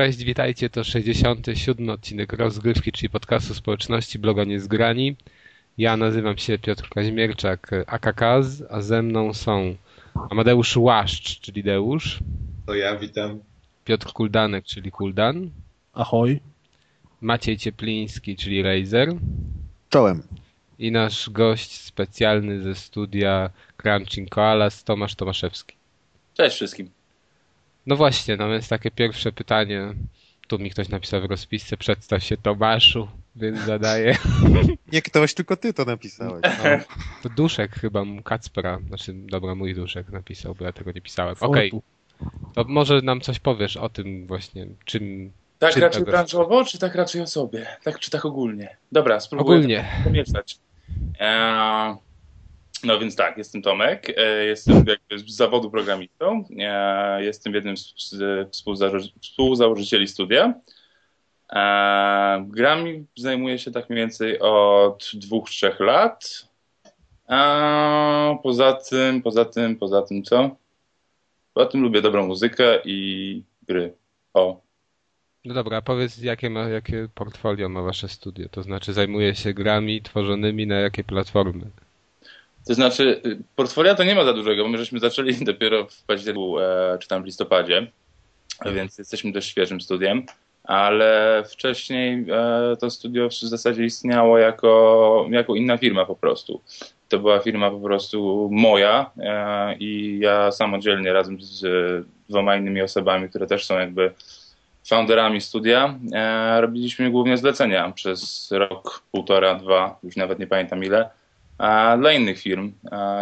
Cześć, witajcie, to 67 odcinek rozgrywki, czyli podcastu społeczności bloga Niezgrani. Ja nazywam się Piotr Kaźmierczak, AKKAZ, a ze mną są Amadeusz Łaszcz, czyli Deusz. To ja, witam. Piotr Kuldanek, czyli Kuldan. Ahoj. Maciej Ciepliński, czyli Razer. Czołem. I nasz gość specjalny ze studia Crunching Koalas, Tomasz Tomaszewski. Cześć wszystkim. No właśnie, no więc takie pierwsze pytanie. Tu mi ktoś napisał w rozpisce, przedstaw się Tomaszu, więc zadaję. Nie ktoś, tylko ty to napisałeś. No, to Duszek chyba, Kacpra, znaczy dobra, mój Duszek napisał, bo ja tego nie pisałem. Okej, okay. to może nam coś powiesz o tym właśnie, czym... Tak czym raczej tego... branżowo, czy tak raczej o sobie? Tak czy tak ogólnie? Dobra, spróbuję Ogólnie. pomieszać. Eee, no więc tak, jestem Tomek, e, jestem z zawodu programistą, e, jestem jednym z, z współzałoży współzałożycieli studia. E, grami zajmuję się tak mniej więcej od dwóch, trzech lat. A poza tym, poza tym, poza tym co? Poza tym lubię dobrą muzykę i gry. O, No dobra, powiedz jakie, ma, jakie portfolio ma wasze studio, to znaczy zajmuje się grami tworzonymi na jakie platformy? To znaczy, portfolio to nie ma za dużego, bo my żeśmy zaczęli dopiero w październiku, e, czy tam w listopadzie, więc jesteśmy dość świeżym studiem, ale wcześniej e, to studio w zasadzie istniało jako, jako inna firma po prostu. To była firma po prostu moja e, i ja samodzielnie razem z dwoma innymi osobami, które też są jakby founderami studia, robiliśmy głównie zlecenia przez rok, półtora, dwa, już nawet nie pamiętam ile dla innych firm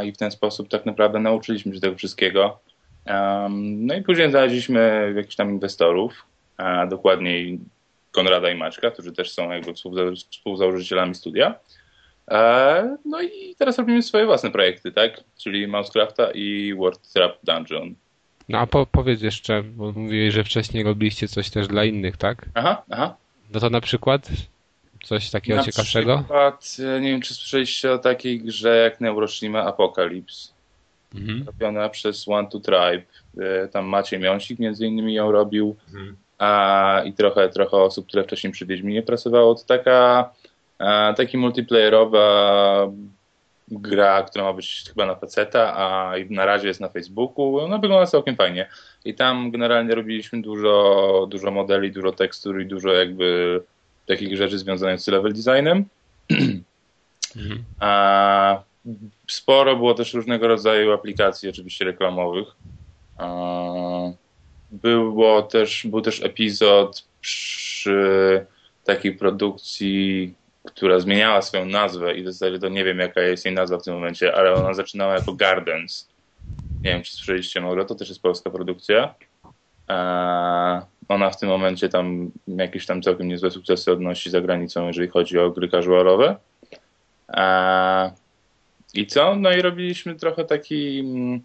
i w ten sposób tak naprawdę nauczyliśmy się tego wszystkiego. No i później znaleźliśmy jakichś tam inwestorów, a dokładniej Konrada i Maćka, którzy też są jakby współzałożycielami studia. No i teraz robimy swoje własne projekty, tak? Czyli Mousecrafta i World Trap Dungeon. No a po, powiedz jeszcze, bo mówiłeś, że wcześniej robiliście coś też dla innych, tak? Aha, aha. No to na przykład coś takiego Na ciekawszego? przykład, e, nie wiem, czy słyszeliście o takiej grze jak Neuroshima Apocalypse. Mhm. Robiona przez One to Tribe. E, Tam Maciej Miąsik między innymi ją robił. Mhm. A, I trochę, trochę osób, które wcześniej przy Wiedźminie pracowało. To taka, a, taki multiplayerowa gra, która ma być chyba na PC-a, a na razie jest na Facebooku. Ona wygląda całkiem fajnie. I tam generalnie robiliśmy dużo, dużo modeli, dużo tekstur i dużo jakby takich rzeczy związanych z level designem. Mhm. A sporo było też różnego rodzaju aplikacji, oczywiście reklamowych. Było też, był też epizod przy takiej produkcji, która zmieniała swoją nazwę i w zasadzie to nie wiem jaka jest jej nazwa w tym momencie, ale ona zaczynała jako Gardens. Nie wiem, czy słyszeliście może, to też jest polska produkcja. Ona w tym momencie tam jakieś tam całkiem niezłe sukcesy odnosi za granicą, jeżeli chodzi o gry casualowe. A, I co? No i robiliśmy trochę taki. mm,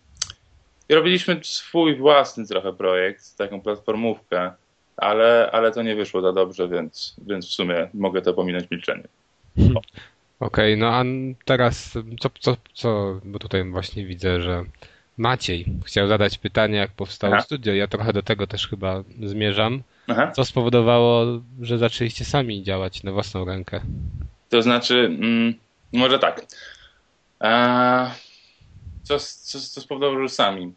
Robiliśmy swój własny trochę projekt, taką platformówkę, ale, ale to nie wyszło za dobrze, więc, więc w sumie mogę to pominąć milczenie. Okej, no a teraz co, co, co, bo tutaj właśnie widzę, że Maciej chciał zadać pytanie, jak powstało Aha. studio. Ja trochę do tego też chyba zmierzam. Aha. Co spowodowało, że zaczęliście sami działać na własną rękę? To znaczy, mm, może tak. Eee, co, co, co spowodowało, że sami?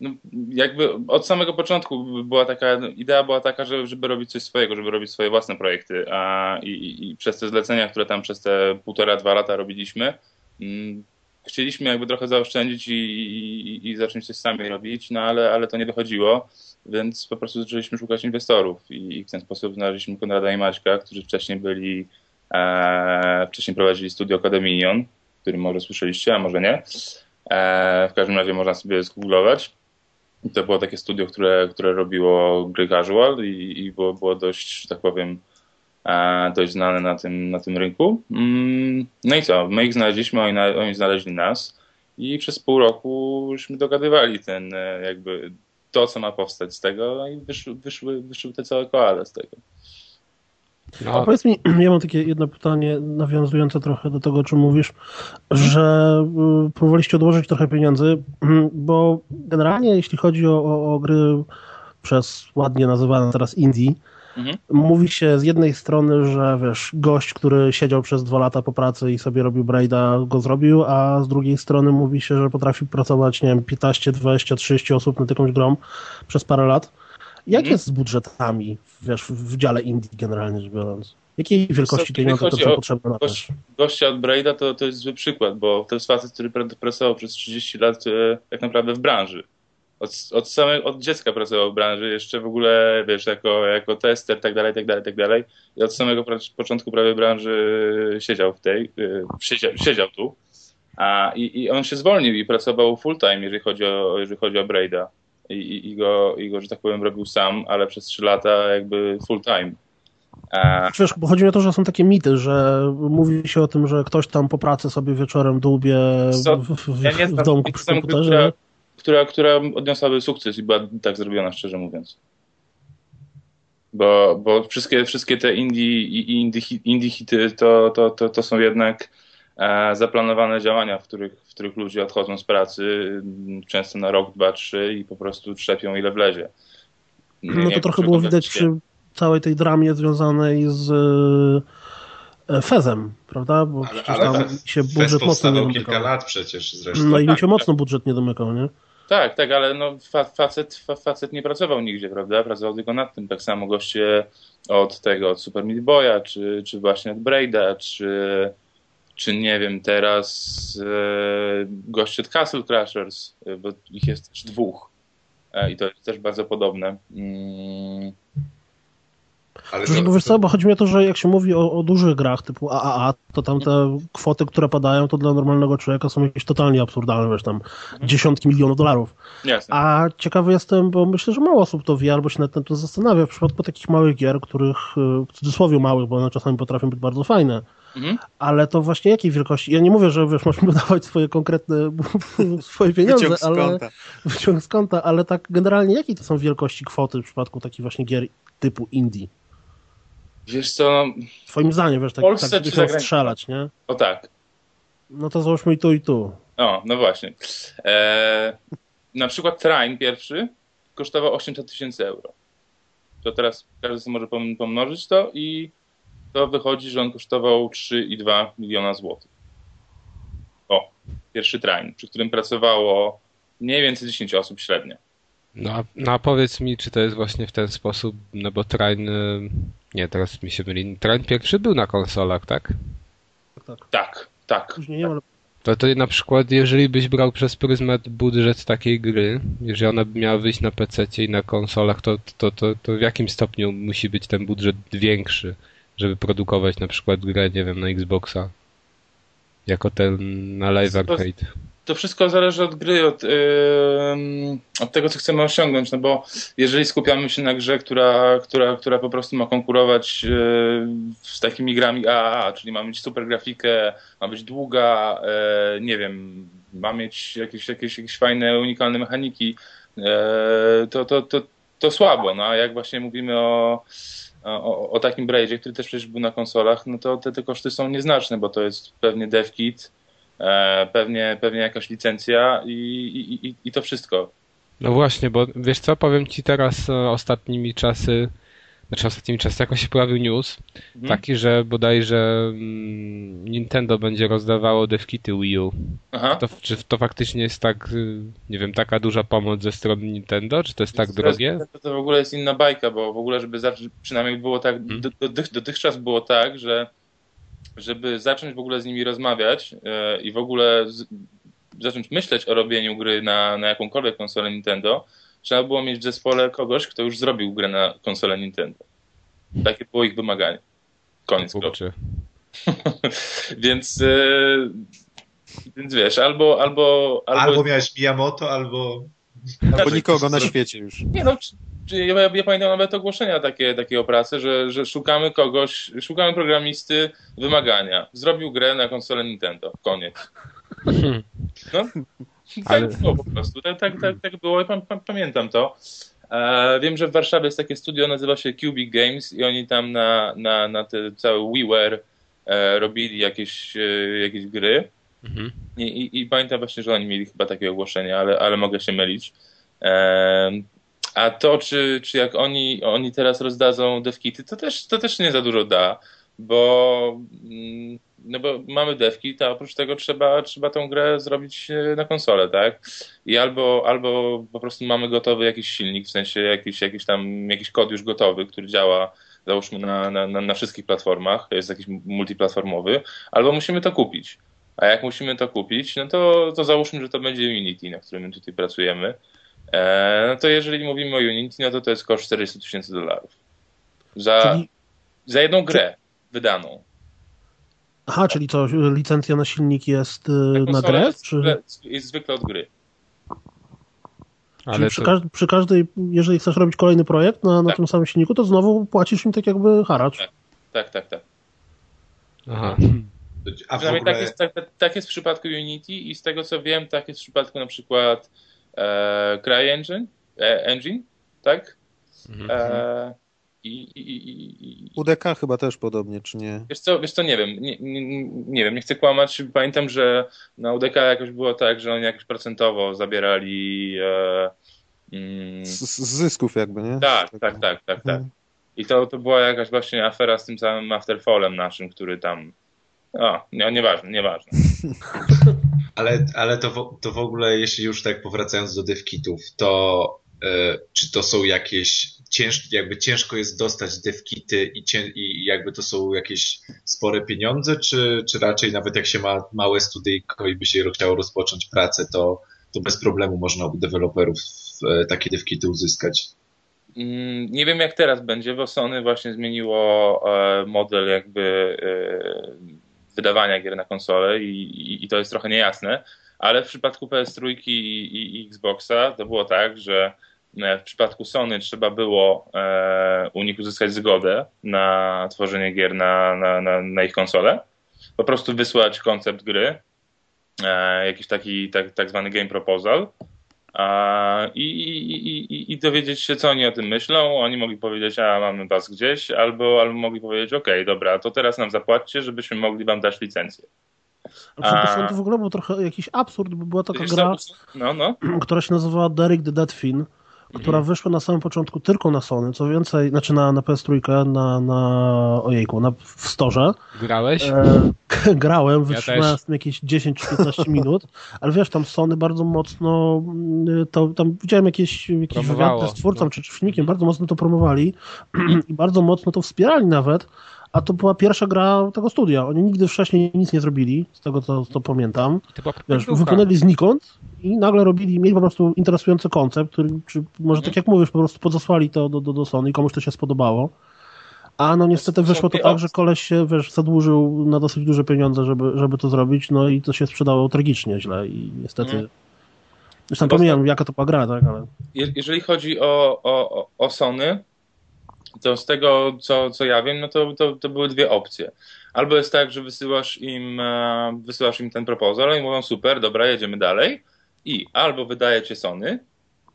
No, jakby od samego początku była taka, idea była taka, że, żeby robić coś swojego, żeby robić swoje własne projekty. A, i, i, I przez te zlecenia, które tam przez te półtora, dwa lata robiliśmy, mm, chcieliśmy jakby trochę zaoszczędzić i, i, i zacząć coś sami robić, no ale, ale to nie wychodziło, więc po prostu zaczęliśmy szukać inwestorów i, i w ten sposób znaleźliśmy Konrada i Maćka, którzy wcześniej byli, e, wcześniej prowadzili studio Academinion, który może słyszeliście, a może nie. E, w każdym razie można sobie zgooglować. I to było takie studio, które, które robiło gry casual i, i było, było dość, że tak powiem, dość znane na tym, na tym rynku. Mm, no i co? My ich znaleźliśmy, oni, oni znaleźli nas i przez pół roku żeśmy dogadywali ten e, jakby to, co ma powstać z tego no i wyszły, wyszły, wyszły te całe koale z tego. A No, powiedz mi, ja mam takie jedno pytanie nawiązujące trochę do tego, o czym mówisz, że y, próbowaliście odłożyć trochę pieniędzy, bo generalnie jeśli chodzi o, o, o gry przez ładnie nazywane teraz indie, Mhm. mówi się z jednej strony, że wiesz, gość, który siedział przez dwa lata po pracy i sobie robił Braida, go zrobił, a z drugiej strony mówi się, że potrafi pracować, nie wiem, 15, 20, 30 osób nad jakąś grą przez parę lat. Jak Mhm. jest z budżetami, wiesz, w dziale indie generalnie rzecz biorąc? Jakiej wielkości pieniądze to są potrzebne na? Gość, gościa od Braida to, to jest zły przykład, bo to jest facet, który pr- pracował przez 30 lat e, tak naprawdę w branży. Od, od samego, od dziecka pracował w branży, jeszcze w ogóle, wiesz, jako, jako tester, tak dalej, tak dalej, tak dalej. I od samego początku prawie branży siedział w tej, e, siedział, siedział tu. A, i, I on się zwolnił i pracował full time, jeżeli chodzi o, jeżeli chodzi o Braida. I, i, i, go, I go, że tak powiem, robił sam, ale przez 3 lata jakby full time. A, Wiesz, bo chodzi mi o to, że są takie mity, że mówi się o tym, że ktoś tam po pracy sobie wieczorem dłubie Co? w, w, Ja nie w domku przy komputerze. która, która, która odniosłaby sukces i była tak zrobiona, szczerze mówiąc. Bo, bo wszystkie, wszystkie te indie, indie, indie hity to, to, to, to są jednak e, zaplanowane działania, w których, w których ludzie odchodzą z pracy m, często na rok, dwa, trzy i po prostu trzepią ile wlezie. No Nie to wiem, trochę było widać przy całej tej dramie związanej z e, Fezem, prawda? Bo Ale, przecież ale tam tak, się budżet mocno nie domykał. kilka lat przecież zresztą. No i mi Tak, się tak. mocno budżet nie domykał, nie? Tak, tak, ale no, fa facet, fa facet nie pracował nigdzie, prawda? Pracował tylko nad tym. Tak samo goście od tego, od Super Meat Boya, czy, czy właśnie od Braida, czy, czy nie wiem, teraz e, goście od Castle Crashers, e, bo ich jest też dwóch. E, I to jest też bardzo podobne. Mm, Ale to, bo wiesz co, bo chodzi mi o to, że jak się mówi o, o dużych grach typu AAA, to tam te kwoty, które padają, to dla normalnego człowieka są jakieś totalnie absurdalne, wiesz, tam dziesiątki milionów dolarów. jasne. A ciekawy jestem, bo myślę, że mało osób to wie, albo się nad tym to zastanawia, w przypadku takich małych gier, których, y, w cudzysłowie małych, bo one czasami potrafią być bardzo fajne, Mhm. ale to właśnie jakiej wielkości, ja nie mówię, że wiesz, masz mi dawać swoje konkretne, swoje pieniądze, Wyciąg z ale konta. wyciąg z konta, ale tak generalnie jakiej to są wielkości kwoty w przypadku takich właśnie gier typu indie? Wiesz co, Twoim zdaniem, wiesz, tak, Polsce tak czy strzelać, nie? o tak. No to załóżmy i tu, i tu. O, no właśnie. E, na przykład Train pierwszy kosztował 800 tysięcy euro. To teraz każdy sobie może pom- pomnożyć to i to wychodzi, że on kosztował 3,2 miliona złotych. O, pierwszy Train, przy którym pracowało mniej więcej 10 osób średnio. No a, no a powiedz mi, czy to jest właśnie w ten sposób, no bo Train, nie, teraz mi się myli, Train pierwszy był na konsolach, tak? Tak. Tak, tak. Później nie ma, To, to na przykład, jeżeli byś brał przez pryzmat budżet takiej gry, jeżeli ona by miała wyjść na PC i na konsolach, to, to, to, to w jakim stopniu musi być ten budżet większy, żeby produkować na przykład grę, nie wiem, na Xboxa? Jako ten na Live Arcade. To wszystko zależy od gry, od, ym, od tego, co chcemy osiągnąć, no bo jeżeli skupiamy się na grze, która, która, która po prostu ma konkurować yy, z takimi grami AAA, czyli ma mieć super grafikę, ma być długa, yy, nie wiem, ma mieć jakieś, jakieś, jakieś fajne, unikalne mechaniki, yy, to, to, to, to słabo. No a jak właśnie mówimy o, o, o takim Braidzie, który też przecież był na konsolach, no to te, te koszty są nieznaczne, bo to jest pewnie devkit, E, pewnie, pewnie jakaś licencja i, i, i, i to wszystko. No właśnie, bo wiesz co, powiem ci teraz e, ostatnimi czasy, znaczy ostatnimi czasy, jakoś się pojawił news, Mhm. taki, że bodajże mm, Nintendo będzie rozdawało devkity Wii U. Aha. To, czy to faktycznie jest tak, y, nie wiem, taka duża pomoc ze strony Nintendo, czy to jest tak drogie? To, to w ogóle jest inna bajka, bo w ogóle, żeby przynajmniej było tak, Mhm. do, do, dotychczas było tak, że żeby zacząć w ogóle z nimi rozmawiać e, i w ogóle z, zacząć myśleć o robieniu gry na, na jakąkolwiek konsolę Nintendo, trzeba było mieć w zespole kogoś, kto już zrobił grę na konsolę Nintendo. Takie było ich wymaganie. Koniec. Kurczę. więc, e, więc wiesz, albo, albo, albo, Albo miałeś Miyamoto, albo... Albo nikogo na świecie już. Nie no, ja, ja pamiętam nawet ogłoszenia takie, takie o pracy, że, że szukamy kogoś, szukamy programisty, wymagania. Zrobił grę na konsolę Nintendo. Koniec. No, tak Ale- było po prostu. Tak, tak, tak, tak było pam, pamiętam to. E, wiem, że w Warszawie jest takie studio, nazywa się Cubic Games i oni tam na, na, na te całe WiiWare e, robili jakieś, e, jakieś gry. Mhm. I, i, I pamiętam właśnie, że oni mieli chyba takie ogłoszenie, ale, ale mogę się mylić. A to, czy, czy jak oni, oni teraz rozdadzą devkity, to też, to też nie za dużo da, bo, mm, no bo mamy devkit, a oprócz tego trzeba, trzeba tą grę zrobić e, na konsolę, tak? I albo, albo po prostu mamy gotowy jakiś silnik, w sensie jakiś, jakiś tam, jakiś kod już gotowy, który działa załóżmy na, na, na, na wszystkich platformach, jest jakiś multiplatformowy, albo musimy to kupić. A jak musimy to kupić, no to, to załóżmy, że to będzie Unity, na którym tutaj pracujemy. E, no to jeżeli mówimy o Unity, no to to jest koszt 400 tysięcy dolarów. Za, Czyli- za jedną grę wydaną. Aha, czyli co, licencja na silnik jest y, na konsolę grę? Jest, Czy, zwykle, jest zwykle od gry. czyli Ale przy, to, każ- przy każdej, jeżeli chcesz robić kolejny projekt na, na Tak. tym samym silniku, to znowu płacisz im tak jakby haracz. Tak. Tak, tak, tak. aha. A w ogóle... tak, jest, tak, tak jest w przypadku Unity i z tego co wiem, tak jest w przypadku na przykład e, CryEngine, e, Engine, tak? Mhm. E, i, i, i, i, UDK chyba też podobnie, czy nie? Wiesz co, wiesz co, nie wiem, nie, nie, nie wiem, nie chcę kłamać. Pamiętam, że na UDK jakoś było tak, że oni jakoś procentowo zabierali. E, mm, Z, z zysków jakby, nie? tak, tak, tak, tak, tak. Mhm. I to, to była jakaś właśnie afera z tym samym Afterfallem naszym, który tam. O, nie, nieważne, nieważne. Ale, ale to, w, to w ogóle, jeśli już tak powracając do devkitów, to e, czy to są jakieś cięż, jakby ciężko jest dostać devkity i, cię, i jakby to są jakieś spore pieniądze, czy, czy raczej nawet jak się ma małe studyjko i by się chciało rozpocząć pracę, to, to bez problemu można u deweloperów e, takie devkity uzyskać? Mm, Nie wiem jak teraz będzie, bo Sony właśnie zmieniło e, model jakby wydawania gier na konsolę i, i, i to jest trochę niejasne, ale w przypadku PS3 i, i, i Xboxa to było tak, że e, w przypadku Sony trzeba było e, u nich uzyskać zgodę na tworzenie gier na, na, na, na ich konsolę. Po prostu wysłać koncept gry, e, jakiś taki tak, tak zwany game proposal i, i, i, i- i dowiedzieć się, co oni o tym myślą. Oni mogli powiedzieć, a mamy was gdzieś, albo, albo mogli powiedzieć, okej, dobra, to teraz nam zapłaćcie, żebyśmy mogli wam dać licencję. A... A- To w ogóle był trochę jakiś absurd, bo była taka Wiesz gra? No, no. która się nazywała Derek the Deadfin, która Mhm. wyszła na samym początku tylko na Sony, co więcej, znaczy na, na PS3, na, na ojejku, na, w storze. Grałeś? E, grałem, Ja wytrzymałem tym jakieś 10 czy 15 minut, ale wiesz, tam Sony bardzo mocno, mm, to, tam widziałem jakieś, jakieś wywiady z twórcą no. czy, czy filmikiem, bardzo mocno to promowali i bardzo mocno to wspierali nawet, a to była pierwsza gra tego studia. Oni nigdy wcześniej nic nie zrobili, z tego co, co pamiętam. To była Wiesz, wypłynęli znikąd i nagle robili, mieli po prostu interesujący koncept, który, czy może tak jak mówisz, po prostu podesłali to do, do, do Sony, komuś to się spodobało. A no niestety wyszło to tak, że koleś się wiesz, zadłużył na dosyć duże pieniądze, żeby, żeby to zrobić, no i to się sprzedało tragicznie źle i niestety... Mhm. Zresztą No bo pomijam, jaka to była gra, tak, ale... Je- jeżeli chodzi o, o- o Sony, to z tego, co, co ja wiem, no to, to, to były dwie opcje. Albo jest tak, że wysyłasz im, e, wysyłasz im ten proposal i mówią super, dobra, jedziemy dalej. I albo wydaje cię Sony,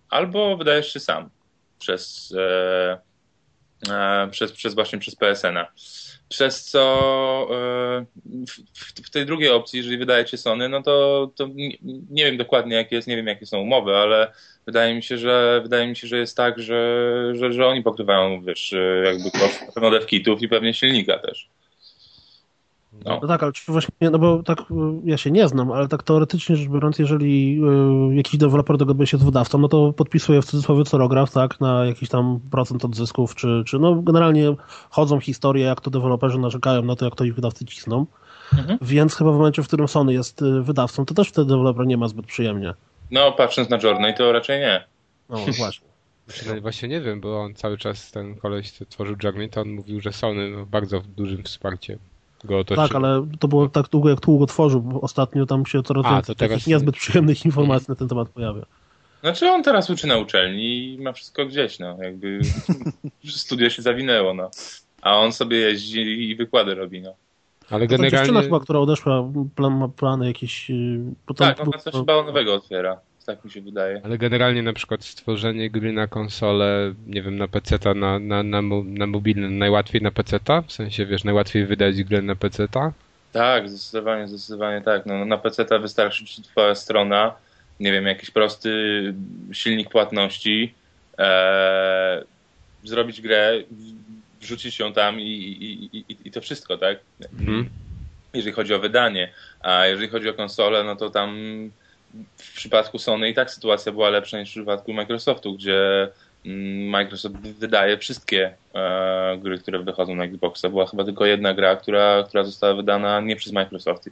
albo wydajesz się sam przez, e, przez, przez właśnie przez PSN-a. Przez co e, w, w- tej drugiej opcji, jeżeli wydaje cię Sony, no to, to nie, nie wiem dokładnie jak jest, nie wiem jakie są umowy, ale wydaje mi się, że wydaje mi się, że jest tak, że, że, że oni pokrywają, wiesz, jakby koszt na pewno devkitów i pewnie silnika też. No. No tak, ale czy właśnie, no bo tak y, ja się nie znam, ale tak teoretycznie rzecz biorąc, jeżeli y, jakiś deweloper dogaduje się z wydawcą, no to podpisuje w cudzysłowie corograf, tak, na jakiś tam procent od zysków, czy, czy no generalnie chodzą historie, jak to deweloperzy narzekają na to, jak to ich wydawcy cisną. Mhm. Więc chyba w momencie, w którym Sony jest y, wydawcą, to też wtedy deweloper nie ma zbyt przyjemnie. No, patrząc na Journey, to raczej nie. No właśnie. Znaczy, Właśnie nie wiem, bo on cały czas, ten koleś, co tworzył Journey, to on mówił, że Sony no, bardzo dużym wsparciem go otoczyło. Tak, ale to było tak długo, jak długo tworzył, bo ostatnio tam się coraz więcej to teraz- niezbyt przyjemnych informacji na ten temat pojawia. Znaczy on teraz uczy na uczelni i ma wszystko gdzieś, no, jakby studio się zawinęło, no. A on sobie jeździ i wykłady robi, no. Ale To ta dziewczyna generalnie... chyba, która odeszła, plan, ma plany jakieś... bo tam Tak, ona coś chyba nowego otwiera, tak mi się wydaje. Ale generalnie na przykład stworzenie gry na konsolę, nie wiem, na PC-ta, na, na, na, na mobilny, najłatwiej na PC-ta? W sensie, wiesz, najłatwiej wydać grę na PC-ta? Tak, zdecydowanie, zdecydowanie tak. No, na PC wystarczy twoja strona, nie wiem, jakiś prosty silnik płatności e, zrobić grę, wrzucić ją tam i, i, i, i to wszystko, tak? Mhm. Jeżeli chodzi o wydanie, a jeżeli chodzi o konsolę, no to tam w przypadku Sony i tak sytuacja była lepsza niż w przypadku Microsoftu, gdzie mm, Microsoft wydaje wszystkie e, gry, które wychodzą na Xboxa. Była chyba tylko jedna gra, która, która została wydana nie przez Microsoft.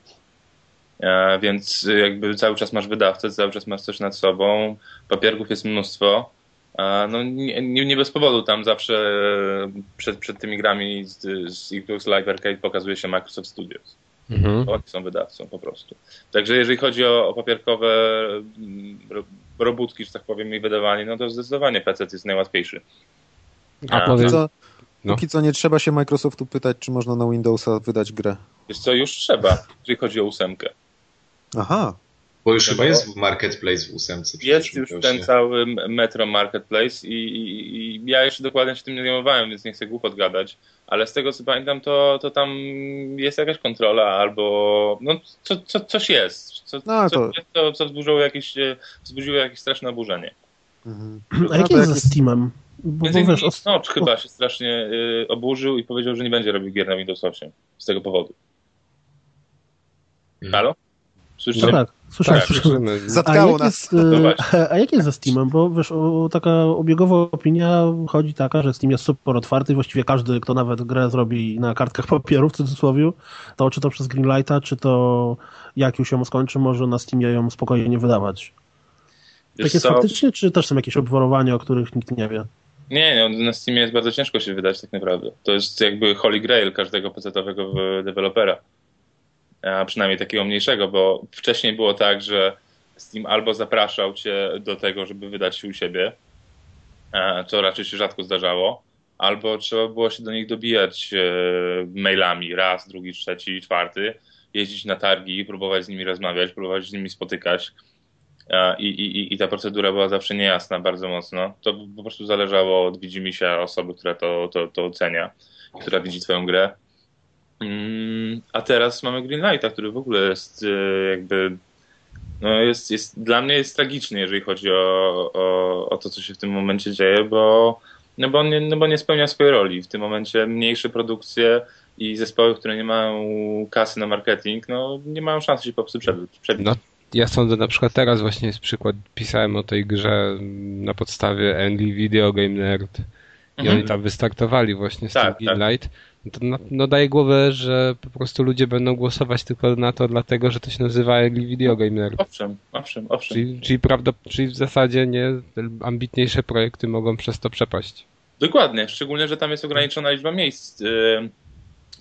E, więc jakby cały czas masz wydawcę, cały czas masz coś nad sobą, papierków jest mnóstwo. E, no nie, nie, bez powodu tam zawsze przed, przed tymi grami z, z Xbox Live Arcade pokazuje się Microsoft Studios. Mhm. Oni są wydawcą po prostu. Także jeżeli chodzi o, o papierkowe mm, ro- robótki, że tak powiem, i wydawanie, no to zdecydowanie PC jest najłatwiejszy. A A, powiem, Co, No. Póki co nie trzeba się Microsoftu pytać, czy można na Windowsa wydać grę. Wiesz co, już trzeba, jeżeli chodzi o ósemkę. Aha, Bo już chyba jest w Marketplace w ósemce. Jest już ten się. cały Metro Marketplace i, i, i ja jeszcze dokładnie się tym nie zajmowałem, więc nie chcę głupot gadać, ale z tego co pamiętam, to, to tam jest jakaś kontrola albo no co, co, coś jest, co, No, co, to- jest, co, co wzburzyło jakieś, e, wzbudziło jakieś straszne oburzenie. mhm. A No jak jest ze Steamem? Bo, Między bo wiesz, Notch chyba się strasznie y, oburzył i powiedział, że nie będzie robił gier na Windows 8 z tego powodu. Mhm. Halo? Słyszycie? no tak, słyszałem, Tak, słyszałem. słyszymy. A Zatkało jak, nas. jest, e, a jak jest ze Steamem? Bo wiesz, o, taka obiegowa opinia chodzi taka, że Steam jest super otwarty i właściwie każdy, kto nawet grę zrobi na kartkach papieru w cudzysłowie, to czy to przez Greenlighta, czy to jak już ją skończy, może na Steamie ją spokojnie wydawać. Wiesz Tak jest co? faktycznie, czy też są jakieś obwarowania, o których nikt nie wie? Nie, no, na Steamie jest bardzo ciężko się wydać tak naprawdę. To jest jakby holy grail każdego PC-owego w- dewelopera. A przynajmniej takiego mniejszego, bo wcześniej było tak, że Steam albo zapraszał cię do tego, żeby wydać się u siebie, e, co raczej się rzadko zdarzało, albo trzeba było się do nich dobijać e, mailami raz, drugi, trzeci, czwarty, jeździć na targi, próbować z nimi rozmawiać, próbować z nimi spotykać. E, I, i, I ta procedura była zawsze niejasna bardzo mocno. To po prostu zależało od widzimisię osoby, która to, to, to ocenia, która widzi twoją grę. Mm, A teraz mamy Greenlighta, który w ogóle jest e, jakby no jest, jest, dla mnie jest tragiczny, jeżeli chodzi o, o, o to, co się w tym momencie dzieje, bo, no bo, nie, no bo nie spełnia swojej roli. W tym momencie mniejsze produkcje i zespoły, które nie mają kasy na marketing, no nie mają szansy się po prostu przebić. No, ja sądzę na przykład teraz właśnie jest przykład, pisałem o tej grze na podstawie Angry Video Game Nerd i Mhm. oni tam wystartowali właśnie z Tak, tym Greenlight. To no, no daje głowę, że po prostu ludzie będą głosować tylko na to dlatego, że to się nazywa Video Game Nerd. Owszem, owszem, owszem. Czyli, czyli, prawda, czyli w zasadzie nie ambitniejsze projekty mogą przez to przepaść. Dokładnie, szczególnie, że tam jest ograniczona liczba miejsc.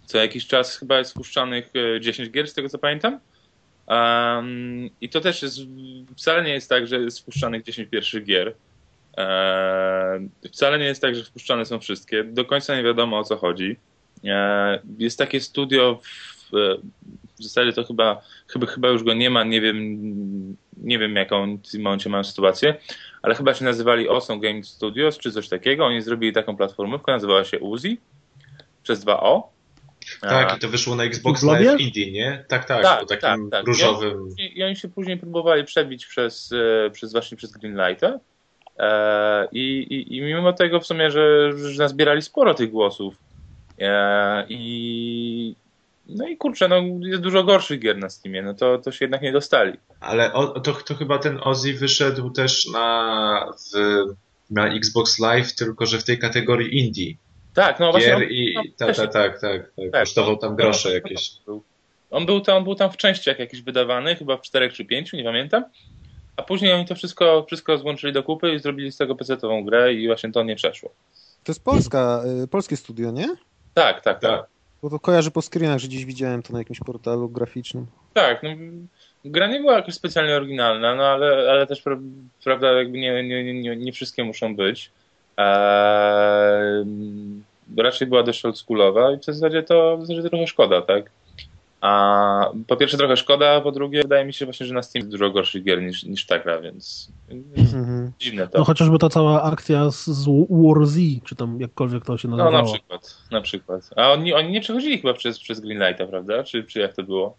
Co jakiś czas chyba jest wpuszczanych yy, 10 gier, z tego co pamiętam. Um, I to też jest, wcale nie jest tak, że jest wpuszczanych 10 pierwszych gier. Eee, wcale nie jest tak, że wpuszczane są wszystkie. Do końca nie wiadomo o co chodzi. Eee, jest takie studio, w, w zasadzie to chyba, chyba, chyba już go nie ma, nie wiem, nie wiem jaką w tym momencie mają sytuację, ale chyba się nazywali Awesome Game Studios czy coś takiego. Oni zrobili taką platformówkę, nazywała się Uzi przez 2O. Tak, A- i to wyszło na Xbox? Live Indie, nie? Tak, tak, Tak, po takim tak, tak. różowym. I, I oni się później próbowali przebić przez, e, przez właśnie przez Greenlighta. E, i, i, I mimo tego w sumie, że, że nazbierali sporo tych głosów. E, I no i kurczę, no jest dużo gorszych gier na Steamie, no to, to się jednak nie dostali. Ale o, to, to chyba ten Ozzy wyszedł też na, w, na Xbox Live, tylko że w tej kategorii indie. Tak, no właśnie. Gier on- i no, tak, tak, tak, tak, tak. Tak. Kosztował tam grosze jakieś. Był- On był tam, on był tam w częściach jakiś wydawany, chyba w czterech czy pięciu, nie pamiętam. A później oni to wszystko, wszystko złączyli do kupy i zrobili z tego PC-ową grę i właśnie to nie przeszło. to jest Polska, y, polskie studio, nie? Tak, tak, tak. Tak. Bo to kojarzę po screenach, że gdzieś widziałem to na jakimś portalu graficznym. Tak, no, gra nie była jakoś specjalnie oryginalna, no ale, ale też pra- prawda, jakby nie, nie, nie, nie wszystkie muszą być. Eee, raczej była dość oldschoolowa i w zasadzie to w zasadzie trochę szkoda, tak? A po pierwsze trochę szkoda, a po drugie wydaje mi się właśnie, że na Steam jest dużo gorszych gier niż, niż ta gra, więc, Mhm. dziwne to. No chociażby ta cała akcja z, z War Z, czy tam jakkolwiek to się No nazywało. na przykład, na przykład. A oni, oni nie przechodzili chyba przez, przez Greenlighta, prawda? Czy, czy jak to było?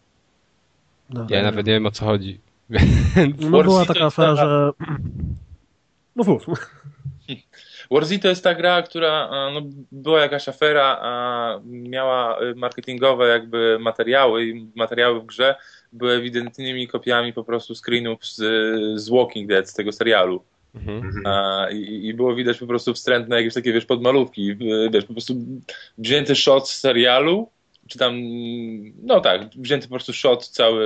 No, Ja nie nawet wiem. nie wiem o co chodzi. No była taka afera, że... No mów. Warzy to jest ta gra, która no, była jakaś afera, a miała marketingowe jakby materiały i materiały w grze były ewidentnymi kopiami po prostu screenów z, z Walking Dead, z tego serialu. Mhm. A, i, I było widać po prostu wstrętne jakieś takie, wiesz, podmalówki, wiesz, po prostu wzięty shot z serialu, czy tam, no tak, wzięty po prostu shot cały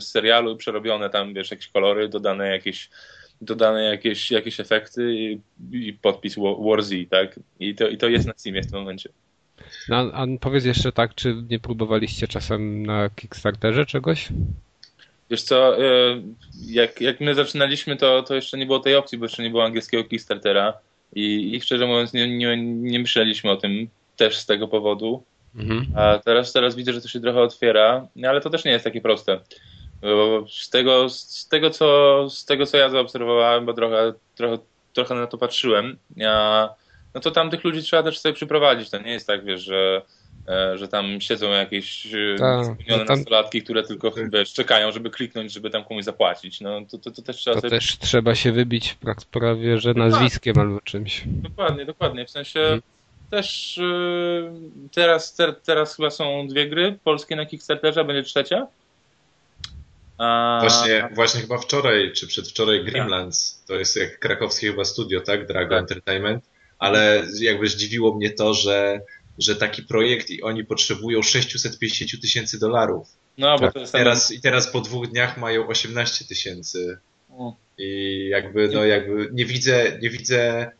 z serialu, przerobione tam, wiesz, jakieś kolory, dodane jakieś dodane jakieś, jakieś efekty i, i podpis War tak? I to, I to jest na Steamie w tym momencie. No, a powiedz jeszcze tak, czy nie próbowaliście czasem na Kickstarterze czegoś? Wiesz co, y, jak, jak my zaczynaliśmy, to, to jeszcze nie było tej opcji, bo jeszcze nie było angielskiego Kickstartera i, i szczerze mówiąc nie, nie, nie myśleliśmy o tym też z tego powodu. Mhm. A teraz, teraz widzę, że to się trochę otwiera, ale to też nie jest takie proste. Z tego, z tego, co, z tego co ja zaobserwowałem, bo trochę, trochę, trochę na to patrzyłem, ja, no to tam tych ludzi trzeba też sobie przyprowadzić. To nie jest tak, wiesz, że, e, że tam siedzą jakieś e, Ta, spełnione tam... nastolatki, które tylko wiesz, czekają, żeby kliknąć, żeby tam komuś zapłacić. No, to, to, to też trzeba to sobie... też trzeba się wybić prawie, że nazwiskiem albo czymś. Dokładnie, dokładnie. W sensie hmm. też y, teraz, ter, teraz chyba są dwie gry polskie na Kickstarterze, będzie trzecia. A... Właśnie, właśnie chyba wczoraj, czy przedwczoraj Grimlands, to jest jak krakowskie chyba studio, tak? Drago tak. Entertainment, ale jakby zdziwiło mnie to, że, że taki projekt i oni potrzebują 650 tysięcy dolarów. No, bo tak. to jest teraz, I teraz po dwóch dniach mają 18 tysięcy. I jakby, no jakby nie widzę, nie widzę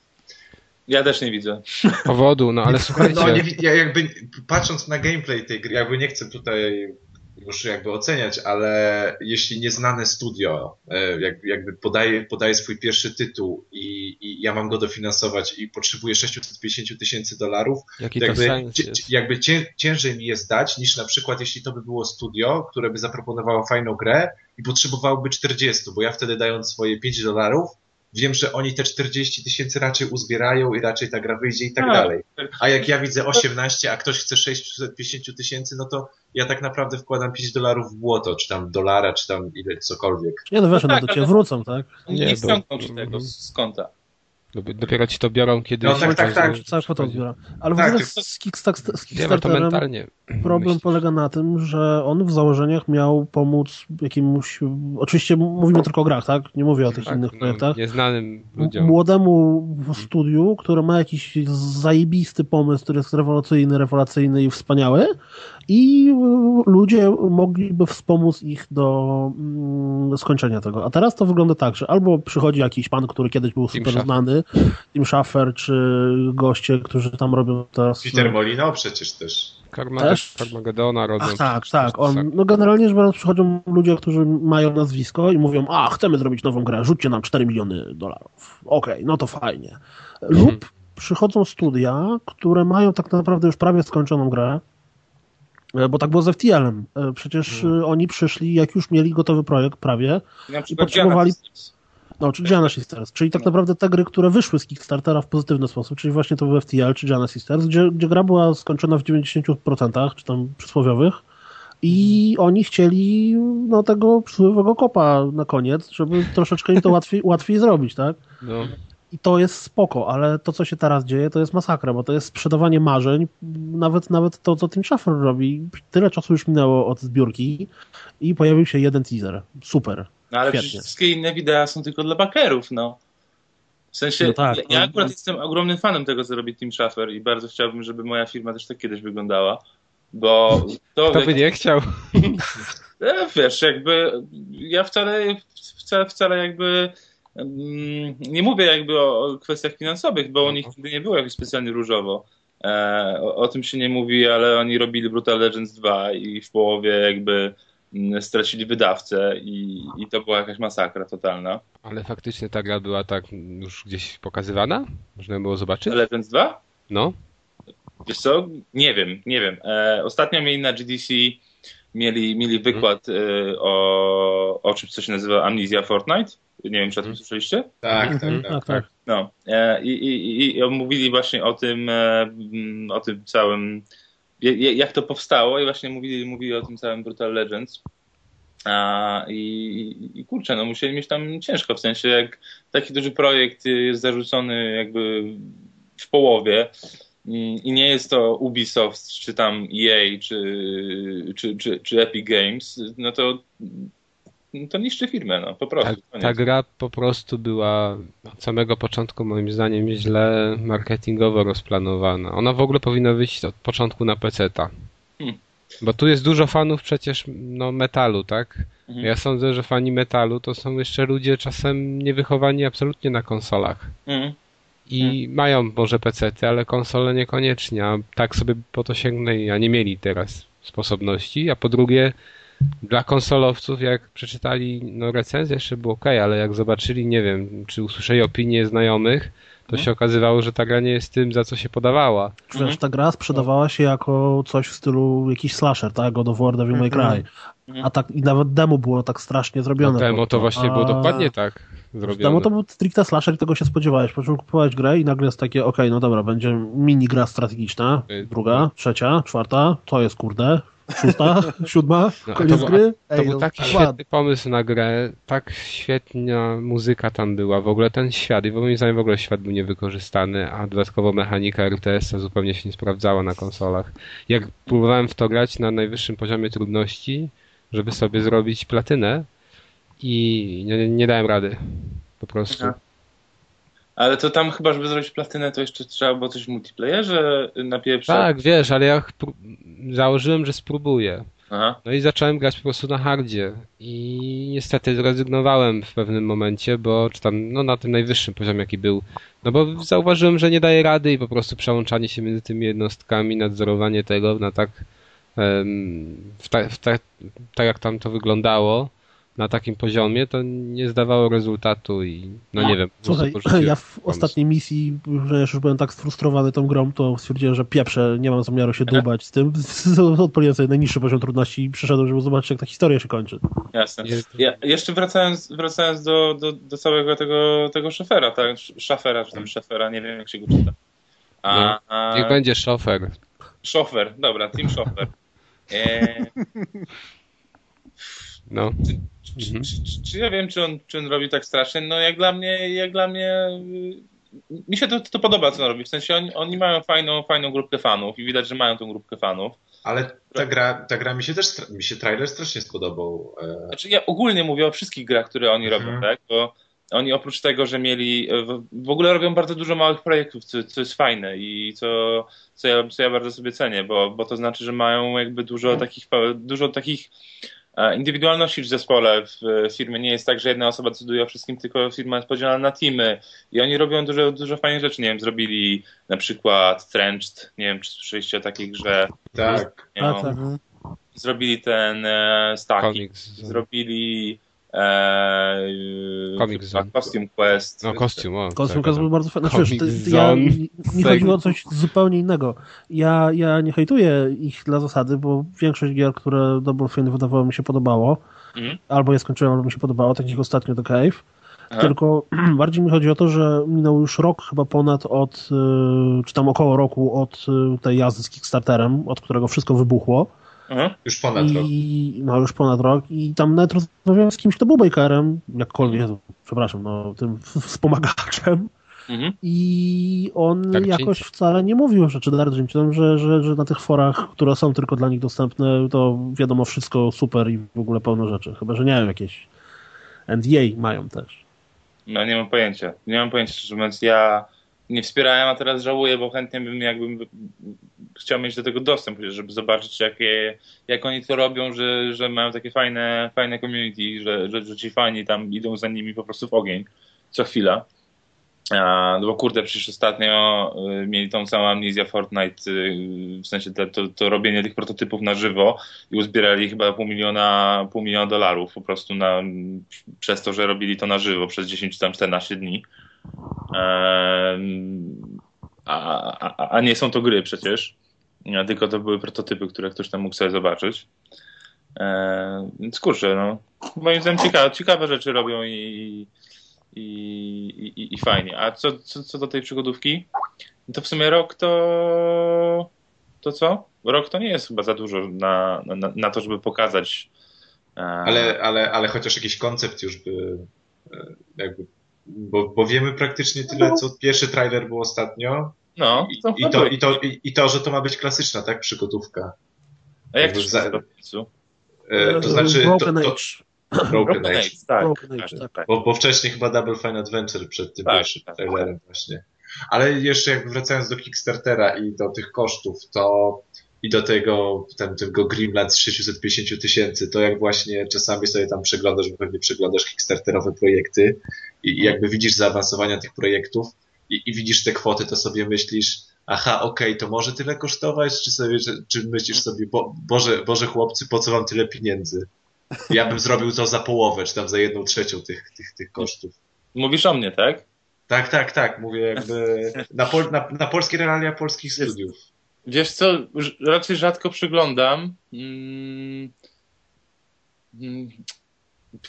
ja też nie widzę. Powodu, no ale słuchajcie. No, nie, ja jakby patrząc na gameplay tej gry, jakby nie chcę tutaj już jakby oceniać, ale jeśli nieznane studio e, jakby podaje, podaje swój pierwszy tytuł i, i ja mam go dofinansować i potrzebuję 650 tysięcy dolarów, jakby, jakby ciężej mi jest dać niż na przykład jeśli to by było studio, które by zaproponowało fajną grę i potrzebowałoby 40, bo ja wtedy dając swoje 5 dolarów wiem, że oni te 40 tysięcy raczej uzbierają i raczej ta gra wyjdzie i tak a, dalej. A jak ja widzę 18, a ktoś chce 650 tysięcy, no to ja tak naprawdę wkładam 5 dolarów w błoto, czy tam dolara, czy tam ile, cokolwiek. Nie, no wiesz, no, tak, do ciebie wrócą, tak? Nie, nie ci tego z konta. Dopiero ci to biorą, kiedy... No tak, tak, tak. Cały kwotę biorą. Ale tak, w ogóle z, Kickstarterem problem polega na tym, że on w założeniach miał pomóc jakiemuś... Oczywiście mówimy tylko o grach, tak? Nie mówię o tych tak, innych no, projektach. Nieznanym ludziom. Młodemu studiu, które ma jakiś zajebisty pomysł, który jest rewolucyjny, rewelacyjny i wspaniały i ludzie mogliby wspomóc ich do mm, skończenia tego. A teraz to wygląda tak, że albo przychodzi jakiś pan, który kiedyś był super Team znany, Tim Schaffer, czy goście, którzy tam robią teraz... Peter Molino przecież też. Carmagedona robią. Ach, tak, tak. On, no generalnie rzecz biorąc przychodzą ludzie, którzy mają nazwisko i mówią, a chcemy zrobić nową grę, rzućcie nam 4 miliony dolarów. Okej, okay, no to fajnie. Lub hmm. przychodzą studia, które mają tak naprawdę już prawie skończoną grę, bo tak było z FTL-em. E, przecież hmm. oni przyszli, jak już mieli gotowy projekt prawie i potrzebowali... No, czy Gianna Sisters, czyli tak no. naprawdę te gry, które wyszły z Kickstartera w pozytywny sposób, czyli właśnie to był FTL czy Gianna Sisters, gdzie, gdzie gra była skończona w 90%, czy tam przysłowiowych i oni chcieli no, tego przysłowiowego kopa na koniec, żeby troszeczkę im to łatwiej, łatwiej zrobić, tak? No. I to jest spoko, ale to, co się teraz dzieje, to jest masakra, bo to jest sprzedawanie marzeń. Nawet, nawet to, co Tim Schafer robi. Tyle czasu już minęło od zbiórki i pojawił się jeden teaser. Super. No ale wszystkie inne wideo są tylko dla bakerów, no. W sensie, no tak, ja no, akurat no. jestem ogromnym fanem tego, co robi Tim Schafer i bardzo chciałbym, żeby moja firma też tak kiedyś wyglądała, bo... To, Kto by nie chciał? E, wiesz, jakby ja wcale, wcale, wcale jakby nie mówię jakby o, kwestiach finansowych, bo u nich nigdy nie było jakoś specjalnie różowo. E, o, o, tym się nie mówi, ale oni robili Brutal Legends 2 i w połowie jakby mm, stracili wydawcę i, i to była jakaś masakra totalna. Ale faktycznie ta gra była tak już gdzieś pokazywana? Można było zobaczyć? Legends 2? No. Wiesz co? Nie wiem, nie wiem. E, ostatnio mieli na GDC mieli, mieli wykład hmm. e, o, o czymś, co się nazywa Amnesia Fortnite nie wiem, czy o tym mhm. słyszeliście? Tak, tak, mhm. tak. tak, tak. No. E, I, i, I mówili właśnie o tym, e, mm, o tym całym, jak to powstało i właśnie mówili, mówili o tym całym Brutal Legends. A, i, I kurczę, no musieli mieć tam ciężko, w sensie jak taki duży projekt jest zarzucony jakby w połowie i nie jest to Ubisoft, czy tam EA, czy, czy, czy, czy Epic Games, no to to niszczy firmę, no po prostu. Ta, ta, gra po prostu była od samego początku moim zdaniem źle marketingowo rozplanowana. Ona w ogóle powinna wyjść od początku na PC-ta. Hmm. Bo tu jest dużo fanów przecież no, metalu, tak? Mhm. Ja sądzę, że fani metalu to są jeszcze ludzie czasem niewychowani absolutnie na konsolach. Mhm. I mhm. mają może PC-ty, ale konsole niekoniecznie, a tak sobie po to sięgnęli, a nie mieli teraz sposobności. A po drugie, dla konsolowców, jak przeczytali no, recenzję, jeszcze było ok, ale jak zobaczyli, nie wiem, czy usłyszeli opinie znajomych, to mhm. się okazywało, że ta gra nie jest tym, za co się podawała. Wiesz, mhm. ta gra sprzedawała się jako coś w stylu jakiś slasher, tak? God of War, Devil May Cry. Mhm. A tak, i nawet demo było tak strasznie zrobione. No demo to właśnie a... było dokładnie tak zrobione. Demo to był stricte slasher i tego się spodziewałeś. Po czym kupowałeś grę i nagle jest takie, okej, okay, no dobra, będzie mini gra strategiczna, druga, trzecia, czwarta, to jest kurde, szósta, siódma, no, koniec to, gry. To Ej, był no, taki świetny pomysł na grę, tak świetna muzyka tam była, w ogóle ten świat i moim zdaniem w ogóle świat był niewykorzystany, a dodatkowo mechanika RTS-a zupełnie się nie sprawdzała na konsolach. Jak próbowałem w to grać na najwyższym poziomie trudności, żeby sobie zrobić platynę i nie, nie dałem rady. Po prostu. Ale to tam chyba, żeby zrobić platynę, to jeszcze trzeba było coś w multiplayerze napieprzyć. Tak, wiesz, ale ja założyłem, że spróbuję. Aha. No i zacząłem grać po prostu na hardzie i niestety zrezygnowałem w pewnym momencie, bo czy tam, no na tym najwyższym poziomie jaki był, no bo zauważyłem, że nie daje rady i po prostu przełączanie się między tymi jednostkami, nadzorowanie tego na tak, w ta, w ta, tak jak tam to wyglądało, na takim poziomie, to nie zdawało rezultatu i no nie wiem. Słuchaj, ja w ostatniej misji, że już byłem tak sfrustrowany tą grą, to stwierdziłem, że pieprze, nie mam zamiaru się dłubać z tym. Odpaliłem sobie najniższy poziom trudności i przyszedłem, żeby zobaczyć, jak ta historia się kończy. Jasne. Ja, jeszcze wracając, wracając do, do, do całego tego, tego szofera, tak? Szafera, czy tam szafera, nie wiem jak się go czyta. A, no, a... Niech będzie szofer. Szofer, dobra, team szofer. E... No. Czy, mhm. czy, czy, czy, ja wiem, czy on, czy on robi tak strasznie? No jak dla mnie, jak dla mnie mi się to, to podoba, co on robi. W sensie oni, oni mają fajną, fajną grupkę fanów i widać, że mają tą grupkę fanów. Ale ta gra, ta gra mi się też, mi się trailer strasznie spodobał. E. Znaczy ja ogólnie mówię o wszystkich grach, które oni robią, mhm. tak? Bo oni oprócz tego, że mieli, w ogóle robią bardzo dużo małych projektów, co, co jest fajne i co, co, ja, co ja bardzo sobie cenię, bo, bo to znaczy, że mają jakby dużo takich, dużo takich Indywidualności w zespole w firmie nie jest tak, że jedna osoba decyduje o wszystkim, tylko firma jest podzielona na teamy i oni robią dużo, dużo fajnych rzeczy. Nie wiem, zrobili na przykład Trenched, nie wiem, czy słyszeliście o takiej grze. Tak. Nie, tak. Zrobili ten e, Stacking, zrobili Comic Zone. Costume Quest. No, Costume, o, Costume Quest był bardzo fajny. Znaczy, ja, mi chodziło o coś zupełnie innego. Ja, ja nie hejtuję ich dla zasady, bo większość gier, które Double Fine wydawało mi się podobało, mhm. albo je skończyłem, albo mi się podobało, tak jak ostatnio The Cave. Aha. Tylko bardziej mi chodzi o to, że minął już rok chyba ponad od, y, czy tam około roku od y, tej jazdy z Kickstarterem, od którego wszystko wybuchło. Aha. Już ponad I, rok. No już ponad rok i tam nawet rozmawiałem z kimś, kto był bakerem, jakkolwiek, przepraszam, no tym wspomagaczem mhm. i on tak, jakoś wcale nie mówił rzeczy Dardzimciom, że, że, że na tych forach, które są tylko dla nich dostępne, to wiadomo wszystko super i w ogóle pełno rzeczy. Chyba, że nie wiem, jakieś NDA mają też. No nie mam pojęcia. Nie mam pojęcia, szczerze mówiąc, ja nie wspierałem, a teraz żałuję, bo chętnie bym jakbym chciał mieć do tego dostęp, żeby zobaczyć jakie, jak oni to robią, że, że mają takie fajne, fajne community, że, że, że ci fani tam idą za nimi po prostu w ogień co chwila. A, no bo kurde, przecież ostatnio y, mieli tą samą amnizję Fortnite, y, w sensie to, to, to, robienie tych prototypów na żywo i uzbierali chyba pół miliona, pół miliona dolarów po prostu na, przez to, że robili to na żywo przez 10 tam 14 dni. A, a, a nie są to gry przecież, tylko to były prototypy, które ktoś tam mógł sobie zobaczyć. Więc kurczę, no, moim zdaniem ciekawe, ciekawe rzeczy robią i, i, i, i fajnie. A co, co, co do tej przygodówki, to w sumie rok to to co? Rok to nie jest chyba za dużo na, na, na to, żeby pokazać E, Ale, ale, ale chociaż jakiś koncept już by e, jakby, bo, bo wiemy praktycznie tyle, co pierwszy trailer był ostatnio No, i, to, i, to, i, to, i, i to, że to ma być klasyczna, tak, przygodówka. A jak to jakby się za-? E, To znaczy, to, Broken to, Age. Broken Age. tak. Broken tak, Age, tak. tak. Bo, bo wcześniej chyba Double Fine Adventure przed tym Tak, pierwszym tak, trailerem właśnie. Ale jeszcze jakby wracając do Kickstartera i do tych kosztów, to i do tego, ten, tego Grimland z 650 tysięcy, to jak właśnie czasami sobie tam przeglądasz, bo pewnie przeglądasz Kickstarterowe projekty i, i jakby widzisz zaawansowania tych projektów i, i widzisz te kwoty, to sobie myślisz, aha, okej, to może tyle kosztować, czy sobie, czy, myślisz sobie, bo, Boże, Boże chłopcy, po co wam tyle pieniędzy? Ja bym zrobił to za połowę, czy tam za jedną trzecią tych, tych, tych kosztów. Mówisz o mnie, tak? Tak, tak, tak. Mówię jakby na, pol, na, na polskie realia polskich studiów. Wiesz co, raczej rzadko przyglądam. Mm, mm,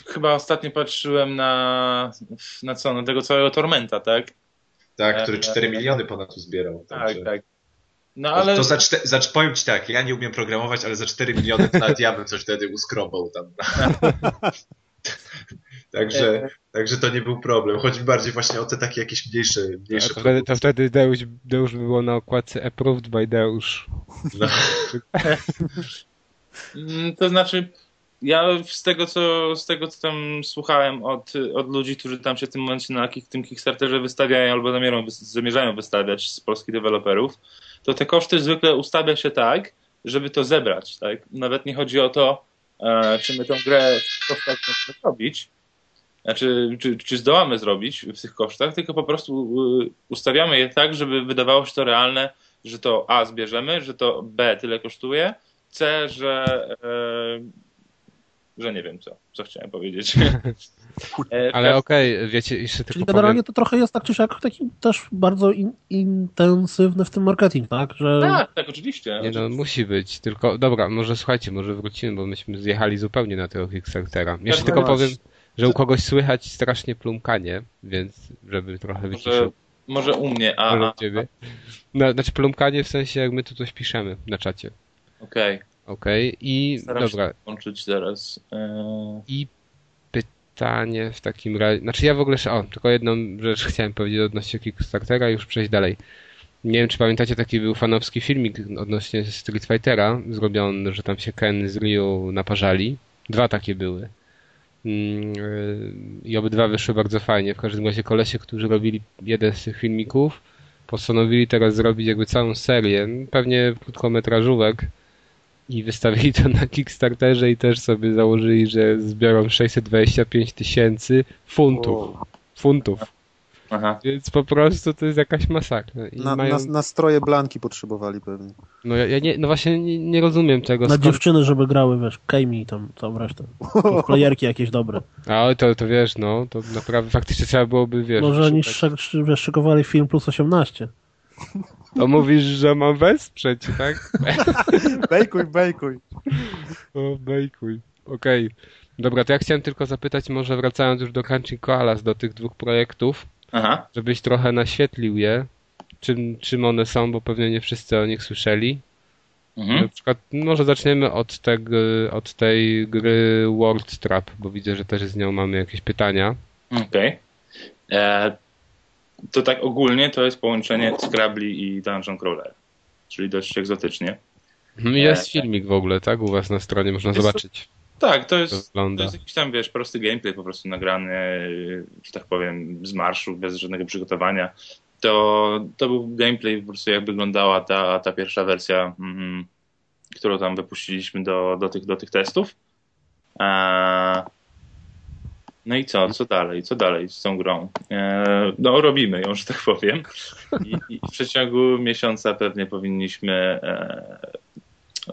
chyba ostatnio patrzyłem na, na co, na tego całego Tormenta, tak? Tak, który E, 4 miliony ponad uzbierał. Tak, Także. tak. No To, ale to za, czte, za, powiem ci tak, ja nie umiem programować, ale za 4 miliony to nawet ja bym coś wtedy uskrobał tam. także, także to nie był problem. Chodzi bardziej właśnie o te takie jakieś mniejsze, mniejsze to wtedy, to wtedy Deusz, Deusz by było na okładce Approved by Deusz. No, Mm, To znaczy, ja z tego, co, z tego, co tam słuchałem od, od ludzi, którzy tam się w tym momencie na tym Kickstarterze wystawiają albo zamierzą, zamierzają wystawiać z polskich deweloperów, to te koszty zwykle ustawia się tak, żeby to zebrać. Tak? Nawet nie chodzi o to, e, czy my tą grę w kosztach zrobić, znaczy, czy, czy zdołamy zrobić w tych kosztach, tylko po prostu ustawiamy je tak, żeby wydawało się to realne, że to A zbierzemy, że to B tyle kosztuje, C, że, e, że nie wiem co, co chciałem powiedzieć. E, Ale okej, wiecie, jeszcze tylko Czyli powiem, generalnie to trochę jest tak czy siak taki też bardzo in, intensywny w tym marketing, tak? Że Tak, tak, oczywiście. Nie no, musi być, tylko dobra, może słuchajcie, może wrócimy, bo myśmy zjechali zupełnie na tego Kickstartera. Jeszcze Tak, tylko powiem, że u kogoś słychać strasznie plumkanie, więc żeby trochę Może, wyciszył może u mnie, a, może u ciebie. No, znaczy plumkanie w sensie jak my tu coś piszemy na czacie. okej, Okej, i staram dobra, się. E, i pytanie w takim razie, znaczy ja w ogóle, o, tylko jedną rzecz chciałem powiedzieć odnośnie Kickstartera i już przejść dalej. Nie wiem, czy pamiętacie, taki był fanowski filmik odnośnie Street Fightera, zrobiony, że tam się Ken z Ryu naparzali. Dwa takie były. Mm, yy, I obydwa wyszły bardzo fajnie. W każdym razie kolesie, którzy robili jeden z tych filmików, postanowili teraz zrobić jakby całą serię, pewnie krótkometrażówek i wystawili to na Kickstarterze i też sobie założyli, że zbiorą 625 tysięcy funtów. Funtów. aha. Więc po prostu to jest jakaś masakra. I Na, mają... na, nastroje blanki potrzebowali pewnie. No ja, ja nie, no właśnie nie, nie rozumiem tego. na skąd- dziewczyny, żeby grały, wiesz, Kejmi i tam całą resztę. Playerki jakieś dobre. Ale to, to wiesz, no, to naprawdę faktycznie trzeba byłoby, wiesz, Może oni szykowali film plus 18. To mówisz, że mam wesprzeć, tak? Bejkuj, bejkuj. O, bejkuj. Okej. Dobra, to ja chciałem tylko zapytać, może wracając już do Crunchy Koalas, do tych dwóch projektów, Aha. żebyś trochę naświetlił je, czym, czym one są, bo pewnie nie wszyscy o nich słyszeli. Mhm. Na przykład, może zaczniemy od, tego, od tej gry World Trap, bo widzę, że też z nią mamy jakieś pytania. Okej. E, To tak ogólnie to jest połączenie Scrabli i Dungeon Crawler, czyli dość egzotycznie. Mhm, Jest filmik w ogóle, tak? U was na stronie można zobaczyć. Tak, to To jest, to wygląda. jest jakiś tam, wiesz, prosty gameplay po prostu nagrany, że tak powiem, z marszu, bez żadnego przygotowania. To, to był gameplay po prostu jak wyglądała ta, ta pierwsza wersja, mm, którą tam wypuściliśmy do, do, tych, do tych testów. E, no i co? Co dalej? Co dalej z tą grą? E, no robimy ją, że tak powiem. I, i w przeciągu miesiąca pewnie powinniśmy e,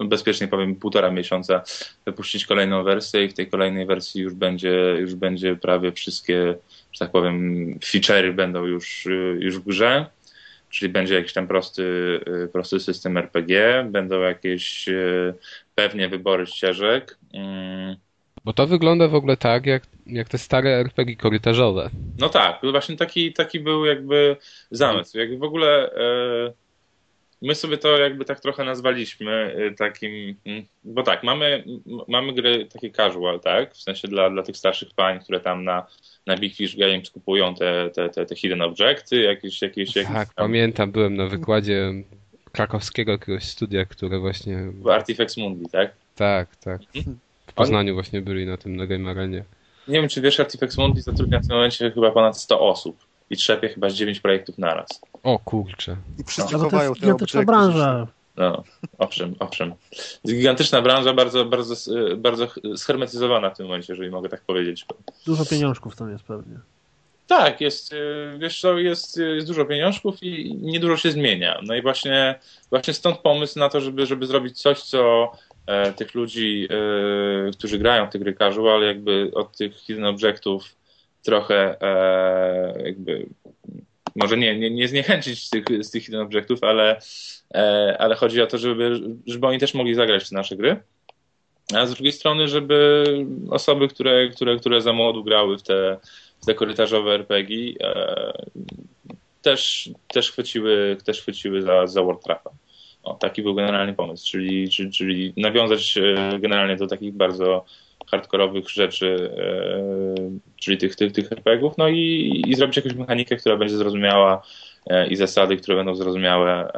bezpiecznie powiem półtora miesiąca wypuścić kolejną wersję i w tej kolejnej wersji już będzie, już będzie prawie wszystkie, że tak powiem, feature'y będą już, już w grze. Czyli będzie jakiś tam prosty, y, prosty system RPG, będą jakieś y, pewnie wybory ścieżek. Mm, Bo to wygląda w ogóle tak, jak, jak te stare RPG korytarzowe. No tak, właśnie taki, taki był jakby zamysł. Jak w ogóle e, my sobie to jakby tak trochę nazwaliśmy y, takim, mm, bo tak, mamy, mamy gry takie casual, tak? W sensie dla, dla tych starszych pań, które tam na, na Big Fish Games kupują te, te, te, te hidden objecty, jakieś, jakieś, jakieś Tak, tam, pamiętam, byłem na wykładzie krakowskiego jakiegoś studia, które właśnie... Artifex Mundi, tak? Tak, tak. Mhm. Poznaniu właśnie byli na tym na Game Arenie. Nie wiem, czy wiesz, Artifex Mundi zatrudnia w tym momencie chyba ponad 100 osób i trzepie chyba z 9 projektów naraz. O kurczę. I wszyscy No to chowają jest te obiekty. branża. No, owszem, owszem. Gigantyczna branża, bardzo, bardzo, bardzo schermetyzowana w tym momencie, jeżeli mogę tak powiedzieć. Dużo pieniążków tam jest pewnie. Tak, jest, y, wiesz co, jest, jest dużo pieniążków i niedużo się zmienia. No i właśnie, właśnie stąd pomysł na to, żeby, żeby zrobić coś, co tych ludzi, e, którzy grają te gry casual, jakby od tych hidden objectów trochę e, jakby może nie, nie, nie zniechęcić z tych, z tych hidden objectów, ale, e, ale chodzi o to, żeby, żeby oni też mogli zagrać te nasze gry. A z drugiej strony, żeby osoby, które, które, które za młodu grały w te, w te korytarzowe RPG, e, też, też chwyciły, też chwyciły za, za Warcrafta. O, taki był generalny pomysł, czyli, czyli, czyli nawiązać e, generalnie do takich bardzo hardkorowych rzeczy, e, czyli tych, tych, tych RPGów, no i, i zrobić jakąś mechanikę, która będzie zrozumiała e, i zasady, które będą zrozumiałe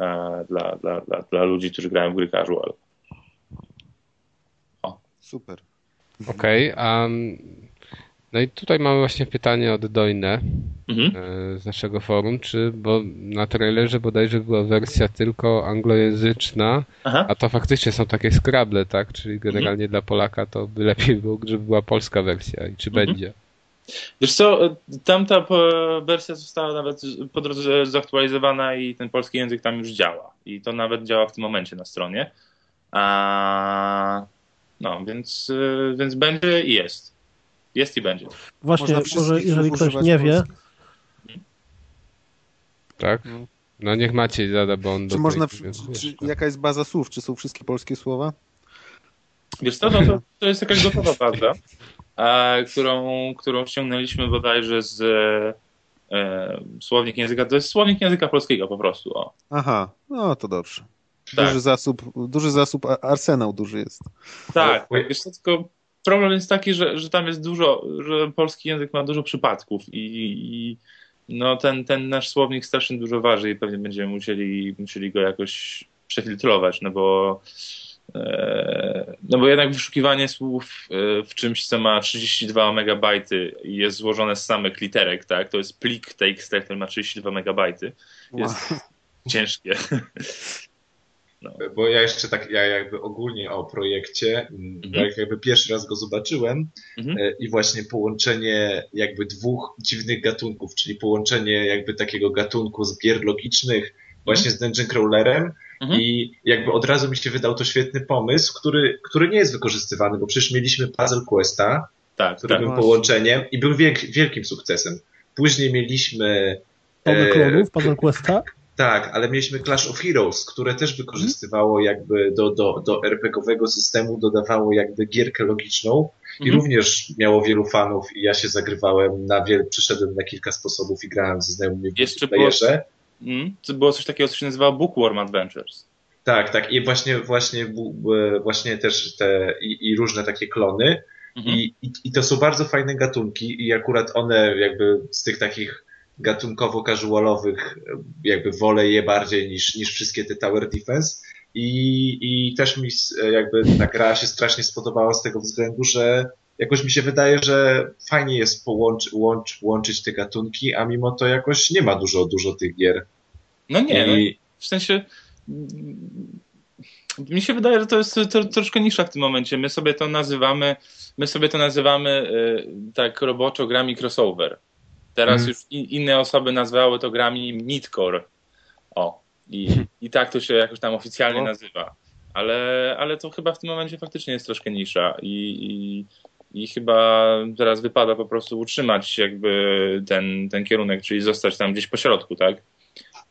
dla, dla, dla, dla ludzi, którzy grają w gry casual. Super. Okej, a no i tutaj mamy właśnie pytanie od Dojne Mhm. e, z naszego forum, czy, bo na trailerze bodajże była wersja tylko anglojęzyczna, Aha. a to faktycznie są takie skrable, tak? Czyli generalnie dla Polaka to by lepiej było, żeby była polska wersja i czy Mhm. będzie. Wiesz co, tamta e, wersja została nawet po drodze zaktualizowana i ten polski język tam już działa. I to nawet działa w tym momencie na stronie. A, no, więc, e, więc będzie i jest. Jest i będzie. Właśnie, może jeżeli ktoś nie wie. Tak? No. No niech Maciej zada, bo on do Czy można, tej- czy, czy, jaka jest baza słów? Czy są wszystkie polskie słowa? Wiesz co, no to, to jest jakaś gotowa baza, e, którą, którą ściągnęliśmy bodajże z e, e, słownik języka. To jest słownik języka polskiego po prostu. O. Aha, no to dobrze. Tak. Duży zasób, duży zasób, a- arsenał duży jest. Tak, tak, wiesz co, tylko problem jest taki, że, że tam jest dużo, że polski język ma dużo przypadków i, i no ten, ten nasz słownik strasznie dużo waży i pewnie będziemy musieli, musieli go jakoś przefiltrować, no bo e, no bo jednak wyszukiwanie słów e, w czymś, co ma 32 megabajty i jest złożone z samych literek, tak, to jest plik TXT, który ma 32 megabajty, jest ciężkie. No. Bo ja jeszcze tak, ja jakby ogólnie o projekcie, Mhm. jak jakby pierwszy raz go zobaczyłem Mhm. e, i właśnie połączenie jakby dwóch dziwnych gatunków, czyli połączenie jakby takiego gatunku z gier logicznych właśnie z Dungeon Crawlerem Mhm. i jakby od razu mi się wydał to świetny pomysł, który, który nie jest wykorzystywany, bo przecież mieliśmy Puzzle Questa, Tak, który tak. był Właśnie. połączeniem i był wielk, wielkim sukcesem. Później mieliśmy Puzzle e, Klonów, Puzzle Questa, tak, ale mieliśmy Clash of Heroes, które też wykorzystywało jakby do, do, do RPG-owego systemu, dodawało jakby gierkę logiczną i Mhm. również miało wielu fanów i ja się zagrywałem na wiele, przeszedłem na kilka sposobów i grałem ze znajomymi w Jeszcze multiplayerze. Mm, było coś takiego, co się nazywało Bookworm Adventures. Tak, tak i właśnie, właśnie, bu- właśnie też te i, i różne takie klony Mhm. I, i, I to są bardzo fajne gatunki i akurat one jakby z tych takich gatunkowo-casualowych jakby wolę je bardziej niż, niż wszystkie te Tower Defense i, i też mi jakby ta gra się strasznie spodobała z tego względu, że jakoś mi się wydaje, że fajnie jest połącz, łącz, łączyć te gatunki, a mimo to jakoś nie ma dużo, dużo tych gier. No nie, no, I, w sensie mm, mi się wydaje, że to jest troszkę nisza w tym momencie. My sobie to nazywamy, my sobie to nazywamy y, tak roboczo grami crossover. Teraz Mhm. już i, inne osoby nazwały to grami midcore. O. I, I tak to się jakoś tam oficjalnie No. nazywa. Ale, ale to chyba w tym momencie faktycznie jest troszkę nisza i, i, i chyba teraz wypada po prostu utrzymać jakby ten, ten kierunek, czyli zostać tam gdzieś po środku, tak?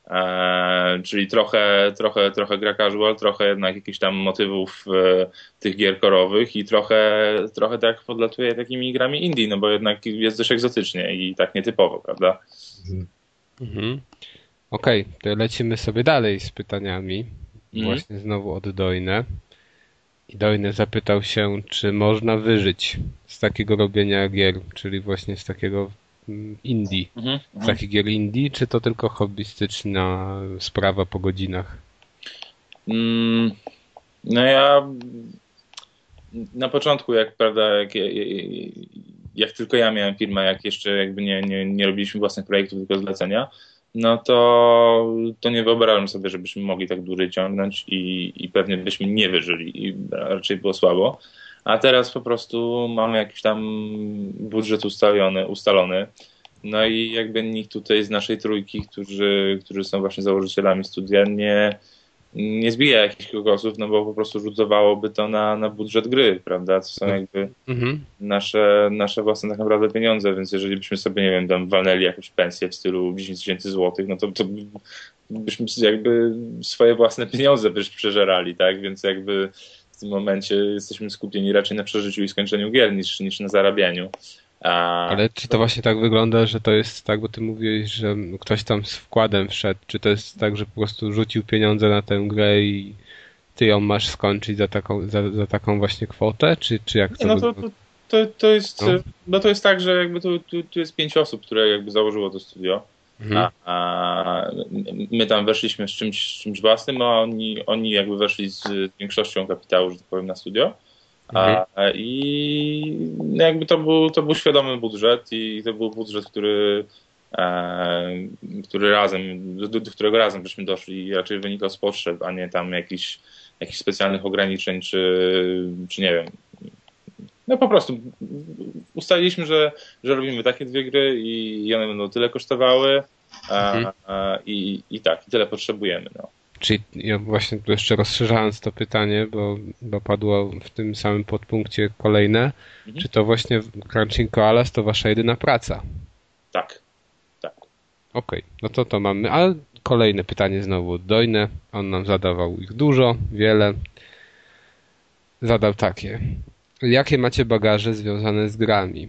E, czyli trochę, trochę, trochę gra casual, trochę jednak jakichś tam motywów e, tych gier korowych i trochę, trochę tak podlatuje takimi grami indie, no bo jednak jest dość egzotycznie i tak nietypowo, prawda? Mhm. Okej, to lecimy sobie dalej z pytaniami. Mhm. Właśnie znowu od Dojne. I Dojne zapytał się, czy można wyżyć z takiego robienia gier, czyli właśnie z takiego indie. Mhm. Takich gier indie, czy to tylko hobbystyczna sprawa po godzinach? Mm, no ja na początku, jak prawda, jak, jak tylko ja miałem firmę, jak jeszcze jakby nie, nie, nie robiliśmy własnych projektów, tylko zlecenia, no to, to nie wyobrażam sobie, żebyśmy mogli tak dłużej ciągnąć i, i pewnie byśmy nie wyżyli i raczej było słabo. A teraz po prostu mamy jakiś tam budżet ustalony, ustalony. No i jakby nikt tutaj z naszej trójki, którzy, którzy są właśnie założycielami studia, nie, nie zbija jakichś kokosów, no bo po prostu rzutowałoby to na, na budżet gry, prawda? To są jakby Mhm. nasze, nasze własne tak naprawdę pieniądze, więc jeżeli byśmy sobie, nie wiem, tam walnęli jakąś pensję w stylu 10 tysięcy złotych, no to, to byśmy jakby swoje własne pieniądze byśmy przeżerali, tak? Więc jakby w tym momencie jesteśmy skupieni raczej na przeżyciu i skończeniu gier niż, niż na zarabianiu. A, Ale czy to właśnie tak wygląda, że to jest tak, bo ty mówiłeś, że ktoś tam z wkładem wszedł, czy to jest tak, że po prostu rzucił pieniądze na tę grę i ty ją masz skończyć za taką, za, za taką właśnie kwotę, czy, czy jak to Nie, no to, to, to, to jest, No. no. to jest tak, że jakby tu, tu, tu jest pięć osób, które jakby założyło to studio. Mhm. A, a my tam weszliśmy z czymś, z czymś własnym, a oni, oni jakby weszli z większością kapitału, że tak powiem, na studio. A, I no jakby to był, to był świadomy budżet i to był budżet, który, e, który razem, do, do którego razem żeśmy doszli i raczej wynikał z potrzeb, a nie tam jakichś, jakichś specjalnych ograniczeń, czy, czy nie wiem. No po prostu ustaliliśmy, że, że robimy takie dwie gry i one będą tyle kosztowały a, Mhm. a, i, i tak, i tyle potrzebujemy. No. Czyli ja właśnie tu jeszcze rozszerzając to pytanie, bo, bo padło w tym samym podpunkcie kolejne, Mhm. czy to właśnie Crunching Koalas to wasza jedyna praca? Tak, tak. Okej, no to to mamy, ale kolejne pytanie znowu od Dojne, on nam zadawał ich dużo, wiele. Zadał takie, jakie macie bagaże związane z grami?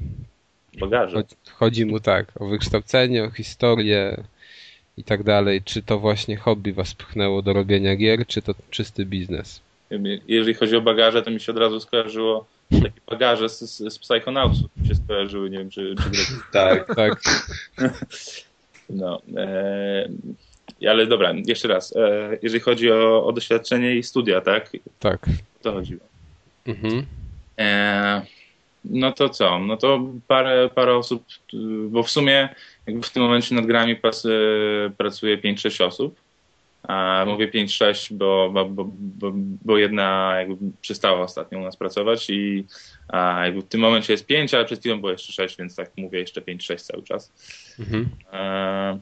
Bagaże. Chodzi, chodzi mu tak, o wykształcenie, o historię i tak dalej. Czy to właśnie hobby was pchnęło do robienia gier, czy to czysty biznes? Jeżeli chodzi o bagaże, to mi się od razu skojarzyło takie bagaże z, z, z Psychonautsów mi się skojarzyły, nie wiem, czy, czy Tak. Tak, No, e, ale dobra, jeszcze raz. E, jeżeli chodzi o, o doświadczenie i studia, tak? tak. O to chodziło. Mhm. E, no to co? No to parę, parę osób, bo w sumie jakby w tym momencie nad grami y, pracuje 5-6 osób. A mówię 5-6, bo, bo, bo, bo, bo jedna jakby przestała ostatnio u nas pracować i a jakby w tym momencie jest 5, ale przed chwilą było jeszcze 6, więc tak mówię jeszcze 5-6 cały czas. Mhm. E,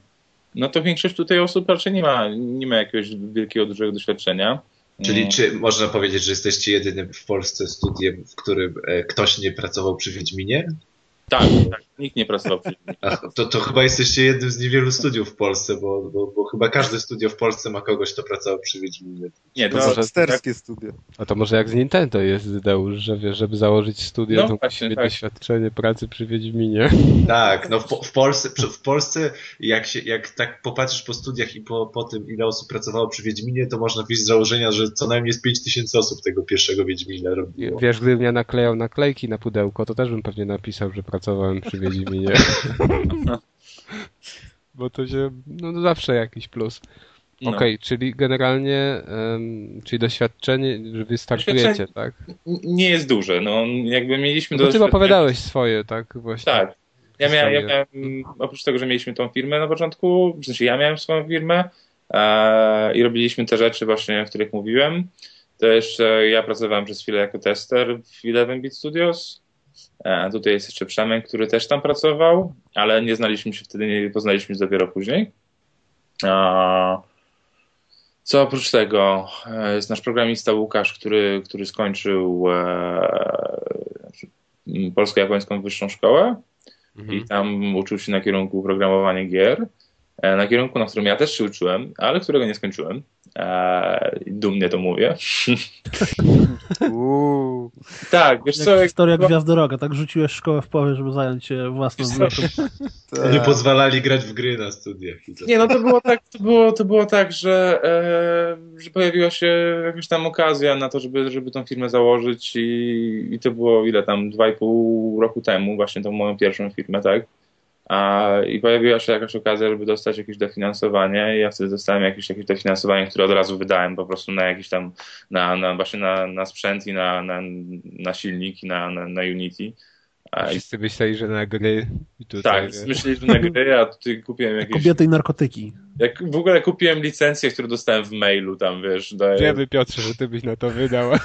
No to większość tutaj osób raczej nie ma, nie ma jakiegoś wielkiego, dużego doświadczenia. Czyli Mm, czy można powiedzieć, że jesteście jedynym w Polsce studiem, w którym e, ktoś nie pracował przy Wiedźminie? Tak, tak, nikt nie pracował przy Ach, to, to chyba jesteście jednym z niewielu studiów w Polsce, bo, bo, bo chyba każde studio w Polsce ma kogoś, kto pracował przy Wiedźminie. Nie, To to, może- hipsterskie studia. A to może jak z Nintendo jest, Deusz, że wiesz, żeby założyć studio, No to właśnie, musi mieć tak. doświadczenie pracy przy Wiedźminie. Tak, no w, w Polsce, w Polsce jak, się, jak tak popatrzysz po studiach i po, po tym, ile osób pracowało przy Wiedźminie, to można wyjść z założenia, że co najmniej z 5 tysięcy osób tego pierwszego Wiedźmina robiło. Wiesz, gdybym ja naklejał naklejki na pudełko, to też bym pewnie napisał, że pracowałem przy Wiedźminie. Bo to się, no zawsze jakiś plus. no. Okej, czyli generalnie, em, czyli doświadczenie, że wy startujecie, Doświadczenie- tak? Nie jest duże. No, jakby mieliśmy No bo ty opowiadałeś swoje, tak? Właśnie. Tak. Ja miałem, ja miałem, oprócz tego, że mieliśmy tą firmę na początku, w sensie ja miałem swoją firmę e, i robiliśmy te rzeczy właśnie, o których mówiłem, to jeszcze ja pracowałem przez chwilę jako tester w 11-bit Studios. E, tutaj jest jeszcze Przemek, który też tam pracował, ale nie znaliśmy się wtedy, nie poznaliśmy się dopiero później. Co oprócz tego, e, jest nasz programista Łukasz, który, który skończył e, Polsko-Japońską Wyższą Szkołę Mhm. i tam uczył się na kierunku programowania gier. Na kierunku, na którym ja też się uczyłem, ale którego nie skończyłem. Dumnie to mówię. Uuu. Tak, wiesz Jak co, jak, historia Gwiazdy Roga, tak rzuciłeś szkołę w powie, żeby zająć się co? wzrokiem. Tak. Nie pozwalali grać w gry na studiach. Nie, no to było tak, to było, to było tak, że, e, że pojawiła się jakaś tam okazja na to, żeby, żeby tą firmę założyć i, i to było ile tam, dwa i pół roku temu, właśnie tą moją pierwszą firmę, tak? A, I pojawiła się jakaś okazja, żeby dostać jakieś dofinansowanie i ja wtedy dostałem jakieś, jakieś dofinansowanie, które od razu wydałem po prostu na jakiś tam, na, na właśnie na, na sprzęt i na, na, na silnik i na, na, na Unity. A, i, Wszyscy myśleli, że na gry i tutaj, tak, myśleli, że na gry, a tutaj kupiłem jakieś... Kobiety i narkotyki. Jak w ogóle kupiłem licencję, którą dostałem w mailu tam, wiesz, daję... Wiemy Piotrze, że ty byś na to wydał.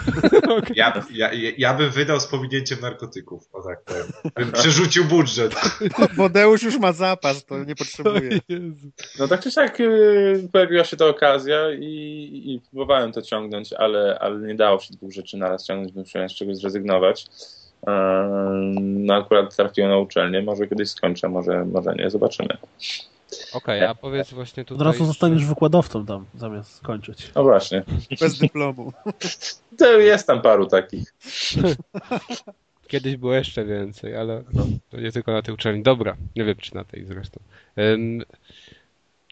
Ja, ja, ja bym wydał z pominięciem narkotyków, o tak powiem. Bym przerzucił budżet. Bodeusz już ma zapas, to nie potrzebuje. No tak czy siak y, pojawiła się ta okazja i, i próbowałem to ciągnąć, ale, ale nie dało się dwóch rzeczy naraz ciągnąć, bym musiałem z czegoś zrezygnować. Ehm, No akurat trafiłem na uczelnię, może kiedyś skończę, może, może nie, zobaczymy. Okej, a powiedz właśnie Od tutaj... razu zostaniesz wykładowcą tam, zamiast skończyć. No właśnie, Bez dyplomu. to jest tam paru takich. Kiedyś było jeszcze więcej, ale to nie tylko na tej uczelni. Dobra, nie wiem czy na tej zresztą. Ym,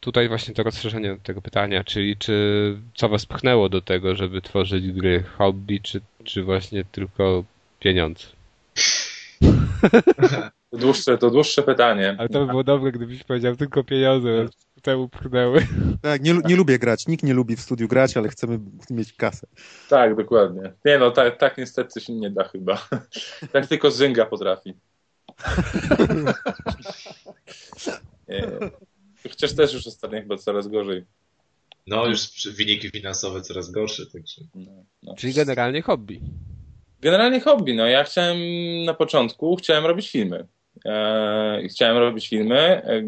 Tutaj właśnie to rozszerzenie tego pytania, czyli czy co was pchnęło do tego, żeby tworzyć gry hobby, czy, czy właśnie tylko pieniądze? To dłuższe, to dłuższe pytanie. Ale to by było dobre, gdybyś powiedział tylko pieniądze, temu pchnęły. Tak, nie, nie lubię grać. Nikt nie lubi w studiu grać, ale chcemy mieć kasę. Tak, dokładnie. Nie no, tak, tak niestety się nie da chyba. Tak tylko Zynga potrafi. Nie. Chociaż też już ostatnio chyba coraz gorzej. No, już wyniki finansowe coraz gorsze, także. No, no. Czyli generalnie hobby. Generalnie hobby. No, ja chciałem na początku chciałem robić filmy. E, chciałem robić filmy e,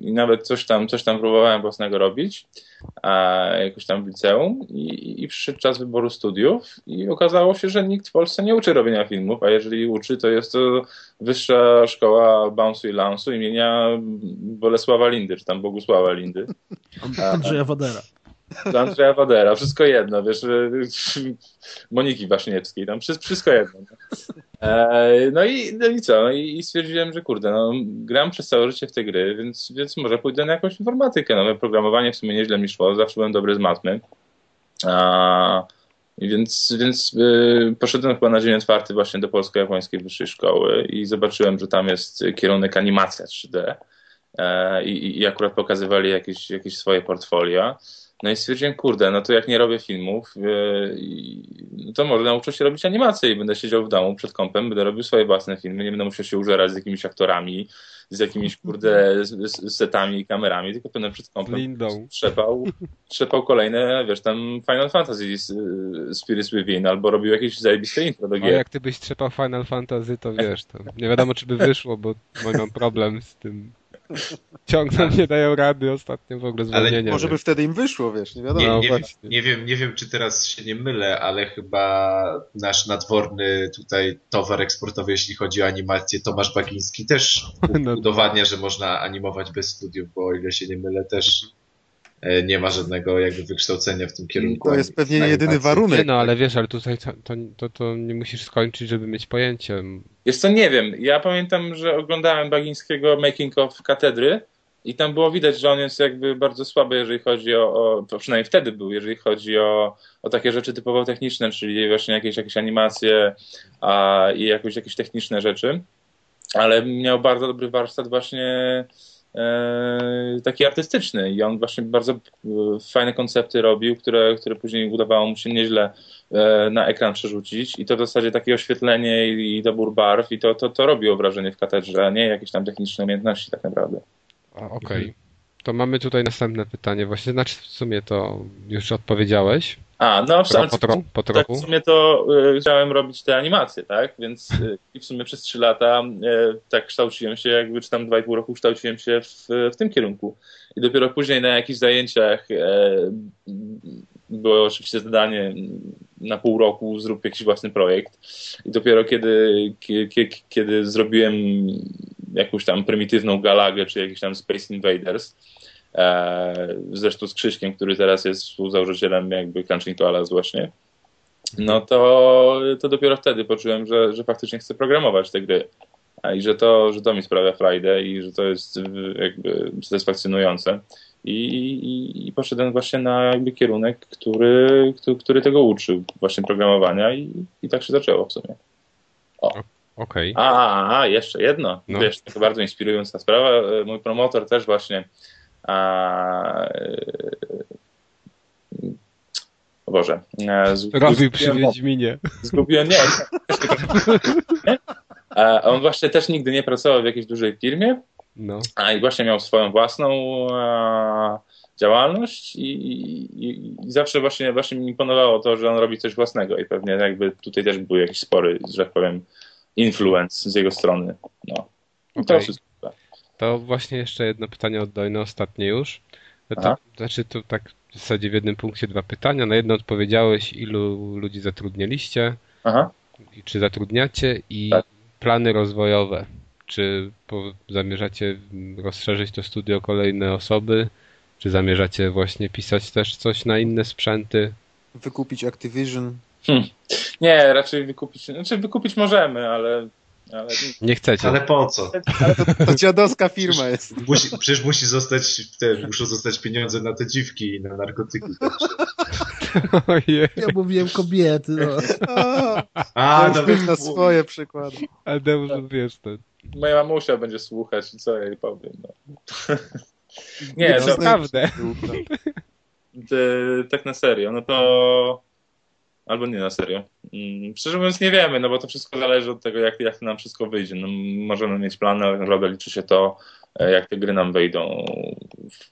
i nawet coś tam, coś tam próbowałem własnego robić, a jakoś tam w liceum i, i przyszedł czas wyboru studiów i okazało się, że nikt w Polsce nie uczy robienia filmów, a jeżeli uczy, to jest to Wyższa Szkoła Bounce'u i Lance'u imienia Bolesława Lindy, czy tam Bogusława Lindy. Andrzeja Wodera. Do Andrzeja Wadera, wszystko jedno, wiesz, Moniki Waszniewskiej, tam wszystko jedno. E, no i, no i co, i, stwierdziłem, że kurde, no gram przez całe życie w te gry, więc, więc może pójdę na jakąś informatykę, no programowanie w sumie nieźle mi szło, zawsze byłem dobry z matmy. A, więc więc y, poszedłem chyba na dzień otwarty właśnie do Polsko-Japońskiej Wyższej Szkoły i zobaczyłem, że tam jest kierunek animacja 3D e, i, i akurat pokazywali jakieś, jakieś swoje portfolio. No i stwierdziłem, kurde, no to jak nie robię filmów, yy, to może nauczę się robić animację i będę siedział w domu przed kąpem, będę robił swoje własne filmy, nie będę musiał się użerać z jakimiś aktorami, z jakimiś, kurde, z, z setami i kamerami, tylko będę przed kąpem Lindą. trzepał, trzepał kolejne, wiesz, tam Final Fantasy z, Spirits Within, albo robił jakieś zajebiste intro do A gier. jak ty byś trzepał Final Fantasy, to wiesz, to nie wiadomo czy by wyszło, bo mam problem z tym. Ciągle nie dają rady ostatnio w ogóle zwolnienia. Może by wtedy im wyszło, wiesz, nie wiadomo. Nie, No nie, wiem, właśnie. nie, wiem, nie wiem, czy teraz się nie mylę, ale chyba nasz nadworny tutaj towar eksportowy, jeśli chodzi o animację, Tomasz Bagiński też No. udowadnia, że można animować bez studiów, bo o ile się nie mylę, też e, nie ma żadnego jakby wykształcenia w tym kierunku. To jest pewnie jedyny warunek. Nie no, ale wiesz, ale tutaj to, to, to, nie musisz skończyć, żeby mieć pojęcie. Wiesz co, nie wiem. Ja pamiętam, że oglądałem Bagińskiego Making of Katedry i tam było widać, że on jest jakby bardzo słaby, jeżeli chodzi o, o to przynajmniej wtedy był, jeżeli chodzi o, o takie rzeczy typowo techniczne, czyli właśnie jakieś, jakieś animacje a, i jakoś, jakieś techniczne rzeczy, ale miał bardzo dobry warsztat właśnie e, taki artystyczny i on właśnie bardzo e, fajne koncepty robił, które, które później udawało mu się nieźle e, na ekran przerzucić i to w zasadzie takie oświetlenie i, dobór barw i to, to, to robiło wrażenie w katedrze, a nie jakieś tam techniczne umiejętności tak naprawdę. Okej. To mamy tutaj następne pytanie. Właśnie, znaczy w sumie to już odpowiedziałeś. A, no Tro, ale po, tro, po tak trochu. w sumie to y, chciałem robić te animacje, tak? Więc y, i w sumie przez trzy lata y, tak kształciłem się, jakby czy tam dwa i pół roku kształciłem się w, w tym kierunku. I dopiero później na jakichś zajęciach e, było oczywiście zadanie na pół roku zrób jakiś własny projekt. I dopiero kiedy, kiedy, kiedy zrobiłem jakąś tam prymitywną galagę, czy jakiś tam Space Invaders, zresztą z Krzyśkiem, który teraz jest współzałożycielem jakby Crunching Koalas właśnie, no to, to dopiero wtedy poczułem, że, że faktycznie chcę programować te gry. I że to, że to mi sprawia frajdę i że to jest jakby satysfakcjonujące. I, i, i poszedłem właśnie na jakby kierunek, który, który, który tego uczył, właśnie programowania i, i tak się zaczęło w sumie. Okej. A, a, a, jeszcze jedno. No. Wiesz, taka bardzo inspirująca sprawa. E, Mój promotor też właśnie a, e, o Boże. e, zgubiłem- Robił przy Wiedźminie. Zgubiłem, nie. A on właśnie też nigdy nie pracował w jakiejś dużej firmie, No. a i właśnie miał swoją własną e, działalność i, i, i zawsze właśnie, właśnie mi imponowało to, że on robi coś własnego i pewnie jakby tutaj też był jakiś spory, że tak powiem, influence z jego strony. No. I to właśnie jeszcze jedno pytanie od Dojno, ostatnie już. To, Aha. znaczy tu tak w zasadzie w jednym punkcie dwa pytania. Na jedno odpowiedziałeś, ilu ludzi zatrudnialiście Aha. i czy zatrudniacie i Tak. plany rozwojowe. Czy po, zamierzacie rozszerzyć to studio o kolejne osoby? Czy zamierzacie właśnie pisać też coś na inne sprzęty? Wykupić Activision. Nie, raczej wykupić, znaczy wykupić możemy, ale, ale Nie chcecie. Ale po co? To dziadowska firma jest. Musi, przecież musi zostać, te, muszą zostać pieniądze na te dziwki i na narkotyki. Ojej, Ja mówiłem kobiety, no. A, A, to no już na swoje przykłady. Adeusz, wiesz to. moja mamusia będzie słuchać i co ja jej powiem. No. Nie, No, no, zna- Naprawdę. Tak na serio, no to. Albo nie na serio. Mm, Szczerze mówiąc, nie wiemy, no bo to wszystko zależy od tego, jak, jak nam wszystko wyjdzie. No, możemy mieć plany, ale naprawdę liczy się to, e, jak te gry nam wyjdą.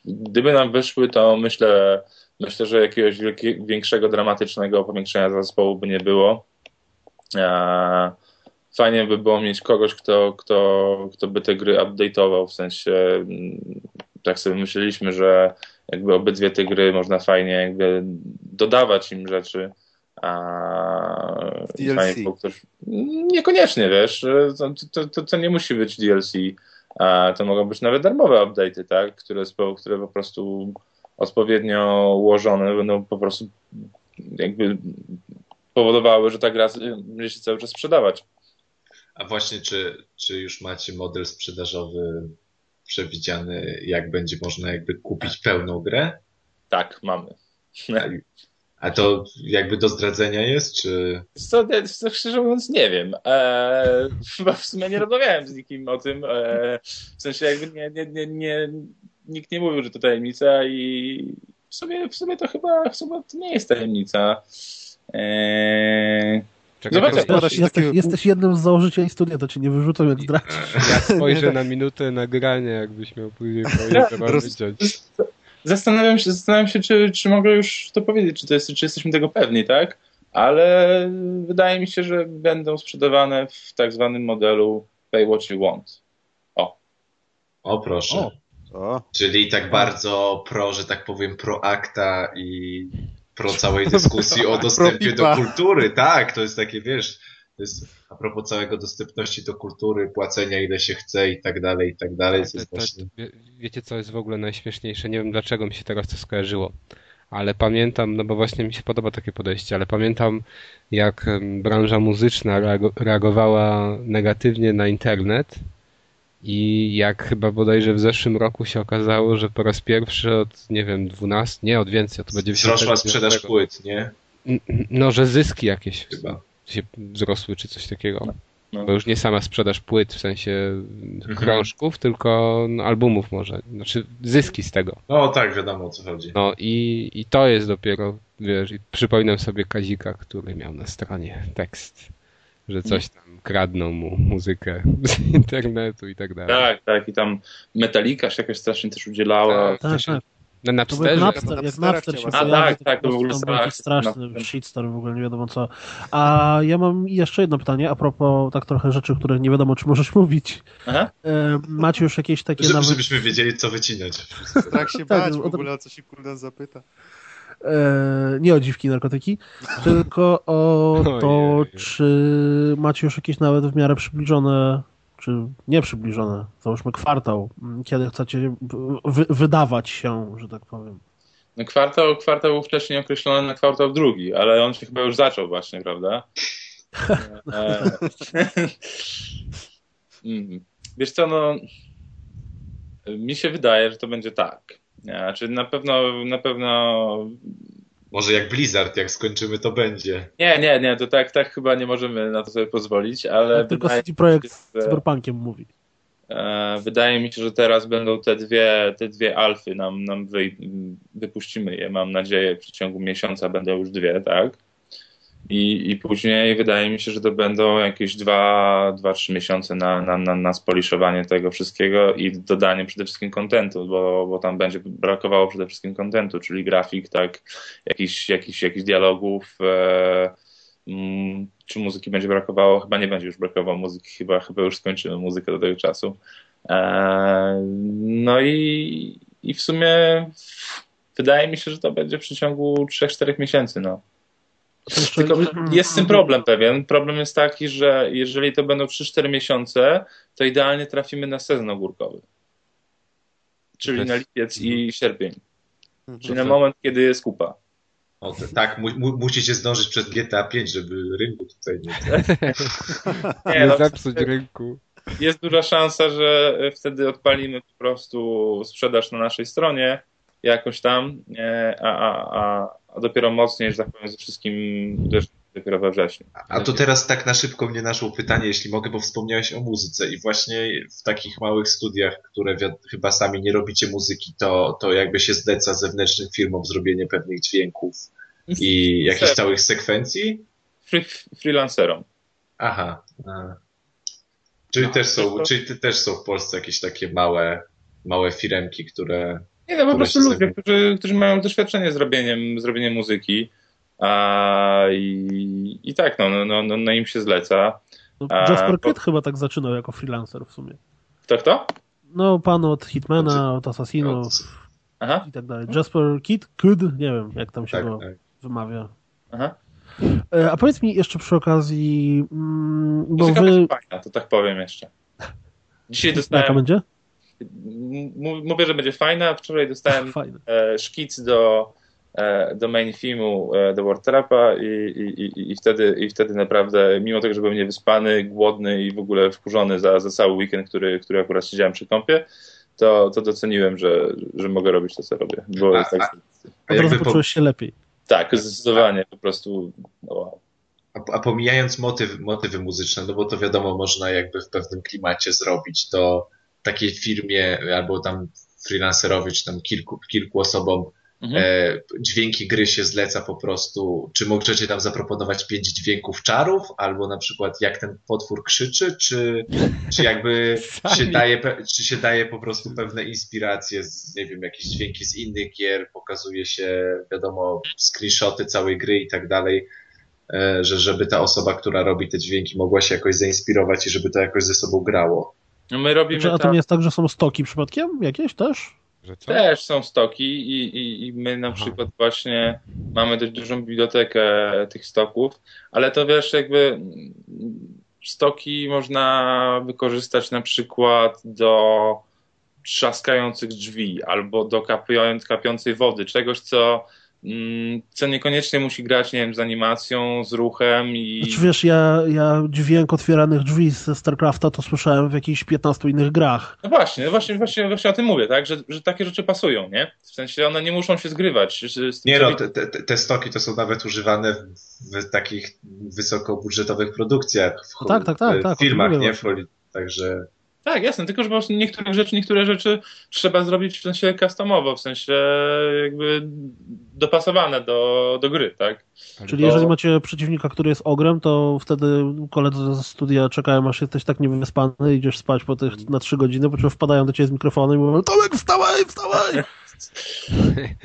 Gdyby nam wyszły, to myślę, myślę że jakiegoś większego, dramatycznego powiększenia zespołu by nie było. E, Fajnie by było mieć kogoś, kto, kto, kto by te gry update'ował, w sensie mm, tak sobie myśleliśmy, że jakby obydwie te gry można fajnie jakby dodawać im rzeczy. A DLC. ktoś... Niekoniecznie, wiesz, to, to, to, to nie musi być DLC. A to mogą być nawet darmowe update'y, tak? które, które po prostu odpowiednio ułożone będą po prostu jakby powodowały, że ta gra będzie się cały czas sprzedawać. A właśnie, czy, czy już macie model sprzedażowy przewidziany, jak będzie można jakby kupić pełną grę? Tak, mamy. A to jakby do zdradzenia jest, czy... Co, co, szczerze mówiąc, nie wiem. Eee, chyba w sumie nie rozmawiałem z nikim o tym. Eee, w sensie jakby nie, nie, nie, nie, nikt nie mówił, że to tajemnica i w sumie, w sumie to chyba, chyba to nie jest tajemnica. Eee, Czekaj, się Jesteś, takiego- jesteś jednym z założycieli studia, to cię nie wyrzucą jak zdradzisz. ja spojrzę na minutę nagrania, jakbyś miał później powiedzieć, to mam. Zastanawiam się, zastanawiam się czy, czy mogę już to powiedzieć, czy, to jest, czy jesteśmy tego pewni, tak? Ale wydaje mi się, że będą sprzedawane w tak zwanym modelu pay what you want. O proszę. O. O, Czyli tak bardzo pro, że tak powiem, pro akta i pro całej dyskusji o dostępie do kultury. Tak, to jest takie, wiesz, to jest a propos całego dostępności do kultury, płacenia ile się chce i tak dalej, i tak dalej. To To, jest to, właśnie... wie- wiecie, co jest w ogóle najśmieszniejsze? Nie wiem, dlaczego mi się teraz to skojarzyło, ale pamiętam, no bo właśnie mi się podoba takie podejście, ale pamiętam, jak branża muzyczna reago- reagowała negatywnie na internet i jak chyba bodajże w zeszłym roku się okazało, że po raz pierwszy od, nie wiem, 12, nie, od więcej, to będzie Wzrosła sprzedaż płyt, nie? No, że zyski jakieś Chyba. Się wzrosły, czy coś takiego. No. Bo już nie sama sprzedaż płyt, w sensie krążków, tylko no, albumów może. Znaczy zyski z tego. No tak, wiadomo o co chodzi. No i, i to jest dopiero, wiesz, i przypominam sobie Kazika, który miał na stronie tekst, że coś tam kradną mu muzykę z internetu i tak dalej. Tak, tak. I tam Metallica się jakoś strasznie też udzielała. Tak, tak. Na To był. Napster, jak Napster się pojawił, tak, tak, to prostu tam był straszny. Napster. shitstorm, w ogóle nie wiadomo co. A ja mam jeszcze jedno pytanie, a propos tak trochę rzeczy, które nie wiadomo, czy możesz mówić. Aha. E, macie już jakieś takie Żeby, nawet... żebyśmy wiedzieli, co wycinać. strach się Tak, bać w o to- ogóle, o co się Kuldan zapyta. E, nie o dziwki narkotyki, tylko o Ojej. to, czy macie już jakieś nawet w miarę przybliżone, czy nie przybliżone, załóżmy kwartał, m, kiedy chcecie wy, wydawać się, że tak powiem. No kwartał, kwartał był wcześniej określony na kwartał drugi, ale on się chyba już zaczął właśnie, prawda? E, mm. Wiesz co, no mi się wydaje, że to będzie tak. Znaczy na pewno, na pewno Może jak Blizzard, jak skończymy, to będzie. nie, nie, nie, to tak, tak chyba nie możemy na to sobie pozwolić, ale Tak tylko mi Projekt z Cyberpunkiem mówi. E, Wydaje mi się, że teraz będą te dwie, te dwie alfy, nam, nam wy, wypuścimy je, mam nadzieję, w przeciągu miesiąca będą już dwie, tak? I, I później wydaje mi się, że to będą jakieś dwa, dwa trzy miesiące na, na, na, na spoliszowanie tego wszystkiego i dodanie przede wszystkim kontentu, bo, bo tam będzie brakowało przede wszystkim kontentu, czyli grafik, tak, jakichś jakichś jakichś dialogów, e, mm, czy muzyki będzie brakowało? Chyba nie będzie już brakowało muzyki, chyba, chyba już skończymy muzykę do tego czasu. Eee, no i, i w sumie wydaje mi się, że to będzie w przeciągu 3-4 miesięcy. No. Jeszcze- Tylko jest z tym problem pewien. Problem jest taki, że jeżeli to będą 3-4 miesiące, to idealnie trafimy na sezon ogórkowy. Czyli Bez- na lipiec i sierpień. Mhm. Czyli na moment, kiedy jest kupa. O, to, tak, mu, mu, musicie zdążyć przed GTA 5, żeby rynku tutaj nie... Nie, Nie no, zepsuć rynku. jest duża szansa, że wtedy odpalimy po prostu sprzedaż na naszej stronie jakoś tam, a, a, a, a dopiero mocniej, że tak powiem, ze wszystkim uderzymy dopiero we wrześniu. A to teraz tak na szybko mnie naszło pytanie, jeśli mogę, bo wspomniałeś o muzyce i właśnie w takich małych studiach, które chyba sami nie robicie muzyki, to, to jakby się zleca zewnętrznym firmom zrobienie pewnych dźwięków i jakichś całych sekwencji? Free, freelancerom. Aha. Czyli, No, też są, to- czyli też są w Polsce jakieś takie małe, małe firemki, które... Nie, no po prostu ludzie, którzy, którzy mają doświadczenie z robieniem, z robieniem muzyki a, i, i tak, no, no, no, no, no im się zleca. No, A, Jasper Kidd chyba tak zaczynał jako freelancer w sumie. Kto, kto? No, pan od Hitmana, od Assassinów Aha, i tak dalej. Jasper Kidd? Kidd? Nie wiem, jak tam się Tak, go tak. wymawia. aha. E, A powiedz mi jeszcze przy okazji, mm, bo Muzyka wy... fajna, to tak powiem jeszcze. Dzisiaj Jaka dostałem, będzie? Mówię, że będzie fajna, wczoraj dostałem Fajne. e, szkic do, e, do main filmu e, The War Trapa i, i, i, i, wtedy, i wtedy naprawdę, mimo tego, że byłem niewyspany, głodny i w ogóle wkurzony za, za cały weekend, który, który akurat siedziałem przy kąpie, to, to doceniłem, że, że mogę robić to, co robię. Bo A- jest tak, a- A Od razu poczułeś się lepiej. tak, zdecydowanie po prostu no, wow. A, a pomijając motyw, motywy muzyczne, no bo to wiadomo, można jakby w pewnym klimacie zrobić, to takiej firmie albo tam freelancerowi, czy tam kilku, kilku osobom Mhm. e, dźwięki gry się zleca po prostu. Czy możecie tam zaproponować pięć dźwięków czarów, albo na przykład jak ten potwór krzyczy, czy, czy jakby się daje, czy się daje po prostu pewne inspiracje z, nie wiem, jakieś dźwięki z innych gier, pokazuje się, wiadomo, screenshoty całej gry i tak dalej, e, że żeby ta osoba, która robi te dźwięki mogła się jakoś zainspirować i żeby to jakoś ze sobą grało. No my robimy Czy, a to tak, nie jest tak, że są stoki przypadkiem? Jakieś też? Też są stoki i, i, i my na Aha. przykład właśnie mamy dość dużą bibliotekę tych stoków, ale to wiesz, jakby mm, stoki można wykorzystać na przykład do trzaskających drzwi albo do kapią- kapiącej wody, czegoś co, co niekoniecznie musi grać, nie wiem, z animacją, z ruchem i... Znaczy wiesz, ja, ja dźwięk otwieranych drzwi ze StarCrafta to słyszałem w jakichś 15 innych grach. No właśnie, no właśnie, właśnie, właśnie o tym mówię, tak, że, że takie rzeczy pasują, nie? W sensie one nie muszą się zgrywać. z- z tym, Nie no, te, te, te stoki to są nawet używane w, w takich wysokobudżetowych produkcjach, w, No tak, tak, tak, w tak, filmach, nie? W, także Tak, jasne, tylko że po prostu niektórych rzeczy, niektóre rzeczy trzeba zrobić w sensie customowo, w sensie jakby dopasowane do, do gry, tak? Czyli To- jeżeli macie przeciwnika, który jest ogrem, to wtedy koledzy ze studia czekają, aż jesteś tak niewyspany, idziesz spać po tych na 3 godziny, po czym wpadają do ciebie z mikrofonem i mówią Tomek, wstawaj, wstawaj!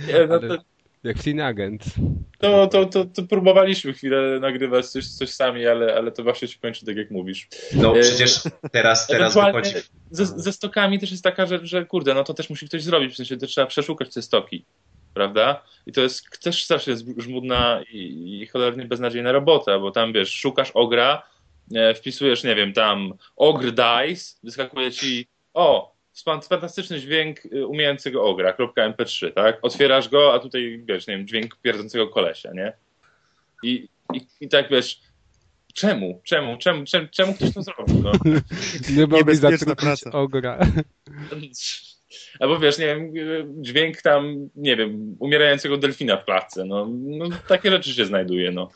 Nie, no to, Jak Clean Agent. to, to, to, to próbowaliśmy chwilę nagrywać coś, coś sami, ale, ale to właśnie się kończy tak jak mówisz. no E, przecież teraz, teraz ze, ze stokami też jest taka rzecz, że kurde, no to też musi ktoś zrobić, w sensie to trzeba przeszukać te stoki, prawda? I to jest też strasznie żmudna i, i cholernie beznadziejna robota, bo tam wiesz, szukasz ogra, e, wpisujesz, nie wiem, tam ogr dice, wyskakuje ci, o, fantastyczny dźwięk y, umiejącego ogra, .mp3, tak? Otwierasz go, a tutaj, wiesz, nie wiem, dźwięk pierdzącego kolesia, nie? I, i, i tak, wiesz, czemu, czemu, czemu, czemu, czemu ktoś to zrobił, no? Nie mogli Niebezpieczna zatrudnić praca. ogra. Albo wiesz, nie wiem, dźwięk tam, nie wiem, umierającego delfina w klatce, no, no takie rzeczy się znajduje, no.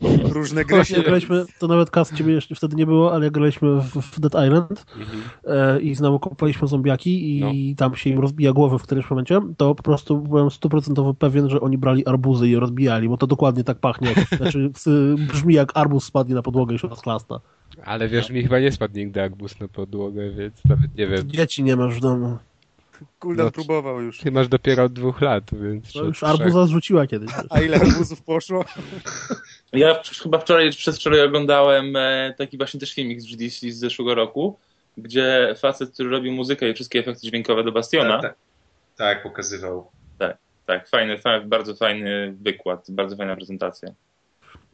Różne gry Właśnie graliśmy, to nawet kas ciebie jeszcze wtedy nie było, ale jak graliśmy w, w Dead Island Mhm. e, i znowu kopaliśmy zombiaki i tam się im rozbija głowy w którymś momencie, to po prostu byłem stuprocentowo pewien, że oni brali arbuzy i je rozbijali, bo to dokładnie tak pachnie. Znaczy brzmi jak arbuz spadnie na podłogę i się rozklasta. Ale wiesz, mi chyba nie spadł nigdy arbus na podłogę, więc nawet nie wiem. Dzieci nie masz w domu. Kuldan No. próbował już. Ty masz dopiero od dwóch lat, więc... Od już arbuza zrzuciła kiedyś. A ile arbuzów poszło? Ja chyba wczoraj, czy przedwczoraj oglądałem e, taki właśnie też filmik z GDC z zeszłego roku, gdzie facet, który robił muzykę i wszystkie efekty dźwiękowe do Bastiona, Tak, tak, tak, pokazywał. tak, fajny, fajny, bardzo fajny wykład, bardzo fajna prezentacja.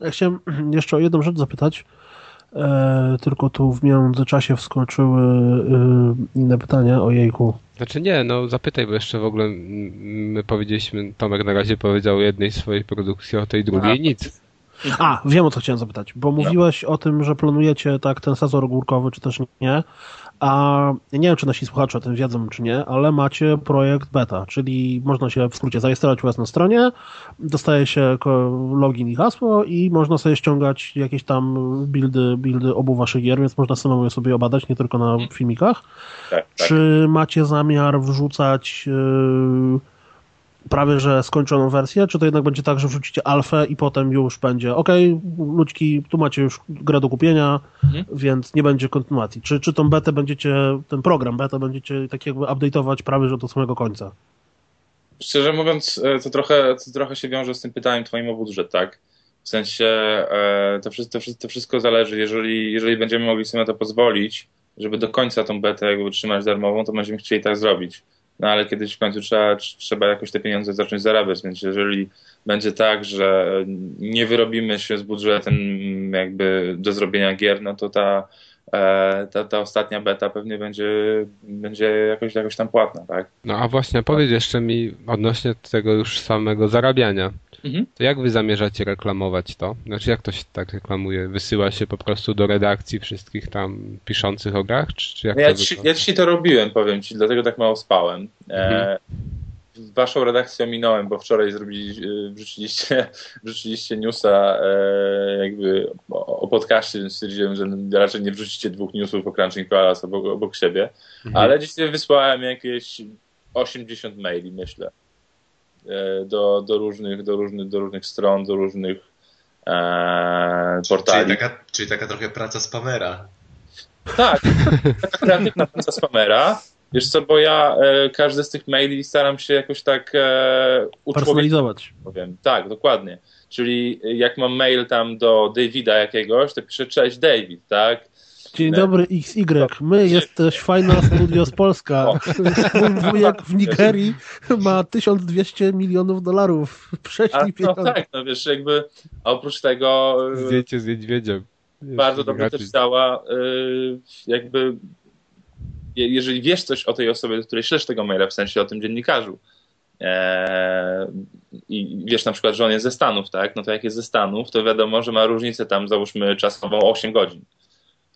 Ja chciałem jeszcze o jedną rzecz zapytać, tylko tu w międzyczasie wskoczyły e, inne pytania o jejku. Znaczy nie, no zapytaj, bo jeszcze w ogóle my powiedzieliśmy, Tomek na razie powiedział o jednej swojej produkcji, o tej drugiej A. nic. A, wiem o co chciałem zapytać, bo mówiłeś o tym, że planujecie tak ten sezon ogórkowy, czy też nie, a ja nie wiem, czy nasi słuchacze o tym wiedzą, czy nie, ale macie projekt beta, czyli można się w skrócie zarejestrować u was na stronie, dostaje się login i hasło i można sobie ściągać jakieś tam buildy, buildy obu waszych gier, więc można samemu je sobie obadać, nie tylko na filmikach. Tak, tak. Czy macie zamiar wrzucać yy, prawie że skończoną wersję, czy to jednak będzie tak, że wrzucicie alfę i potem już będzie ok, ludźki, tu macie już grę do kupienia, Mhm. więc nie będzie kontynuacji. Czy, czy tą betę będziecie, ten program betę będziecie tak jakby update'ować prawie że do samego końca? Szczerze mówiąc, e, to trochę, to trochę się wiąże z tym pytaniem twoim o budżet, tak? W sensie e, to, wszystko, to, wszystko, to wszystko zależy, jeżeli, jeżeli będziemy mogli sobie na to pozwolić, żeby do końca tą betę jakby trzymać darmową, to będziemy chcieli tak zrobić. No ale kiedyś w końcu trzeba, trzeba jakoś te pieniądze zacząć zarabiać, więc jeżeli będzie tak, że nie wyrobimy się z budżetem jakby do zrobienia gier, no to ta, ta, ta ostatnia beta pewnie będzie, będzie jakoś, jakoś tam płatna, tak? No a właśnie, powiedz jeszcze mi odnośnie tego już samego zarabiania. Mhm. To jak wy zamierzacie reklamować to? Znaczy jak to się tak reklamuje? Wysyła się po prostu do redakcji wszystkich tam piszących o grach? Czy, czy jak Ja, to wygląda? ja dzisiaj to robiłem, powiem ci, dlatego tak mało spałem. E, waszą redakcję ominąłem, bo wczoraj zrobili, e, wrzuciliście, wrzuciliście newsa e, jakby o, o podcaście, więc stwierdziłem, że raczej nie wrzucicie dwóch newsów o Crunching Palace obok, obok siebie. Mhm. Ale dzisiaj wysłałem jakieś 80 maili, myślę. E, Do, do, różnych, do, różnych, do różnych stron, do różnych e, portali. Czyli taka, czyli taka trochę praca spamera. Tak, taka kreatywna praca spamera. Wiesz co, bo ja e, każdy z tych maili staram się jakoś tak e, Personalizować. powiem. Tak, dokładnie. Czyli jak mam mail tam do Davida jakiegoś, to piszę cześć David, tak? Dzień Nie. dobry XY, my jesteś fajna studio z Polska. Mój wujek w Nigerii ma 1200 milionów dolarów. A, Prześlij no pieniądze. tak, no wiesz, jakby a oprócz tego e, Zdjęcie z niedźwiedziem. bardzo dobrze też działa, jakby jeżeli wiesz coś o tej osobie, do której ślesz tego maila, w sensie o tym dziennikarzu e, i wiesz na przykład, że on jest ze Stanów, tak, no to jak jest ze Stanów, to wiadomo, że ma różnicę tam załóżmy czasową 8 godzin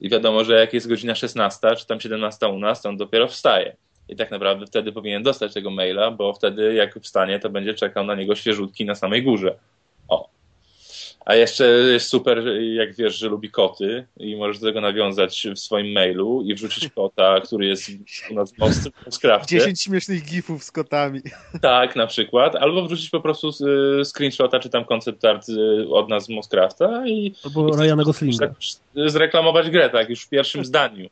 i wiadomo, że jak jest godzina 16 czy tam 17 u nas, to on dopiero wstaje. I tak naprawdę wtedy powinien dostać tego maila, bo wtedy jak wstanie, to będzie czekał na niego świeżutki na samej górze. A jeszcze jest super, jak wiesz, że lubi koty i możesz do tego nawiązać w swoim mailu i wrzucić kota, który jest u nas w Mostcrafcie. 10 śmiesznych gifów z kotami. Tak, na przykład. Albo wrzucić po prostu y, screenshota czy tam concept art y, od nas z Mostcrafta i Albo Ryana Goslinga. tak zreklamować grę, tak, już w pierwszym zdaniu.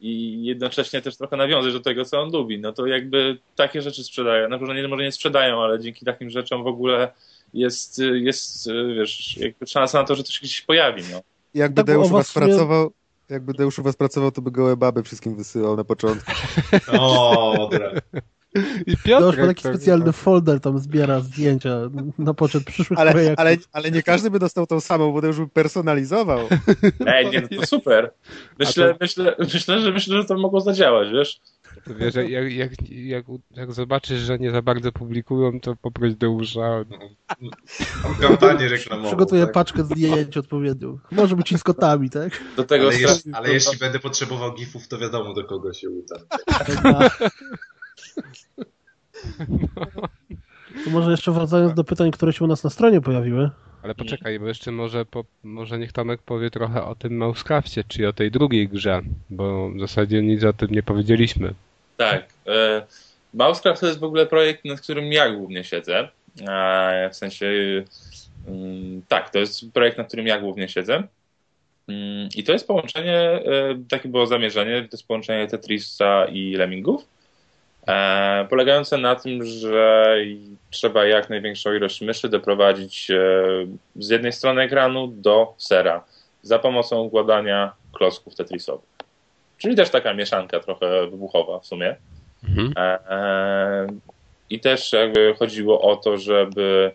I jednocześnie też trochę nawiązać do tego, co on lubi. No to jakby takie rzeczy sprzedają. Na pewno nie, może nie sprzedają, ale dzięki takim rzeczom w ogóle jest, jest wiesz, jakby szansa na to, że to się gdzieś pojawi. No. Jakby Tak, Deusz u was sumie- pracował, jakby Deusz u was pracował, to by gołe baby wszystkim wysyłał na początku. O, dobra. I To już ma taki pewnie specjalny ma. folder, tam zbiera zdjęcia na poczet przyszłych Ale, projektów. ale, ale nie każdy by dostał tą samą, bo Deusz by personalizował. Ej, nie, no to super. Myślę, to- myślę, myślę, że myślę, że to mogło zadziałać, wiesz? To wiesz, jak, jak, jak, jak, zobaczysz, że nie za bardzo publikują, to poproś Deusza. Mam kampanię reklamową. Przygotuję tak? paczkę zdjęć odpowiednią. Może być i z kotami, tak? Do tego Ale, jeśli, ale jeśli będę potrzebował gifów, to wiadomo do kogo się udam. To może jeszcze wracając do pytań, które się u nas na stronie pojawiły. Ale poczekaj, bo jeszcze może, po, może niech Tomek powie trochę o tym Mousecrafcie, czyli o tej drugiej grze, bo w zasadzie nic o tym nie powiedzieliśmy. Tak. E, Mousecraft to jest w ogóle projekt, nad którym ja głównie siedzę. E, w sensie, mm, tak, to jest projekt, nad którym ja głównie siedzę. Mm, I to jest połączenie, e, takie było zamierzenie, to jest połączenie Tetrisa i Lemmingów, e, polegające na tym, że trzeba jak największą ilość myszy doprowadzić e, z jednej strony ekranu do sera za pomocą układania klocków Tetrisowych. Czyli też taka mieszanka trochę wybuchowa w sumie. Mhm. E, I też jakby chodziło o to, żeby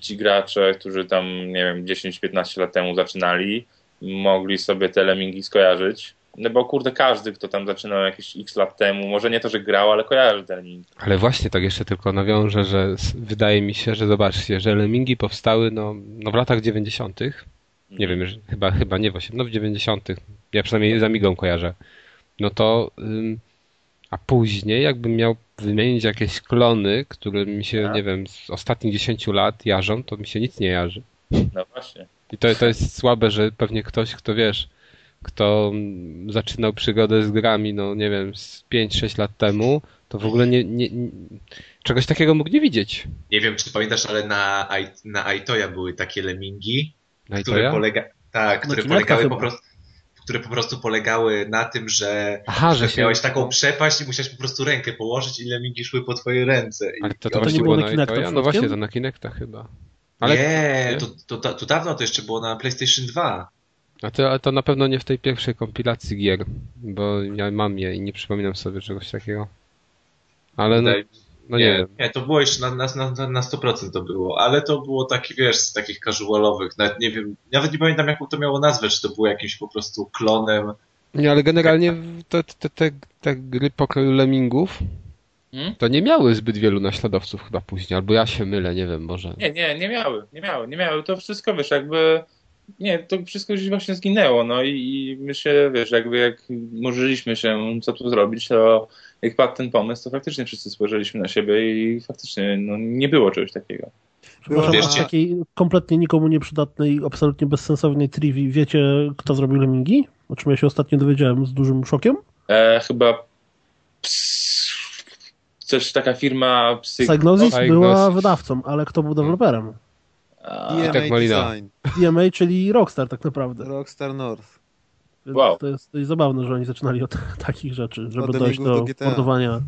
ci gracze, którzy tam, nie wiem, 10-15 lat temu zaczynali, mogli sobie te lemingi skojarzyć. No bo kurde, każdy, kto tam zaczynał jakieś x lat temu, może nie to, że grał, ale kojarzy te lemingi. Ale właśnie tak jeszcze tylko nawiążę, że wydaje mi się, że zobaczcie, że Lemmingi powstały no, no w latach 90. Nie wiem, już chyba, chyba nie w 8, no w 90. Ja przynajmniej z Amigą kojarzę. No to ym, a później jakbym miał wymienić jakieś klony, które mi się, Tak. nie wiem, z ostatnich 10 lat jarzą, to mi się nic nie jarzy. No właśnie. I to, to jest słabe, że pewnie ktoś, kto wiesz, kto zaczynał przygodę z grami, no nie wiem, z 5-6 lat temu, to w ogóle nie, nie, nie, czegoś takiego mógł nie widzieć. Nie wiem, czy pamiętasz, ale na, na Aitoya były takie lemingi, to które, polega... tak, które, polegały po prostu, które po prostu polegały na tym, że, Aha, że że się... miałeś taką przepaść i musiałeś po prostu rękę położyć i lemingi szły po twojej ręce. I, Ale to, i to właśnie nie było na Kinecta Kinecta, No właśnie, to na Kinecta chyba. Ale, Nie, to, to, to, to dawno to jeszcze było na PlayStation 2. a to, to na pewno nie w tej pierwszej kompilacji gier, bo ja mam je i nie przypominam sobie czegoś takiego. Ale no, no nie, nie, nie, to było jeszcze na, na, na, na 100% to było, ale to było takie, wiesz, z takich casualowych, nawet nie wiem, nawet nie pamiętam jaką to miało nazwę, czy to było jakimś po prostu klonem. Nie, ale generalnie te, te, te, te gry pokroju Lemmingów Hmm? to nie miały zbyt wielu naśladowców chyba później, albo ja się mylę, nie wiem, może. Nie, nie, nie miały, nie miały, nie miały. To wszystko, wiesz, jakby nie, to wszystko gdzieś właśnie zginęło, no i, i my się, wiesz, jakby jak marzyliśmy się, co tu zrobić, to jak padł ten pomysł, to faktycznie wszyscy spojrzeliśmy na siebie i faktycznie no, nie było czegoś takiego. Przepraszam, czy- takiej kompletnie nikomu nieprzydatnej, absolutnie bezsensownej triwi. Wiecie, kto zrobił Lemingi? O czym ja się ostatnio dowiedziałem z dużym szokiem? E, chyba ps, coś taka firma psy, Psygnosis Psygnosis. była wydawcą, ale kto był deweloperem? a, I tak DMA. Design, DMA, czyli Rockstar tak naprawdę. Rockstar North. Więc Wow. to jest dość zabawne, że oni zaczynali od takich rzeczy, żeby Od dojść do do mordowania.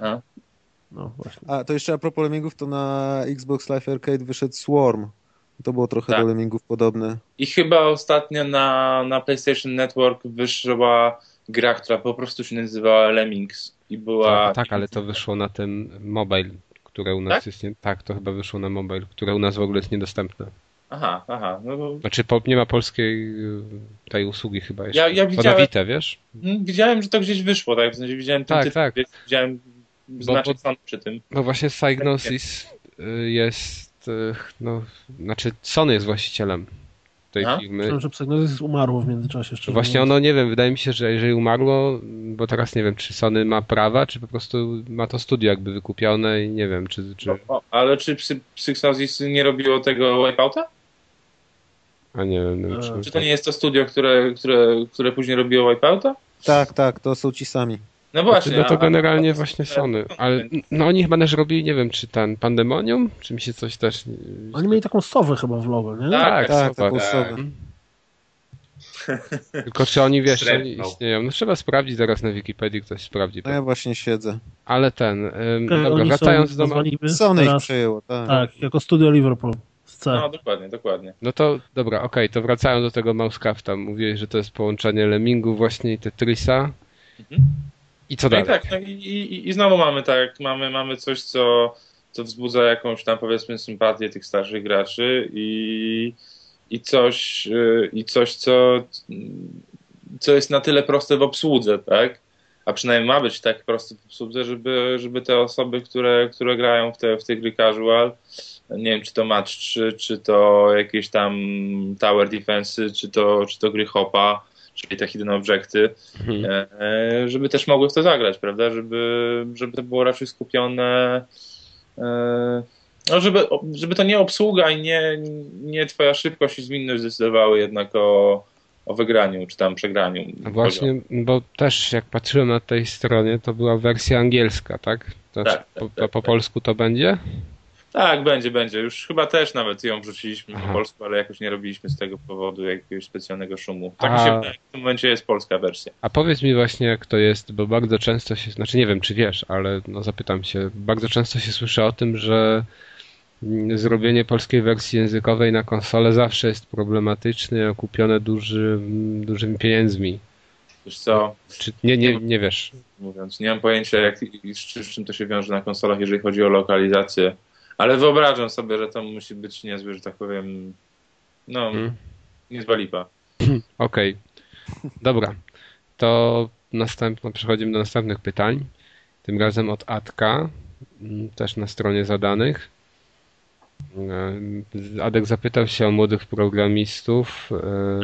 A. No właśnie. A to jeszcze a propos Lemmingów, to na Xbox Live Arcade wyszedł Swarm. To było trochę Tak. do Lemmingów podobne. I chyba ostatnio na, na PlayStation Network wyszła gra, która po prostu się nazywała Lemmings i była... Tak, tak, ale to wyszło na ten mobile, które u nas Tak? jest nie... Tak, to chyba wyszło na mobile, które u nas w ogóle jest niedostępne. Aha, aha, no bo Znaczy po, nie ma polskiej y, tej usługi chyba jeszcze. Ja- ja widziałem- wiesz? Mm, Widziałem, że to gdzieś wyszło, tak? W sensie widziałem ten Tak, tytuł, tak. widziałem znaczek bo- Sony przy tym. No właśnie Psygnosis y, jest, y, no, znaczy Sony jest właścicielem tej A? firmy. Myślałem, że Psygnosis umarło w międzyczasie. Szczerze Właśnie mówiąc. ono, nie wiem, wydaje mi się, że jeżeli umarło, bo teraz nie wiem, czy Sony ma prawa, czy po prostu ma to studio jakby wykupione i nie wiem, czy... czy... O, o, ale czy Psy- Psygnosis nie robiło tego Wipeouta? A nie wiem, czy... Czy to nie jest to studio, które, które, które później robiło Wipeouta? Tak, tak, to są ci sami. No Znaczy, właśnie. no to a- generalnie a- właśnie Sony, ale no oni chyba też robili, nie wiem, czy ten Pandemonium, czy mi się coś też... Oni mieli taką sowę chyba w logo, nie? Tak, Tak, Sowa. taką sowę. Tylko czy oni, wiesz, czy oni istnieją? No trzeba sprawdzić zaraz na Wikipedii, ktoś sprawdzi. No ja właśnie siedzę. Ale ten, ym, dobra, wracając są do... Sony ich przejęło, tak. Tak, jako studio Liverpool. C. No, dokładnie, dokładnie. No to dobra, okej, to wracając do tego Mousecrafta. Mówiłeś, że to jest połączenie Lemmingu właśnie i Tetrisa. Mhm. I co No i dalej? tak, no i, i, i znowu mamy tak, mamy, mamy coś, co, co wzbudza jakąś tam powiedzmy sympatię tych starszych graczy i, i coś, y, i coś co, co jest na tyle proste w obsłudze, tak? a przynajmniej ma być tak prosty w obsłudze, żeby, żeby te osoby, które, które grają w te, w te gry casual, nie wiem, czy to match, czy, czy to jakieś tam tower defense, czy to, czy to gry hopa, czyli te hidden objecty, e, żeby też mogły w to zagrać, prawda? Żeby, żeby to było raczej skupione. e, No, żeby, żeby to nie obsługa i nie, nie twoja szybkość i zwinność zdecydowały jednak o, o wygraniu czy tam przegraniu. A właśnie, bo też jak patrzyłem na tej stronie, to była wersja angielska, tak? To Tak, po, tak, po, tak, po tak. polsku to będzie? Tak, będzie, będzie. Już chyba też nawet ją wrzuciliśmy Aha. po polsku, ale jakoś nie robiliśmy z tego powodu jakiegoś specjalnego szumu. Tak mi się wydaje, w tym momencie jest polska wersja. A powiedz mi właśnie, jak to jest, bo bardzo często się, znaczy nie wiem, czy wiesz, ale no zapytam się, bardzo często się słyszy o tym, że zrobienie polskiej wersji językowej na konsolę zawsze jest problematyczne, okupione duży, dużymi pieniędzmi. Wiesz co, Czy nie, nie, nie wiesz? mówiąc, nie mam pojęcia jak, z czym to się wiąże na konsolach, jeżeli chodzi o lokalizację, ale wyobrażam sobie, że to musi być niezły, że tak powiem, no, Hmm? niezła lipa. Okej. Dobra. To następno przechodzimy do następnych pytań. Tym razem od Adka, mm, też na stronie zadanych. E, Adek zapytał się o młodych programistów. e,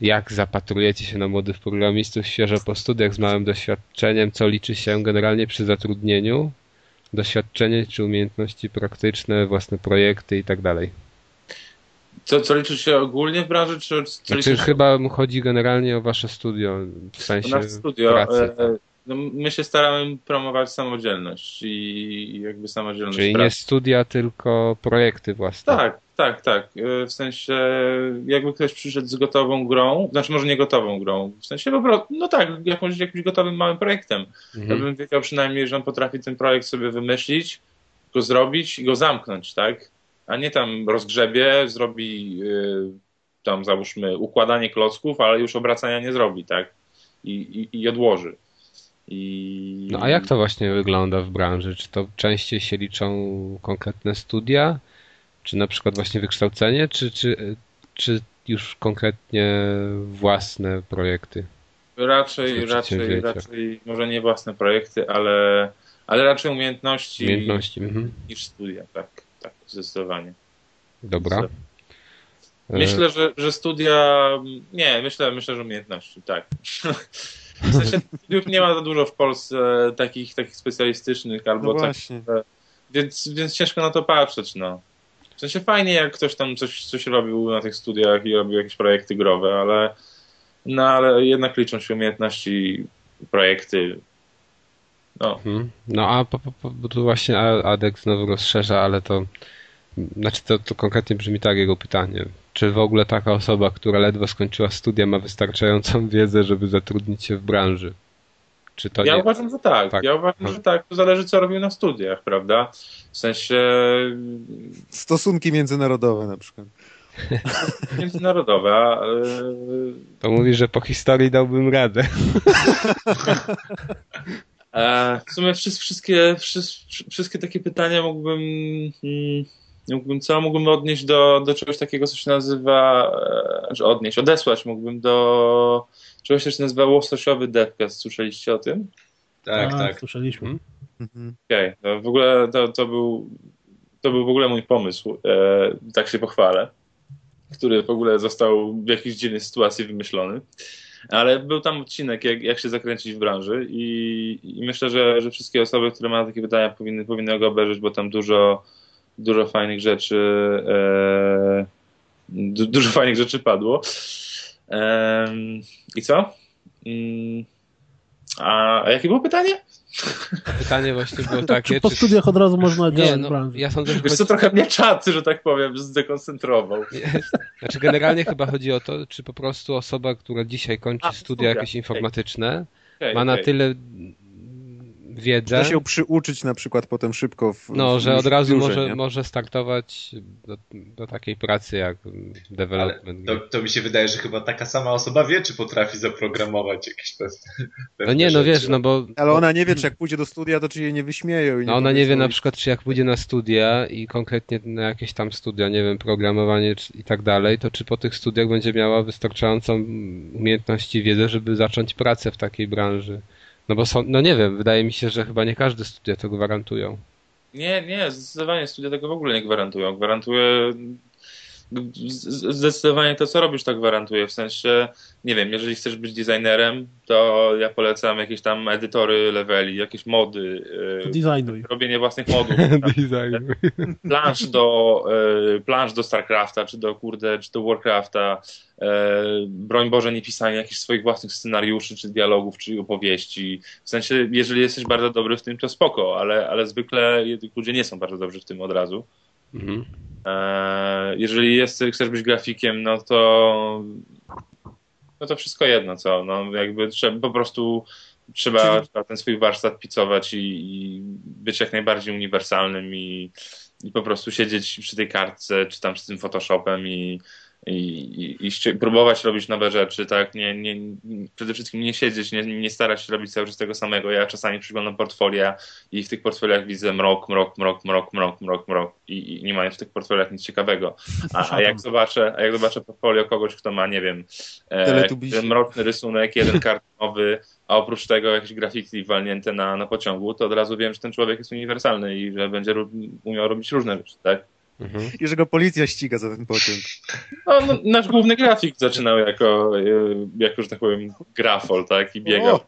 Jak zapatrujecie się na młodych programistów świeżo po studiach z małym doświadczeniem? Co liczy się generalnie przy zatrudnieniu? Doświadczenie czy umiejętności praktyczne, własne projekty i tak dalej. Co, co liczy się ogólnie w branży, czy co Znaczy liczy chyba chodzi generalnie o wasze studio, w sensie studio? pracy. E, no, my się staramy promować samodzielność i jakby samodzielność Czyli nie pracy. studia, tylko projekty własne. Tak, tak, tak. E, W sensie, jakby ktoś przyszedł z gotową grą, znaczy może nie gotową grą, w sensie po prostu, no tak, jakąś, jakimś gotowym małym projektem. Ja Mhm. bym wiedział przynajmniej, że on potrafi ten projekt sobie wymyślić, go zrobić i go zamknąć, tak? A nie tam rozgrzebie, zrobi y, tam załóżmy układanie klocków, ale już obracania nie zrobi, tak? I, i, i odłoży. I... No a jak to właśnie wygląda w branży? Czy to częściej się liczą konkretne studia? Czy na przykład właśnie wykształcenie? Czy, czy, czy już konkretnie własne projekty? Raczej, raczej, raczej, może nie własne projekty, ale, ale raczej umiejętności, Umiejętności. Mhm. niż studia, tak, tak, zdecydowanie. Dobra. E, Myślę, że, że studia. Nie, myślę, myślę, że umiejętności, tak. W sensie studiów nie ma za dużo w Polsce takich, takich specjalistycznych No albo tak, właśnie. więc, więc ciężko na to patrzeć, no. W sensie fajnie, jak ktoś tam coś, coś robił na tych studiach i robił jakieś projekty growe, ale no ale jednak liczą się umiejętności, projekty. No, Mhm. No a po, po, po, bo tu właśnie Adek znowu rozszerza, ale to znaczy to, to konkretnie brzmi tak jego pytanie. Czy w ogóle taka osoba, która ledwo skończyła studia, ma wystarczającą wiedzę, żeby zatrudnić się w branży? Czy to ja nie? uważam, że tak. Tak. Ja uważam, że tak. To zależy, co robił na studiach, prawda? W sensie Stosunki międzynarodowe na przykład. międzynarodowe. e, To mówisz, że po historii dałbym radę. E, w sumie wszystkie, wszystkie, wszystkie, wszystkie takie pytania mógłbym, mm, mógłbym co? Mógłbym odnieść do, do czegoś takiego, co się nazywa, e, że odnieść, odesłać mógłbym do czegoś, co się nazywa łososiowy devcast. Słyszeliście o tym? Tak, A, tak. Słyszeliśmy. Mhm. Mhm. Okej, to w ogóle to, to był to był w ogóle mój pomysł, e, tak się pochwalę, który w ogóle został w jakiejś dziwnej sytuacji wymyślony. Ale był tam odcinek, jak, jak się zakręcić w branży i, i myślę, że, że wszystkie osoby, które mają takie pytania powinny, powinny go obejrzeć, bo tam dużo, dużo fajnych rzeczy e, du, dużo fajnych rzeczy padło. Em, I co? Mm, a, a jakie było pytanie? Pytanie właśnie było Czy takie, po studiach od razu można Nie, działać no, branży? ja sądzę, że Wiesz chodzi... trochę mnie czat, że tak powiem, zdekoncentrował. Znaczy generalnie chyba chodzi o to, czy po prostu osoba, która dzisiaj kończy A, studia studia, jakieś informatyczne, Okej, ma na okej. tyle wiedzę, Da się przyuczyć na przykład potem szybko w no, w, że od razu biurze, może, nie? może startować do, do takiej pracy jak development. to, to mi się wydaje, że chyba taka sama osoba wie, czy potrafi zaprogramować jakieś pewne No nie, no rzeczy. wiesz, no bo Ale ona nie wie, czy jak pójdzie do studia, to czy jej nie wyśmieją. I no ona nie wie na przykład, czy jak pójdzie na studia i konkretnie na jakieś tam studia, nie wiem, programowanie czy- i tak dalej, to czy po tych studiach będzie miała wystarczającą umiejętność i wiedzę, żeby zacząć pracę w takiej branży. No bo są, no nie wiem, wydaje mi się, że chyba nie każde studia to gwarantują. Nie, nie, zdecydowanie studia tego w ogóle nie gwarantują. Gwarantuje zdecydowanie to, co robisz, to gwarantuje. W sensie, nie wiem, jeżeli chcesz być designerem, to ja polecam jakieś tam edytory leveli, jakieś mody, yy, designuj. robienie własnych modów, Design. plansz do, yy, plansz do StarCrafta, czy do kurde, czy do Warcrafta, broń Boże, nie pisanie jakichś swoich własnych scenariuszy, czy dialogów, czy opowieści. W sensie, jeżeli jesteś bardzo dobry w tym, to spoko, ale, ale zwykle ludzie nie są bardzo dobrzy w tym od razu. Mhm. Eee, Jeżeli jest, chcesz być grafikiem, no to no to wszystko jedno, co? No jakby trzeba, po prostu trzeba, trzeba ten swój warsztat picować i, i być jak najbardziej uniwersalnym i, i po prostu siedzieć przy tej kartce, czy tam z tym Photoshopem i, i, i, i próbować robić nowe rzeczy, tak? Nie, nie, przede wszystkim nie siedzieć, nie, nie starać się robić cały czas tego samego. Ja czasami przyglądam portfolia i w tych portfoliach widzę mrok, mrok, mrok, mrok, mrok, mrok, mrok i, i nie ma w tych portfoliach nic ciekawego. A, a jak zobaczę, a jak zobaczę portfolio kogoś, kto ma, nie wiem, e, mroczny rysunek, jeden kartonowy, a oprócz tego jakieś grafiki walnięte na, na pociągu, to od razu wiem, że ten człowiek jest uniwersalny i że będzie umiał robić różne rzeczy, tak? Mhm. I że go policja ściga za ten pociąg. No, no, nasz główny grafik zaczynał jako, e, jako, że tak powiem, grafol, tak? I biegał, O!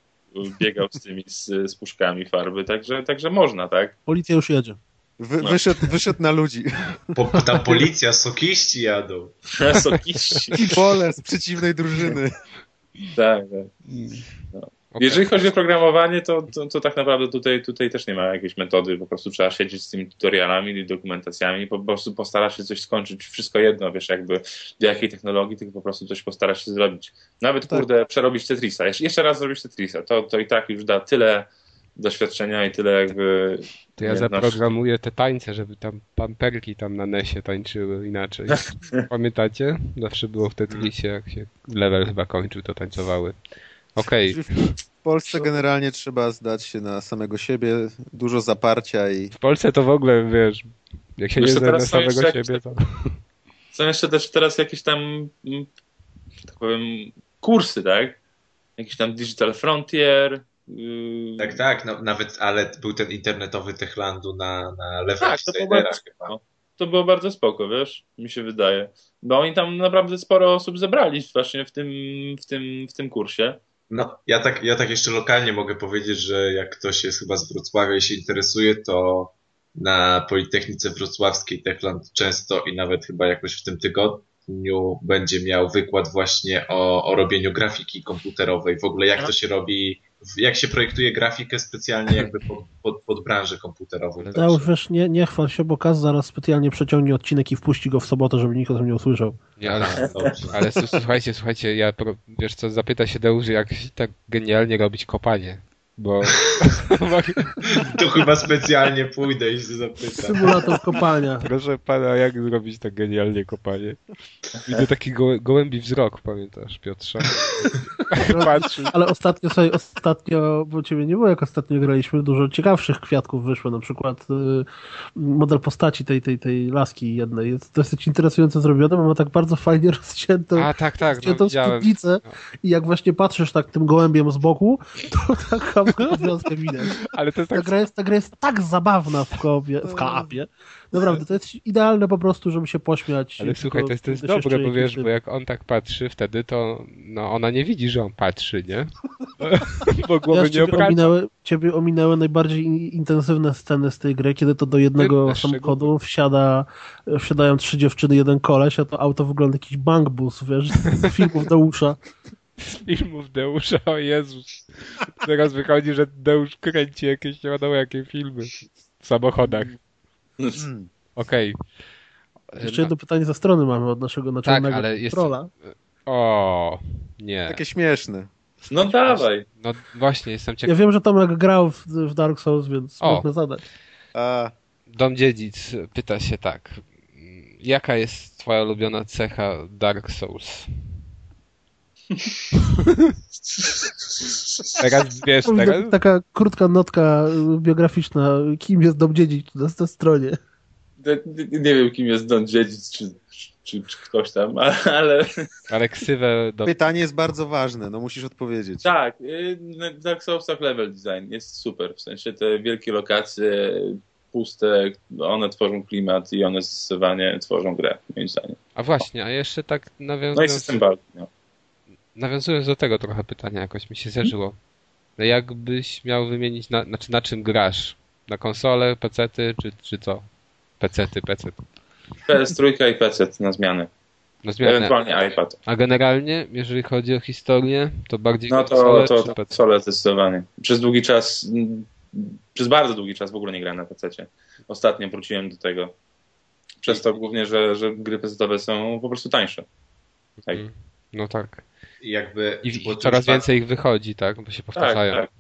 biegał z tymi, z, z puszkami farby, także, także można, tak? Policja już jedzie. Wy, No. wyszedł, wyszedł na ludzi. Po, tam policja, sokiści jadą. Sokiści. I pole z przeciwnej drużyny. tak, tak. Okej. Jeżeli chodzi o programowanie, to, to, to tak naprawdę tutaj, tutaj też nie ma jakiejś metody, po prostu trzeba siedzieć z tymi tutorialami i dokumentacjami, po prostu postarać się coś skończyć, wszystko jedno, wiesz, jakby do jakiej technologii, tylko po prostu coś postarać się zrobić. Nawet, Tak. kurde, przerobić Tetrisa, jeszcze, jeszcze raz zrobić Tetrisa, to, to i tak już da tyle doświadczenia i tyle jakby... To ja zaprogramuję te tańce, żeby tam pamperki tam na nesie tańczyły inaczej. Pamiętacie? Zawsze było w Tetrisie, jak się level chyba kończył, to tańcowały. Okej, W Polsce generalnie trzeba zdać się na samego siebie, dużo zaparcia i w Polsce to w ogóle, wiesz, jak się Wiesz nie zna na samego jakieś siebie, to... Są jeszcze też teraz jakieś tam, mm, że tak powiem, kursy, tak? Jakiś tam Digital Frontier. Yy, Tak, tak, no, nawet, ale był ten internetowy Techlandu na, na level Tak, to było bardzo chyba. spoko. To było bardzo spoko, wiesz, mi się wydaje. Bo oni tam naprawdę sporo osób zebrali właśnie w tym, w tym, w tym kursie. No, ja tak, ja tak jeszcze lokalnie mogę powiedzieć, że jak ktoś jest chyba z Wrocławia i się interesuje, to na Politechnice Wrocławskiej Techland często i nawet chyba jakoś w tym tygodniu będzie miał wykład właśnie o, o robieniu grafiki komputerowej, w ogóle jak to się robi, jak się projektuje grafikę specjalnie jakby pod, pod, pod branżę komputerową. Ja już wiesz, nie, nie chwal się, bo Kaz zaraz specjalnie przeciągnie odcinek i wpuści go w sobotę, żeby nikt o tym nie usłyszał. Nie, ale, ale słuchajcie, słuchajcie, ja, wiesz co, zapyta się Deusz, jak tak genialnie robić kopanie, bo... To chyba specjalnie pójdę i się zapytam. Symulator kopania. Proszę pana, jak zrobić tak genialnie kopanie? Widzę taki gołę, gołębi wzrok, pamiętasz, Piotrze? Patrzy. Ale ostatnio sobie, ostatnio, bo ciebie nie było, jak ostatnio graliśmy, dużo ciekawszych kwiatków wyszło, na przykład y, model postaci tej, tej, tej laski jednej jest dosyć interesująco zrobione, bo ma tak bardzo fajnie rozciętą, A, tak, tak, no rozciętą widziałem. spódnicę i jak właśnie patrzysz tak tym gołębiem z boku, to taka wiązkę widać. Ale to jest Ta tak gra jest, ta gra jest tak zabawna w kopie, w kapie. Naprawdę, to jest idealne po prostu, żeby się pośmiać. Ale słuchaj, to jest, to jest dobre, bo wiesz, bo jak on tak patrzy wtedy, to no, ona nie widzi, że on patrzy, nie? bo głowy Wiesz, nie obraca. ominęły, ciebie ominęły najbardziej in- intensywne sceny z tej gry, kiedy to do jednego Jedne samochodu wsiada, wsiadają trzy dziewczyny, jeden koleś, a to auto wygląda jakiś bankbus, wiesz, z filmów Deusza. Z filmów Deusza, o Jezus. Teraz wychodzi, że Deusz kręci jakieś nie wiadomo jakie filmy w samochodach. Mm. Okej. Jeszcze jedno pytanie ze strony mamy od naszego naczelnego Tak, ale jest- trolla. O, nie. Takie śmieszne. No dawaj. No właśnie, jestem Ja ciekaw. wiem, że Tomek grał w, w Dark Souls, więc O. można zadać. A, Dom Dziedzic pyta się tak. Jaka jest twoja ulubiona cecha Dark Souls? Teraz wiesz, teraz... Taka krótka notka biograficzna, kim jest Dom Dziedzic na, na stronie. Nie, nie wiem, kim jest Don Dziedzic, czy, czy, czy ktoś tam, ale, ale ksywę do... Pytanie jest bardzo ważne, no musisz odpowiedzieć. tak, y, Dark Soulsach level design jest super, w sensie te wielkie lokacje, puste, one tworzą klimat i one zdecydowanie tworzą grę, moim zdaniem. A właśnie, a jeszcze tak No i nawiązując, system walki, no. Nawiązując do tego trochę pytania, jakoś mi się zdarzyło. No Jakbyś miał wymienić, na, znaczy na czym grasz? Na konsolę, pecety, czy, czy co? Pecety, pecet. PS3 i PC na zmianę. No zmianę. Ewentualnie iPad. A generalnie, jeżeli chodzi o historię, to bardziej No konsole, to, to, czy to PC? konsole zdecydowanie. Przez długi czas, przez bardzo długi czas w ogóle nie grałem na PC. Ostatnio wróciłem do tego. Przez to głównie, że, że gry PC są po prostu tańsze. Tak. Mm. No tak. Jakby, I, bo i tu coraz tak- więcej ich wychodzi, tak? Bo się Tak, powtarzają. tak.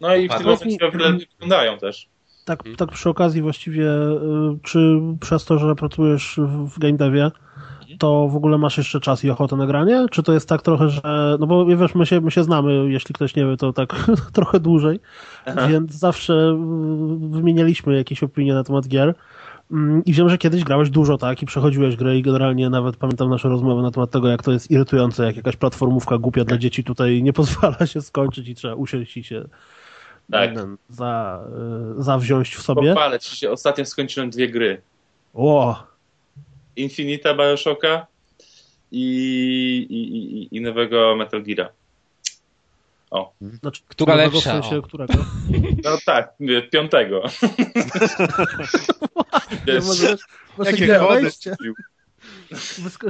No i w tym momencie lepiej wyglądają też. Tak, Mhm. tak przy okazji właściwie, y, czy przez to, że pracujesz w game devie, to w ogóle masz jeszcze czas i ochotę na granie? Czy to jest tak trochę, że, no bo wiesz, my się, my się znamy, jeśli ktoś nie wie, to tak trochę dłużej, Aha. więc zawsze y, wymienialiśmy jakieś opinie na temat gier Mm, i wiem, że kiedyś grałeś dużo, tak, i przechodziłeś gry i generalnie nawet pamiętam nasze rozmowy na temat tego, jak to jest irytujące, jak jakaś platformówka głupia dla dzieci tutaj nie pozwala się skończyć i trzeba usiąść i się Tak. ten, za, y, zawziąć w sobie. Pochwalę ci się, ostatnio skończyłem dwie gry. O, Infinita Bioshocka i, i, i, i nowego Metal Geara. Znaczy, Która lepsza? W sensie, O. którego? No tak, nie, piątego. Nie, Wiesz, może Jakie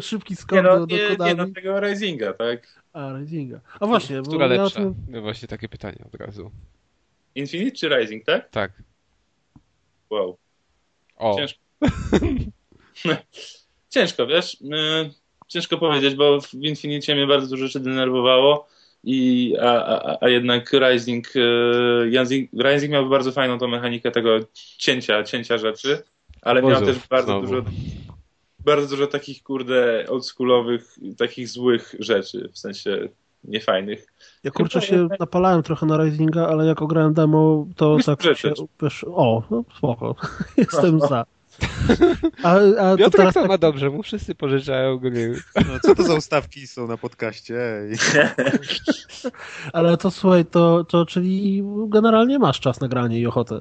Szybki nie, skok no, do, do nie, nie, kodami. no tego Risinga, tak? A, Risinga. A właśnie, Która bo ja o lepsza? tym- No właśnie takie pytanie od razu. Infinite czy Rising, tak? Tak. Wow. O, Ciężko. Ciężko, wiesz? Yy, ciężko powiedzieć, bo w Infinicie mnie bardzo dużo rzeczy denerwowało. I, a, a, a jednak Rising, yy, Rising, Rising miał bardzo fajną tą mechanikę tego cięcia, cięcia rzeczy, ale miał Obozów też bardzo znowu. dużo bardzo dużo takich kurde oldschoolowych, takich złych rzeczy, w sensie niefajnych. Ja kurczę się napalałem trochę na Risinga, ale jak ograłem demo, to Myślę, tak się, wiesz, o, no spoko, jestem za. A, a to Piotrek teraz to tak, ma dobrze, mu wszyscy pożyczają gry. No, co to za ustawki są na podcaście? Ej. ale to słuchaj, to, to czyli generalnie masz czas na granie i ochotę.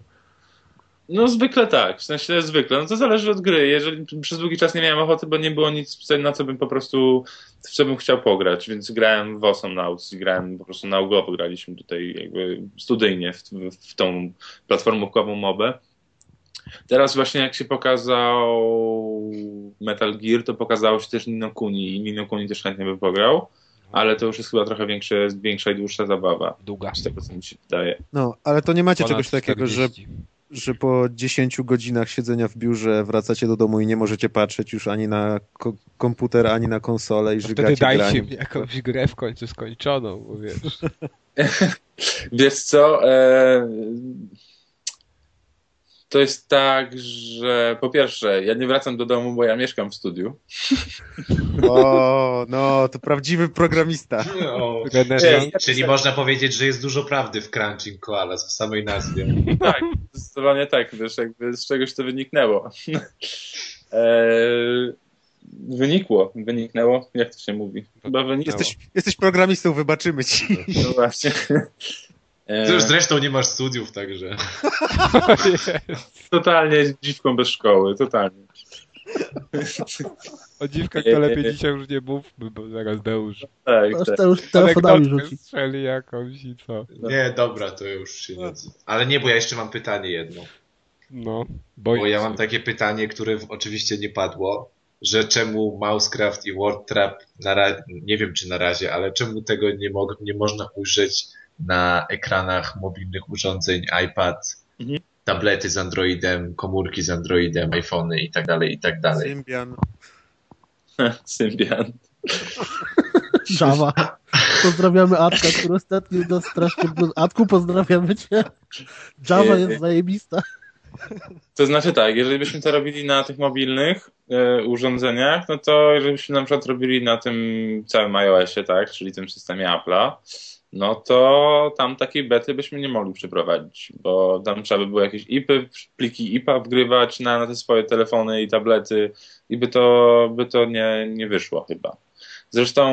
No zwykle tak, w sensie zwykle. No to zależy od gry. Jeżeli przez długi czas nie miałem ochoty, bo nie było nic, na co bym po prostu, w co bym chciał pograć, więc grałem w Awesome Nauts i grałem po prostu na UGO, graliśmy tutaj jakby studyjnie w, w, w tą platformówkową mobę. Teraz właśnie jak się pokazał Metal Gear, to pokazało się też Nino Kuni i Nino Kuni też chętnie by pograł, ale to już jest chyba trochę większe, większa i dłuższa zabawa, Długa. z tego co mi się wydaje. No, ale to nie macie Ponad czegoś takiego, że, 40. że po 10 godzinach siedzenia w biurze wracacie do domu i nie możecie patrzeć już ani na ko- komputer, ani na konsolę i To żygacie Wtedy dajcie mi jakąś grę w końcu skończoną, bo wiesz. Wiesz co? E... To jest tak, że po pierwsze, ja nie wracam do domu, bo ja mieszkam w studiu. O, no, to prawdziwy programista. No, czyli, czyli można powiedzieć, że jest dużo prawdy w Crunching Koalas w samej nazwie. Tak, zdecydowanie tak, wiesz, jakby z czegoś to wyniknęło. E... Wynikło, wyniknęło, jak to się mówi? Chyba wyniknęło. Jesteś, jesteś programistą, wybaczymy ci. No właśnie. E... Ty już zresztą nie masz studiów, także. Totalnie dziwką bez szkoły, totalnie. O dziwkach to lepiej dzisiaj już nie mówmy, bo zaraz Deusz Tak, Aż tak. te już telefonami rzuci. strzeli jakąś i co. Nie, dobra, to już się nie. Ale nie, bo ja jeszcze mam pytanie jedno. No, boję Bo ja mam takie pytanie, które oczywiście nie padło, że czemu Mousecraft i WordTrap, na ra- nie wiem czy na razie, ale czemu tego nie, mo- nie można użyć na ekranach mobilnych urządzeń iPad, Mhm. tablety z Androidem, komórki z Androidem, iPhony i tak dalej, i tak dalej. Symbian. Symbian. Java. Pozdrawiamy Atka, który ostatnio nas strasznie... Atku, pozdrawiamy cię. Java jest zajebista. To znaczy tak, jeżeli byśmy to robili na tych mobilnych e, urządzeniach, no to jeżeli byśmy na przykład robili na tym całym iOSie, tak, czyli tym systemie Apple'a, no to tam takiej bety byśmy nie mogli przeprowadzić, bo tam trzeba by było jakieś IPy, pliki IPA wgrywać na, na te swoje telefony i tablety i by to, by to nie, nie wyszło chyba. Zresztą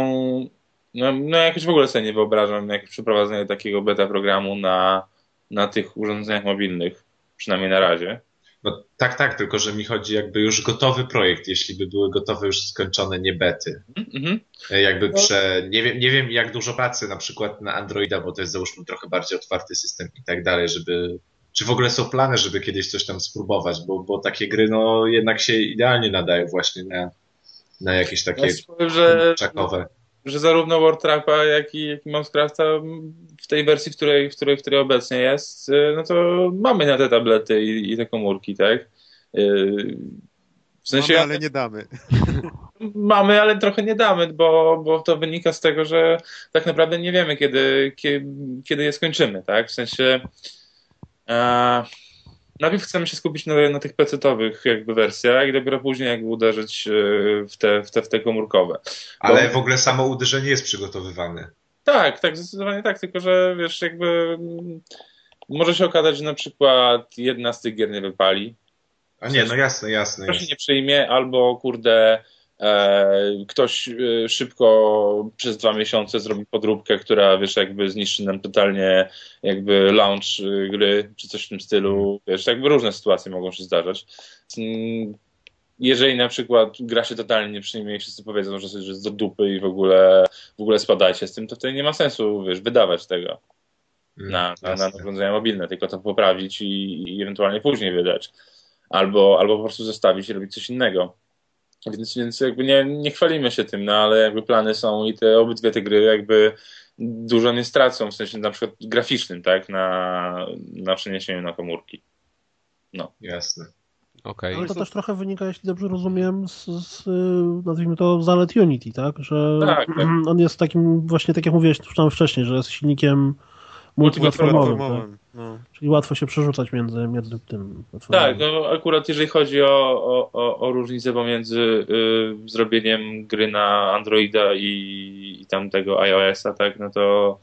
no, no jakoś w ogóle sobie nie wyobrażam jakieś przeprowadzenie takiego beta programu na, na tych urządzeniach mobilnych, przynajmniej na razie. No tak, tak, tylko że mi chodzi jakby już gotowy projekt, jeśli by były gotowe już skończone nie bety. Mhm. E, Jakby prze, nie wiem, nie wiem jak dużo pracy na przykład na Androida, bo to jest załóżmy trochę bardziej otwarty system i tak dalej, żeby, czy w ogóle są plany, żeby kiedyś coś tam spróbować, bo, bo takie gry no jednak się idealnie nadają właśnie na, na jakieś takie Ja powiem, że, czakowe. Że zarówno World Trapa, jak i, jak i w tej wersji, w której, w której, w której obecnie jest, y, no to mamy na te tablety i, i te komórki, tak? Y, W sensie Mamy, ale nie damy. mamy, ale trochę nie damy, bo, bo to wynika z tego, że tak naprawdę nie wiemy, kiedy, kiedy, kiedy je skończymy, tak? W sensie e, najpierw chcemy się skupić na, na tych pecetowych jakby wersjach i dopiero później jakby uderzyć e, w te, w te, w te komórkowe. Ale w ogóle samo uderzenie jest przygotowywane. Tak, tak, zdecydowanie tak, tylko że wiesz, jakby mm, może się okazać, że na przykład jedna z tych gier nie wypali, A nie, no jasne, jasne. ktoś się nie przyjmie, albo kurde ktoś e, szybko przez dwa miesiące zrobi podróbkę, która wiesz, jakby zniszczy nam totalnie jakby launch e, gry, czy coś w tym stylu, wiesz, jakby różne sytuacje mogą się zdarzać. Mm, Jeżeli na przykład gra się totalnie nie przyjmie i wszyscy powiedzą, że, jest do dupy i w ogóle, w ogóle spadajcie z tym, to wtedy nie ma sensu, wiesz, wydawać tego Mm, na, na, na urządzenia mobilne, tylko to poprawić i, i ewentualnie później wydać. Albo, albo po prostu zostawić i robić coś innego. Więc, więc jakby nie, nie chwalimy się tym, no ale jakby plany są i te obydwie te gry jakby dużo nie stracą, w sensie na przykład graficznym, tak, na, na przeniesieniu na komórki. Jasne. Okej. Ale to też trochę wynika, jeśli dobrze rozumiem, z, z nazwijmy to zalet Unity, tak? Że Tak, tak. on jest takim, właśnie tak jak mówiłeś tam wcześniej, że jest silnikiem multiplatformowym, tak? No. czyli łatwo się przerzucać między, między tym. platformami. Tak, no akurat jeżeli chodzi o, o, o, o różnicę pomiędzy y, zrobieniem gry na Androida i, i tamtego iOS-a, tak, no to,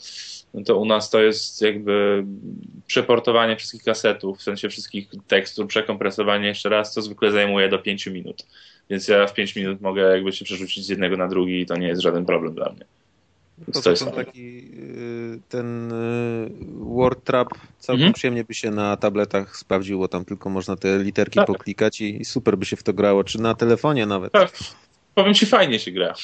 no to u nas to jest jakby przeportowanie wszystkich kasetów, w sensie wszystkich tekstur, przekompresowanie jeszcze raz, co zwykle zajmuje do 5 minut. Więc ja w 5 minut mogę jakby się przerzucić z jednego na drugi i to nie jest żaden problem dla mnie. To jest taki y, ten y, Word Trap całkiem Mhm. przyjemnie by się na tabletach sprawdziło, tam tylko można te literki Tak. poklikać i, i super by się w to grało, czy na telefonie nawet. Tak, powiem ci, fajnie się gra.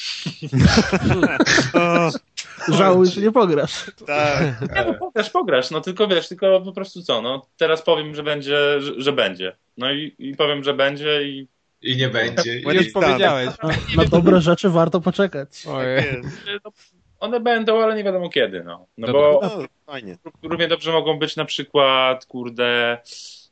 O, Żałuj, że nie pograsz. tak. Nie, no pograsz, pograsz, no tylko wiesz, tylko po prostu co, no teraz powiem, że będzie, że, że będzie. No i, i powiem, że będzie i I nie będzie. Bo I, nie Już powiedziałeś. Na dobre rzeczy warto poczekać. Ojej. One będą, ale nie wiadomo kiedy, no. No Dobra. bo No, fajnie. równie dobrze mogą być na przykład, kurde,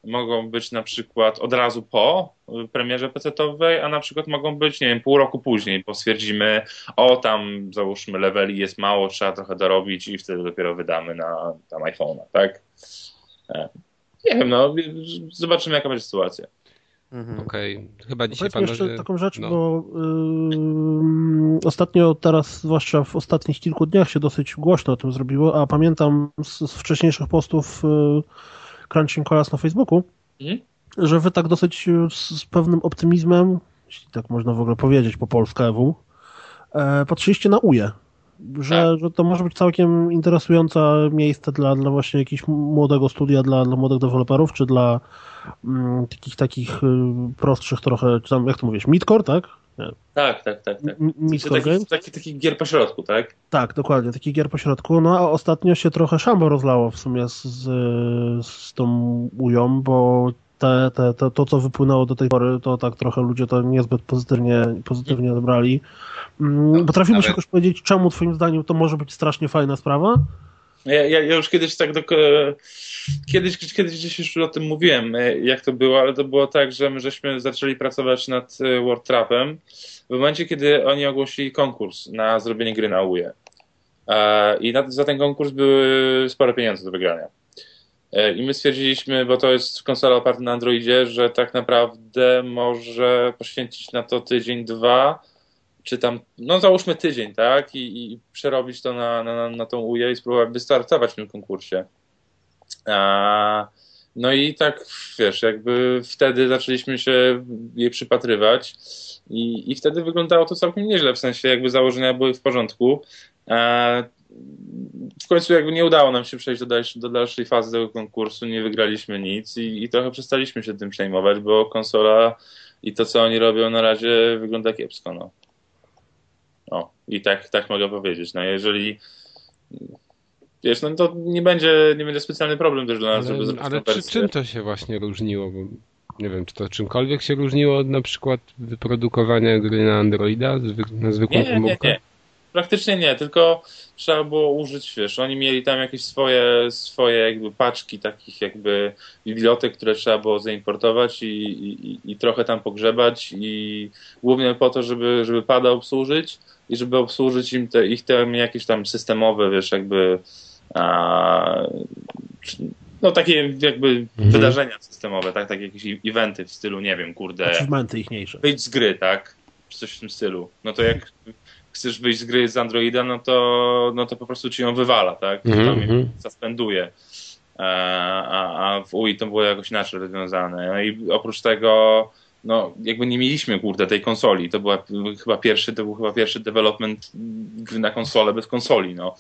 mogą być na przykład od razu po premierze PC-owej, a na przykład mogą być, nie wiem, pół roku później, bo stwierdzimy, o tam załóżmy leveli jest mało, trzeba trochę dorobić i wtedy dopiero wydamy na tam iPhone'a, tak? E, Nie wiem, no, zobaczymy jaka będzie sytuacja. Mhm. Okej. Chyba No dzisiaj panowie... jeszcze taką rzecz, no. bo ym, ostatnio teraz, zwłaszcza w ostatnich kilku dniach się dosyć głośno o tym zrobiło, a pamiętam z, z wcześniejszych postów y, Crunching Colas na Facebooku, Mhm. że wy tak dosyć y, z, z pewnym optymizmem, jeśli tak można w ogóle powiedzieć po polskiemu, e, patrzyliście na UE. Że, że to może być całkiem interesujące miejsce dla, dla właśnie jakiegoś młodego studia, dla, dla młodych deweloperów, czy dla mm, takich takich y, prostszych trochę, czy tam, jak to mówisz, midcore, tak? Tak, tak, tak. tak. Czy Midcore taki, Games? taki, taki gier pośrodku, tak? Tak, dokładnie, takich gier po środku. No a ostatnio się trochę szambo rozlało w sumie z, z, z tą ują, bo te, te, te, to, co wypłynęło do tej pory, to tak trochę ludzie to niezbyt pozytywnie, pozytywnie odebrali. Mm, Potrafiłbyś nawet- jakoś powiedzieć, czemu twoim zdaniem to może być strasznie fajna sprawa? Ja, ja, ja już kiedyś tak do, kiedyś, kiedyś gdzieś już o tym mówiłem, e, jak to było, ale to było tak, że my żeśmy zaczęli pracować nad e, World Trapem w momencie, kiedy oni ogłosili konkurs na zrobienie gry na UE. E, I za ten konkurs były spore pieniądze do wygrania. E, I my stwierdziliśmy, bo to jest konsola oparta na Androidzie, że tak naprawdę może poświęcić na to tydzień, dwa, czy tam, no załóżmy tydzień, tak? I, i przerobić to na, na, na tą UE i spróbować wystartować w tym konkursie. A, no i tak, wiesz, jakby wtedy zaczęliśmy się jej przypatrywać i, i wtedy wyglądało to całkiem nieźle, w sensie jakby założenia były w porządku. A, w końcu jakby nie udało nam się przejść do dalszej, do dalszej fazy tego konkursu, nie wygraliśmy nic i, i trochę przestaliśmy się tym przejmować, bo konsola i to, co oni robią na razie wygląda kiepsko, no. O, i tak, tak mogę powiedzieć. No jeżeli wiesz, no to nie będzie, nie będzie specjalny problem też dla nas, ale, żeby zrobić Ale czy, czym to się właśnie różniło? Bo nie wiem, czy to czymkolwiek się różniło od na przykład wyprodukowania gry na Androida na zwykłą nie, nie, nie, nie. Praktycznie nie, tylko trzeba było użyć, wiesz, oni mieli tam jakieś swoje, swoje jakby paczki takich jakby bibliotek, które trzeba było zaimportować i, i, i trochę tam pogrzebać i głównie po to, żeby, żeby pada obsłużyć i żeby obsłużyć im te, ich te jakieś tam systemowe, wiesz, jakby a, no takie jakby mhm. wydarzenia systemowe, tak, takie jakieś eventy w stylu, nie wiem, kurde. Achievementy ichniejsze. Wyjść z gry, tak? Czy coś w tym stylu. No to jak chcesz wyjść z gry z Androida, no to, no to po prostu ci ją wywala, tak? Mm -hmm. Suspenduje. E, a, a w UI to było jakoś inaczej rozwiązane. No i oprócz tego, no jakby nie mieliśmy, kurde, tej konsoli. To była chyba pierwszy, to był chyba pierwszy development gry na konsolę bez konsoli, no.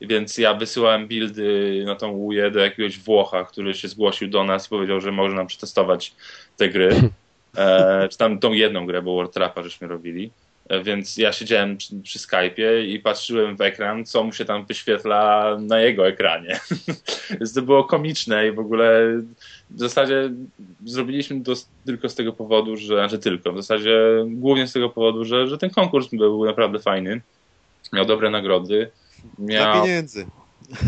Więc ja wysyłałem buildy na tą UE do jakiegoś Włocha, który się zgłosił do nas i powiedział, że może nam przetestować te gry. E, czy tam tą jedną grę, bo World Trap'a żeśmy robili. Więc ja siedziałem przy, przy Skype'ie i patrzyłem w ekran, co mu się tam wyświetla na jego ekranie. Więc to było komiczne i w ogóle w zasadzie zrobiliśmy to tylko z tego powodu, że, znaczy tylko, w zasadzie głównie z tego powodu, że, że ten konkurs był naprawdę fajny. Miał dobre nagrody. Miał... Dla pieniędzy.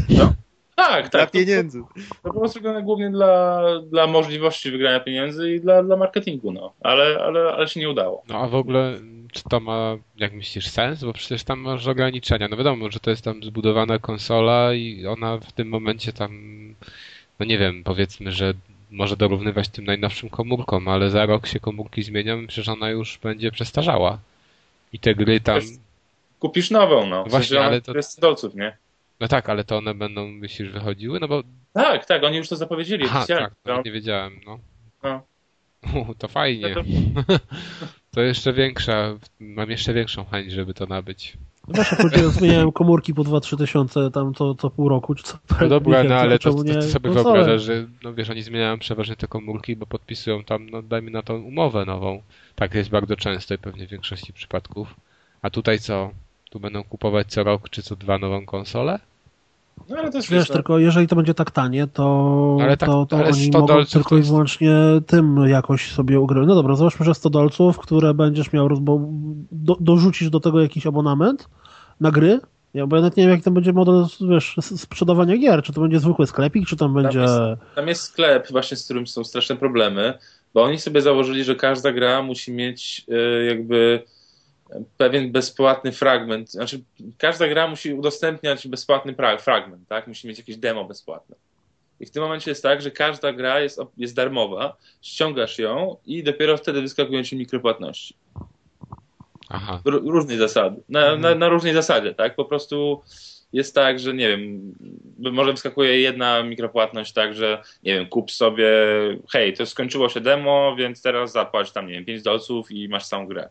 No. Tak, tak. Dla pieniędzy. To, to było zrobione głównie dla, dla możliwości wygrania pieniędzy i dla, dla marketingu, no. Ale, ale, ale się nie udało. No a w ogóle czy to ma, jak myślisz, sens? Bo przecież tam masz ograniczenia. No wiadomo, że to jest tam zbudowana konsola i ona w tym momencie tam, no nie wiem, powiedzmy, że może dorównywać tym najnowszym komórkom, ale za rok się komórki zmienią, przecież ona już będzie przestarzała. I te gry tam... Kupisz nową, no. Właśnie, ale to... jest dolców, nie? No tak, ale to one będą, myślisz, wychodziły? No bo... Tak, tak, oni już to zapowiedzieli. Aha, tak, no. nie wiedziałem, no. no. to fajnie. To jeszcze większa, mam jeszcze większą chęć, żeby to nabyć. No właśnie, chodziło, zmieniałem komórki po 2-3 tysiące tam to co pół roku, czy co No dobra, no ale to, to, to sobie wyobrażasz, że no wiesz, oni zmieniają przeważnie te komórki, bo podpisują tam, no dajmy na tą umowę nową. Tak jest bardzo często i pewnie w większości przypadków. A tutaj co? Tu będą kupować co rok czy co dwa nową konsolę? No, ale też Wiesz, tylko jeżeli to będzie tak tanie, to, ale tak, to, to ale oni mogą tylko i wyłącznie tym jakoś sobie ugrywać. No dobra, załóżmy, że 100 dolców, które będziesz miał, bo do, dorzucisz do tego jakiś abonament na gry, ja, bo ja nawet nie wiem, jaki to będzie model wiesz, sprzedawania gier. Czy to będzie zwykły sklepik, czy tam będzie... Tam jest, tam jest sklep właśnie, z którym są straszne problemy, bo oni sobie założyli, że każda gra musi mieć y, jakby pewien bezpłatny fragment. Znaczy, każda gra musi udostępniać bezpłatny fragment, tak? Musi mieć jakieś demo bezpłatne. I w tym momencie jest tak, że każda gra jest, jest darmowa, ściągasz ją i dopiero wtedy wyskakują ci mikropłatności. Aha. różnej zasady. Na, mhm. na, na, różnej zasadzie, tak? Po prostu jest tak, że nie wiem, może wyskakuje jedna mikropłatność tak, że nie wiem, kup sobie, hej, to skończyło się demo, więc teraz zapłać tam, nie wiem, 5 dolców i masz całą grę.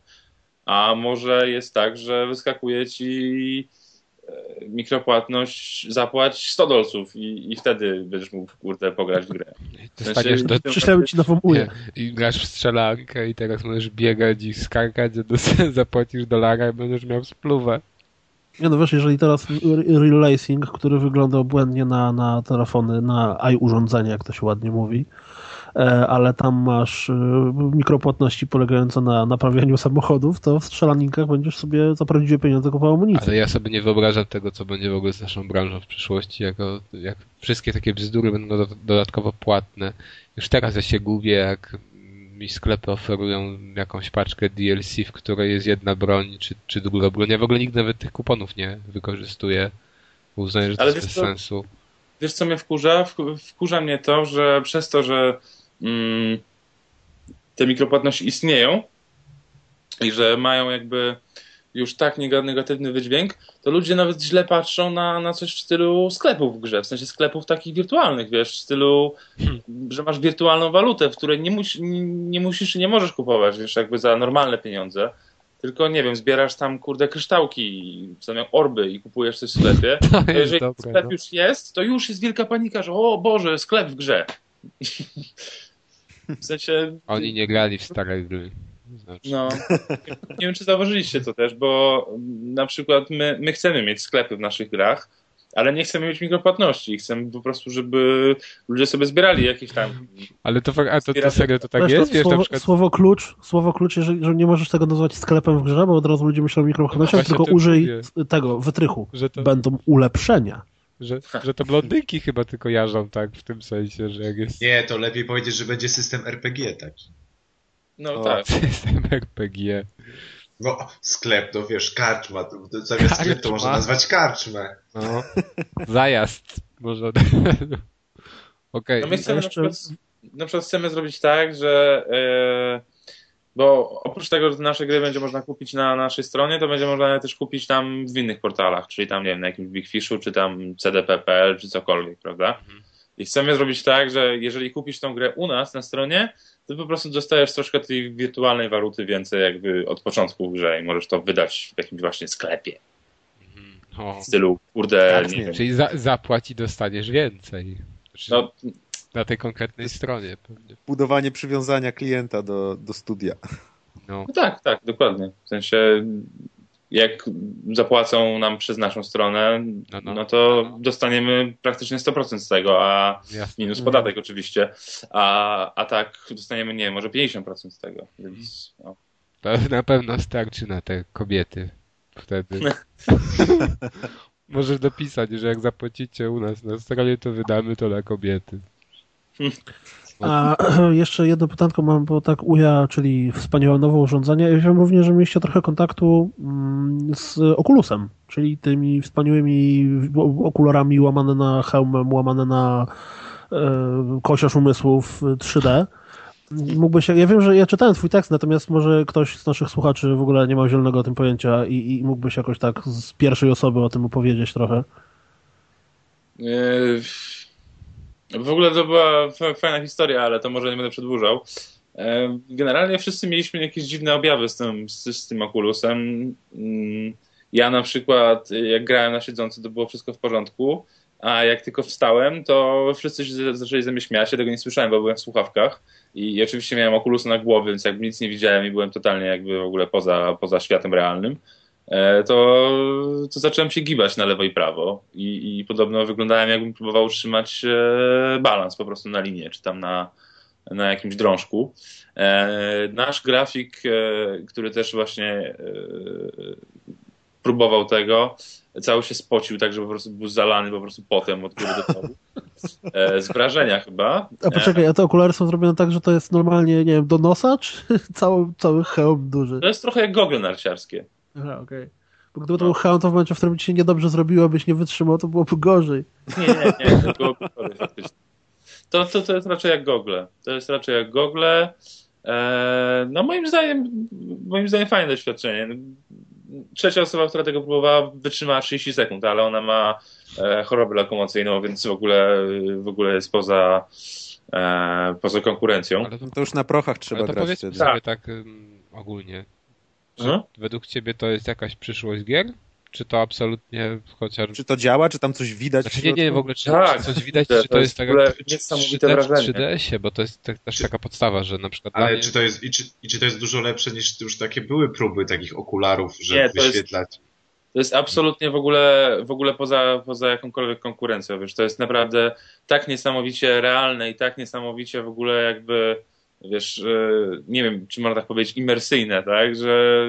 A może jest tak, że wyskakuje ci e, mikropłatność zapłać 100 dolców i, i wtedy będziesz mógł kurde pograć w grę. Dostaniesz do... Przyślemy ci nową uję. I grasz w strzelankę i teraz możesz biegać i skakać, zapłacisz dolara i będziesz miał spluwę. Nie no wiesz, jeżeli teraz Real Racing, który wygląda obłędnie na, na telefony, na i-urządzenie, jak to się ładnie mówi, ale tam masz e, mikropłatności polegające na naprawianiu samochodów, to w strzelankach będziesz sobie za prawdziwe pieniądze kupował amunicję. Ale ja sobie nie wyobrażam tego, co będzie w ogóle z naszą branżą w przyszłości, jako, jak wszystkie takie bzdury będą dodatkowo płatne. Już teraz ja się gubię, jak mi sklepy oferują jakąś paczkę DLC, w której jest jedna broń, czy, czy druga broń. Ja w ogóle nigdy nawet tych kuponów nie wykorzystuję. Uznaję, że to jest bez sensu. wiesz co mnie wkurza? Wku- Wkurza mnie to, że przez to, że te mikropłatności istnieją i że mają jakby już tak nega- negatywny wydźwięk, to ludzie nawet źle patrzą na, na coś w stylu sklepów w grze, w sensie sklepów takich wirtualnych, wiesz, w stylu, że masz wirtualną walutę, w której nie, mus, nie, musisz i nie możesz kupować, wiesz, jakby za normalne pieniądze, tylko, nie wiem, zbierasz tam, kurde, kryształki, w zamian orby i kupujesz coś w sklepie, To jeżeli dobre. sklep No. już jest, to już jest wielka panika, że o Boże, sklep w grze. W sensie, Oni nie grali w stare gry. Znaczy, no, nie wiem, czy zauważyliście to też, bo na przykład my, my chcemy mieć sklepy w naszych grach, ale nie chcemy mieć mikropłatności. Chcemy po prostu, żeby ludzie sobie zbierali jakieś tam. Ale to, a to, to serio to tak Wiesz, jest? Wiesz, na słowo, przykład słowo klucz, słowo klucz, jeżeli, że nie możesz tego nazwać sklepem w grze, bo od razu ludzie myślą o mikropłatnościach, Właśnie tylko użyj mówię. tego wytrychu. że to, Będą ulepszenia. Że, że to blondynki chyba tylko jarzą tak w tym sensie, że jak jest Nie, to lepiej powiedzieć, że będzie system RPG taki. No O, tak. system RPG. No, sklep, to wiesz, karczma. To, to zamiast sklep to Karczma. można nazwać karczmę. No. Zajazd. Może. Okej. No my chcemy jeszcze- na, przykład, na przykład chcemy zrobić tak, że e, bo oprócz tego, że nasze gry będzie można kupić na naszej stronie, to będzie można je też kupić tam w innych portalach, czyli tam, nie wiem, na jakimś Big Fishu, czy tam CDP.pl, czy cokolwiek, prawda? I chcemy zrobić tak, że jeżeli kupisz tą grę u nas na stronie, to po prostu dostajesz troszkę tej wirtualnej waluty więcej jakby od początku w grze i możesz to wydać w jakimś właśnie sklepie. O. W stylu, kurde, nie wiem. Czyli za, zapłać i dostaniesz więcej. No, Na tej konkretnej stronie pewnie. Budowanie przywiązania klienta do, do studia. No. No tak, tak, dokładnie. W sensie, jak zapłacą nam przez naszą stronę, No, no, no. to dostaniemy praktycznie 100% z tego, a Jasne. minus podatek oczywiście, a, a tak dostaniemy, nie może 50% z tego, więc no. To na pewno starczy na te kobiety wtedy. Możesz dopisać, że jak zapłacicie u nas na stronie, to wydamy to dla kobiety. A jeszcze jedno pytanko mam, bo tak UJA, czyli wspaniałe nowe urządzenie. Ja wiem również, że mieliście trochę kontaktu mm, z Oculusem, czyli tymi wspaniałymi okularami łamane na hełmem, łamane na e, kosiarz umysłów 3D. Mógłbyś, ja wiem, że ja czytałem twój tekst, natomiast może ktoś z naszych słuchaczy w ogóle nie ma zielonego o tym pojęcia i, i mógłbyś jakoś tak z pierwszej osoby o tym opowiedzieć trochę. Yy, W ogóle to była fa- fajna historia, ale to może nie będę przedłużał. Yy, Generalnie wszyscy mieliśmy jakieś dziwne objawy z tym, z, z tym Oculusem. Mm, Ja na przykład, jak grałem na siedząco, to było wszystko w porządku, a jak tylko wstałem, to wszyscy się zaczęli ze mnie śmiać. Ja tego nie słyszałem, bo byłem w słuchawkach. I oczywiście miałem okulusy na głowie, więc jakby nic nie widziałem i byłem totalnie jakby w ogóle poza, poza światem realnym. E, to, to zacząłem się gibać na lewo i prawo i, i podobno wyglądałem jakbym próbował utrzymać e, balans po prostu na linie, czy tam na, na jakimś drążku. E, nasz grafik, który też właśnie próbował tego, cały się spocił, tak że po prostu był zalany po prostu potem od góry do dołu. Z wrażenia chyba. A poczekaj, a te okulary są zrobione tak, że to jest normalnie, nie wiem, do nosa, czy cały, cały hełm duży? To jest trochę jak gogle narciarskie. Aha, okej. Bo gdyby to był hełm, to w momencie, w którym ci się niedobrze zrobiło, byś nie wytrzymał, to byłoby gorzej. Nie, nie, nie, to było gogle faktycznie. To, to, to jest raczej jak gogle. To jest raczej jak gogle. E, no moim zdaniem, moim zdaniem fajne doświadczenie. Trzecia osoba, która tego próbowała, wytrzymała 30 sekund, ale ona ma e, chorobę lokomocyjną, więc w ogóle, w ogóle jest poza, e, poza konkurencją. Ale to, No już na prochach trzeba ale to grać powiedzmy wtedy. sobie tak ym, ogólnie. Czy Mhm. według ciebie to jest jakaś przyszłość gier? Czy to absolutnie chociaż... Czy to działa, czy tam coś widać? Znaczy nie, nie, w ogóle czy, Tak, czy coś widać, to czy to jest tak jak niesamowite 3D w wrażenie. 3DS-ie, bo to jest tak- też taka podstawa, że na przykład Ale mnie... czy to jest, i czy, i czy to jest dużo lepsze niż już takie były próby takich okularów, żeby Nie, to jest- wyświetlać? To jest absolutnie w ogóle, w ogóle poza, poza jakąkolwiek konkurencją. Wiesz, to jest naprawdę tak niesamowicie realne i tak niesamowicie w ogóle jakby, wiesz, e, nie wiem, czy można tak powiedzieć, imersyjne, tak, że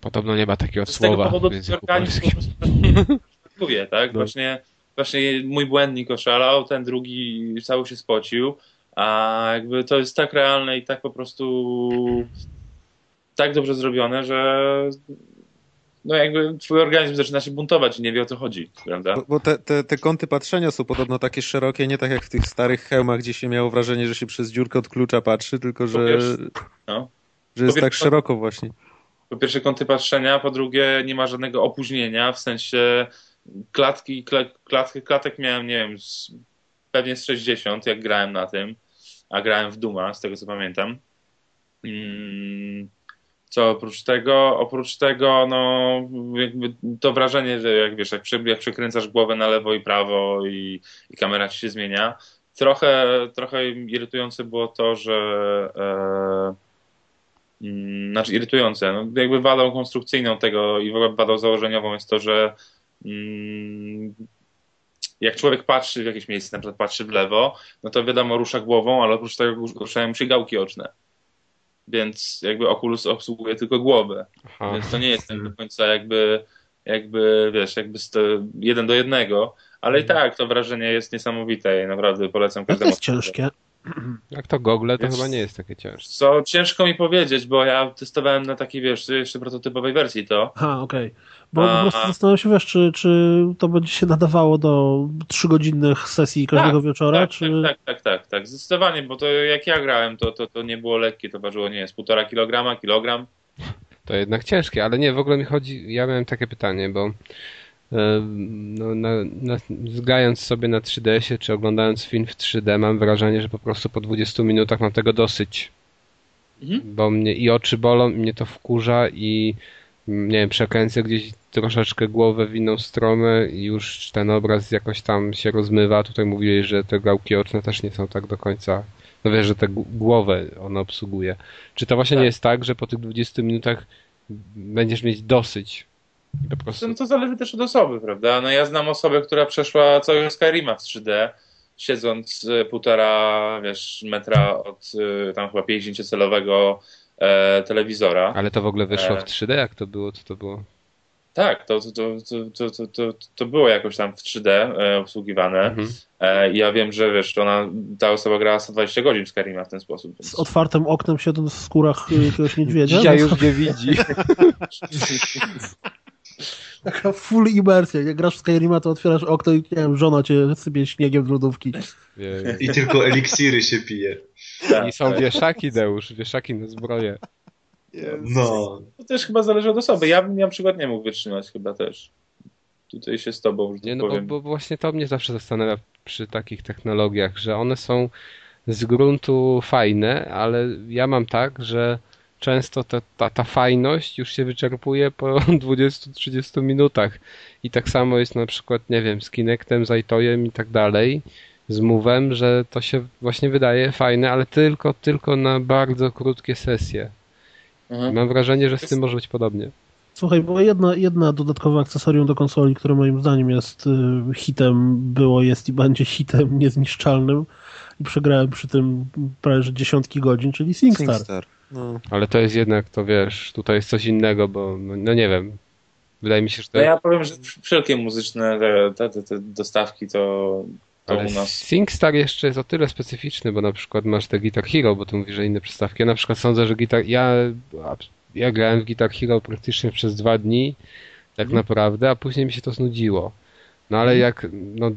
Podobno nie ma takiego z tego słowa powodu organizm po prostu pracuje, tak? No. Właśnie, właśnie mój błędnik oszalał, ten drugi cały się spocił, a jakby to jest tak realne i tak po prostu tak dobrze zrobione, że no jakby twój organizm zaczyna się buntować i nie wie o co chodzi, prawda? Bo, bo te, te, te kąty patrzenia są podobno takie szerokie, nie tak jak w tych starych hełmach, gdzie się miało wrażenie, że się przez dziurkę od klucza patrzy, tylko że, no. że jest tak szeroko właśnie. Po pierwsze kąty patrzenia, po drugie nie ma żadnego opóźnienia, w sensie klatki, kla, klatki, klatek miałem, nie wiem, z, pewnie z 60, jak grałem na tym, a grałem w Duma, z tego co pamiętam. Mm, Co oprócz tego? Oprócz tego, no, jakby to wrażenie, że jak wiesz, jak, przy, jak przekręcasz głowę na lewo i prawo i, i kamera ci się zmienia. Trochę, trochę irytujące było to, że e, mm, znaczy irytujące, no, jakby wadą konstrukcyjną tego i w ogóle wadą założeniową jest to, że mm, jak człowiek patrzy w jakieś miejsce, na przykład patrzy w lewo, no to wiadomo, rusza głową, ale oprócz tego ruszają się gałki oczne. Więc jakby Oculus obsługuje tylko głowę. Aha. Więc to nie jest tak do końca jakby, jakby wiesz, jakby jeden do jednego, ale i tak to wrażenie jest niesamowite i naprawdę polecam Mhm. To każdemu. jest ciężkie. Jak to gogle, to Więc- chyba nie jest takie ciężkie. Co ciężko mi powiedzieć, bo ja testowałem na takiej, wiesz, jeszcze prototypowej wersji to. Aha, okej. Bo A- po prostu zastanawiam się, wiesz, czy, czy to będzie się nadawało do trzygodzinnych sesji każdego Tak, wieczora, tak, czy... tak, tak, tak, tak, tak, zdecydowanie, bo to jak ja grałem, to, to, to nie było lekkie, to ważyło, nie jest półtora kilograma, kilogram. To jednak ciężkie, ale nie, w ogóle mi chodzi, ja miałem takie pytanie, bo no, na, na, zgając sobie na 3DS-ie, czy oglądając film w 3D, mam wrażenie, że po prostu po 20 minutach mam tego dosyć. Mhm. Bo mnie i oczy bolą, i mnie to wkurza i mm, nie wiem, przekręcę gdzieś troszeczkę głowę w inną stronę i już ten obraz jakoś tam się rozmywa. Tutaj mówiłeś, że te gałki oczne też nie są tak do końca. No wiesz, że tę głowę ona obsługuje. Czy to właśnie Tak. nie jest tak, że po tych 20 minutach będziesz mieć dosyć? I po prostu... No to zależy też od osoby, prawda? No ja znam osobę, która przeszła całego Skyrima w 3D, siedząc y, półtora, wiesz, metra od y, tam chyba 50-celowego e, telewizora. Ale to w ogóle wyszło E. w 3D? Jak to było? Co to było? Tak, to, to, to, to, to, to, to było jakoś tam w 3D e, obsługiwane. Mhm. E, ja wiem, że wiesz, ona, ta osoba grała 120 godzin w Skyrima w ten sposób. Z Więc... otwartym oknem siedząc w skórach y, jakiegoś niedźwiedzia? Dzisiaj No, już nie widzi. Taka full imersja. Jak grasz w Skyrima, to otwierasz okno i nie wiem, żona cię sypie śniegiem z lodówki. I tylko eliksiry się pije. Tak, I są tak. wieszaki, Deusz, wieszaki na zbroję. No. To też chyba zależy od osoby. Ja bym na przykład nie mógł wytrzymać chyba też. Tutaj się z tobą, że tak Nie, no bo, bo właśnie to mnie zawsze zastanawia przy takich technologiach, że one są z gruntu fajne, ale ja mam tak, że często ta, ta, ta fajność już się wyczerpuje po 20-30 minutach. I tak samo jest na przykład, nie wiem, z Kinectem, z iToyem i tak dalej, z Move'em, że to się właśnie wydaje fajne, ale tylko, tylko na bardzo krótkie sesje. Mhm. Mam wrażenie, że z tym może być podobnie. Słuchaj, była jedna, jedna dodatkowe akcesorium do konsoli, które moim zdaniem jest y, hitem, było, jest i będzie hitem niezniszczalnym i przegrałem przy tym prawie że dziesiątki godzin, czyli SingStar. SingStar. No. Ale to jest jednak, to wiesz, tutaj jest coś innego, bo no, no nie wiem. Wydaje mi się, że to No ja powiem, że wszelkie muzyczne te, te, te, te dostawki to, to Ale u nas. SingStar jeszcze jest o tyle specyficzny, bo na przykład masz te Guitar Hero, bo tu mówisz, że inne przystawki. Ja na przykład sądzę, że Guitar... Ja, ja grałem w Guitar Hero praktycznie przez dwa dni, tak Mhm. naprawdę, a później mi się to znudziło. No ale jak no,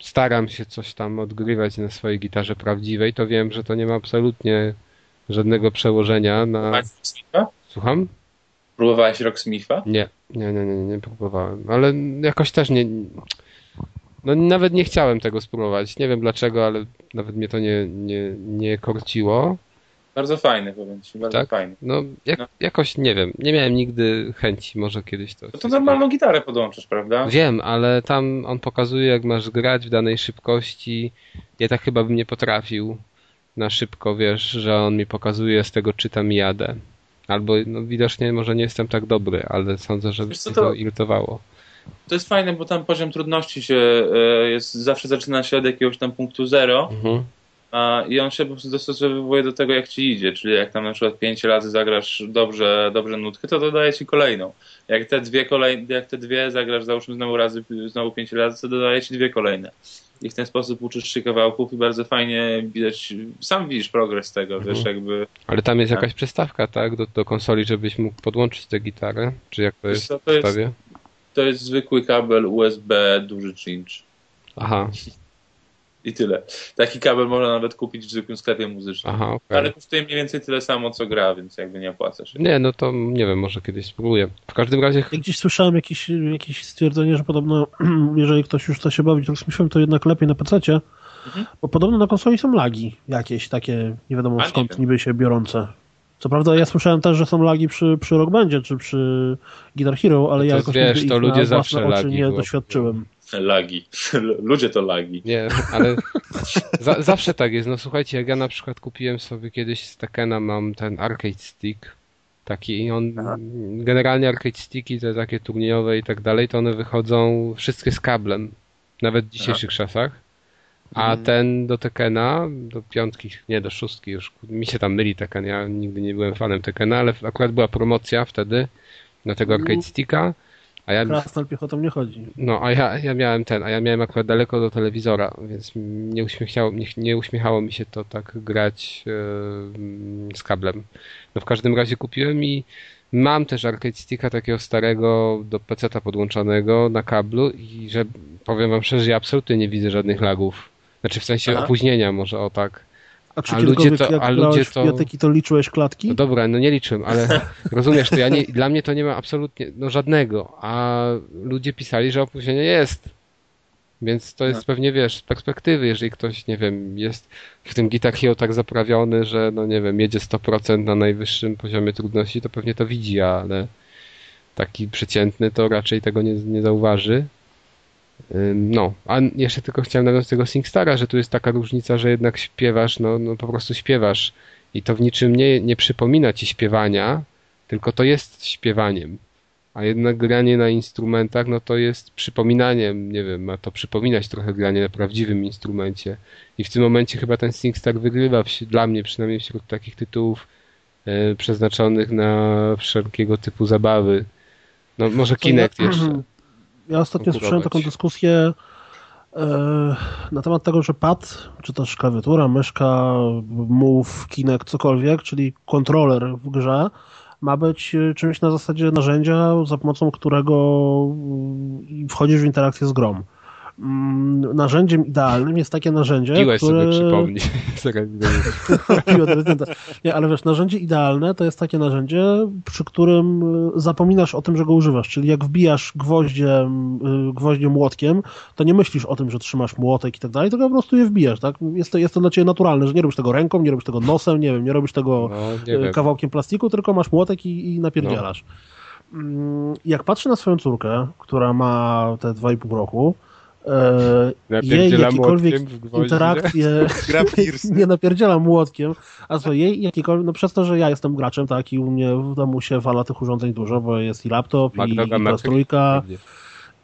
staram się coś tam odgrywać na swojej gitarze prawdziwej, to wiem, że to nie ma absolutnie żadnego przełożenia na... Słucham? Próbowałeś Rocksmitha? Nie, nie, nie, nie, nie próbowałem, ale jakoś też nie. No nawet nie chciałem tego spróbować. Nie wiem dlaczego, ale nawet mnie to nie, nie, nie korciło. Bardzo fajny, powiem ci, bardzo Tak? fajny. No, jak, No. jakoś nie wiem, nie miałem nigdy chęci, może kiedyś to. No to normalną gitarę podłączysz, prawda? Wiem, ale tam on pokazuje, jak masz grać w danej szybkości. Ja tak chyba bym nie potrafił na szybko, wiesz, że on mi pokazuje, z tego czytam i jadę. Albo no, widocznie może nie jestem tak dobry, ale sądzę, że Wiesz to- to irytowało. To jest fajne, bo tam poziom trudności się e, jest, zawsze zaczyna się od jakiegoś tam punktu zero Mhm. A, i on się po prostu dostosowuje do tego, jak ci idzie. Czyli jak tam na przykład pięć razy zagrasz dobrze, dobrze nutkę, to dodaje ci kolejną. Jak te dwie kolej, jak te dwie zagrasz załóżmy znowu razy, znowu pięć razy, to dodaje ci dwie kolejne. i w ten sposób uczysz się kawałków i bardzo fajnie widać, sam widzisz progres tego, Mhm. wiesz, jakby... Ale tam jest Tak. jakaś przystawka, tak? Do, do konsoli, żebyś mógł podłączyć tę gitarę? Czy jak to jest w to jest-? To jest zwykły kabel USB duży cinch. Aha, I tyle. Taki kabel można nawet kupić w zwykłym sklepie muzycznym. aha, okej. Ale kosztuje mniej więcej tyle samo, co gra, więc jakby nie opłacasz. się. Nie, no to nie wiem, może kiedyś spróbuję. W każdym razie Ja gdzieś słyszałem jakieś, jakieś stwierdzenie, że podobno jeżeli ktoś już chce się bawić rozmyślem, to jednak lepiej na PC, Mhm. bo podobno na konsoli są lagi jakieś takie, nie wiadomo A, nie skąd wiem. niby się biorące. Co prawda ja słyszałem też, że są lagi przy, przy Rock Bandzie czy przy Guitar Hero, ale No ja to jakoś wiesz, nigdy to ich ludzie na zawsze oczy lagi nie łapią. doświadczyłem. Lagi. Ludzie to lagi. Nie, ale za, zawsze tak jest. No słuchajcie, jak ja na przykład kupiłem sobie kiedyś z Tekena mam ten arcade stick taki i on Aha. generalnie arcade sticki te takie turniejowe i tak dalej, to one wychodzą wszystkie z kablem. Nawet w dzisiejszych czasach. A Mhm. ten do Tekena, do piątki, nie do szóstki już, mi się tam myli Teken, ja nigdy nie byłem fanem Tekena, ale akurat była promocja wtedy na tego arcade sticka, a ja Krasnal piechotą nie chodzi. no, a ja, ja miałem ten, a ja miałem akurat daleko do telewizora, więc nie uśmiechało, nie, nie uśmiechało mi się to tak grać e, z kablem. No w każdym razie kupiłem i mam też arcade sticka takiego starego do PC-ta podłączonego na kablu i że powiem wam szczerze, ja absolutnie nie widzę żadnych lagów. Znaczy w sensie Aha. opóźnienia może o tak. A czy A ludzie to- jak a ludzie to- biblioteki, to liczyłeś klatki? No dobra, no nie liczyłem, ale rozumiesz, to ja nie, dla mnie to nie ma absolutnie, no żadnego, a ludzie pisali, że opóźnienie jest. Więc to jest No. pewnie, wiesz, z perspektywy, jeżeli ktoś, nie wiem, jest w tym Guitar Hero tak zaprawiony, że, no nie wiem, jedzie 100% na najwyższym poziomie trudności, to pewnie to widzi, ale taki przeciętny to raczej tego nie, nie zauważy. Ym, No, a jeszcze tylko chciałem nawiązać do tego SingStara, że tu jest taka różnica, że jednak śpiewasz, no, no po prostu śpiewasz i to w niczym nie, nie przypomina ci śpiewania, tylko to jest śpiewaniem. A jednak granie na instrumentach, no to jest przypominaniem, nie wiem, ma to przypominać trochę granie na prawdziwym instrumencie. I w tym momencie chyba ten SingStar wygrywa, dla mnie przynajmniej wśród takich tytułów e, przeznaczonych na wszelkiego typu zabawy. No może Kinect jeszcze. Ja ostatnio słyszałem taką dyskusję e, na temat tego, że pad, czy też klawiatura, myszka, move, Kinect, cokolwiek, czyli kontroler w grze, ma być e, czymś na zasadzie narzędzia, za pomocą którego mm, wchodzisz w interakcję z grą. Mm, Narzędziem idealnym jest takie narzędzie, Piłeś które... sobie przypomnij. Piłę. Nie, ale wiesz, narzędzie idealne to jest takie narzędzie, przy którym y, zapominasz o tym, że go używasz. Czyli jak wbijasz gwoździem, y, gwoździem młotkiem, to nie myślisz o tym, że trzymasz młotek i tak dalej, tylko po prostu je wbijasz, tak? Jest to, jest to dla ciebie naturalne, że nie robisz tego ręką, nie robisz tego nosem, nie wiem, nie robisz tego No, y, wiem. kawałkiem plastiku, tylko masz młotek i, i napierdzielasz. Mm, Jak patrzę na swoją córkę, która ma te 2,5 roku, e, jej jakiekolwiek interakcje nie napierdzielam młotkiem, a co jej jakiekolwiek, no przez to, że ja jestem graczem, tak, i u mnie w domu się wala tych urządzeń dużo, bo jest i laptop, i, i trójka,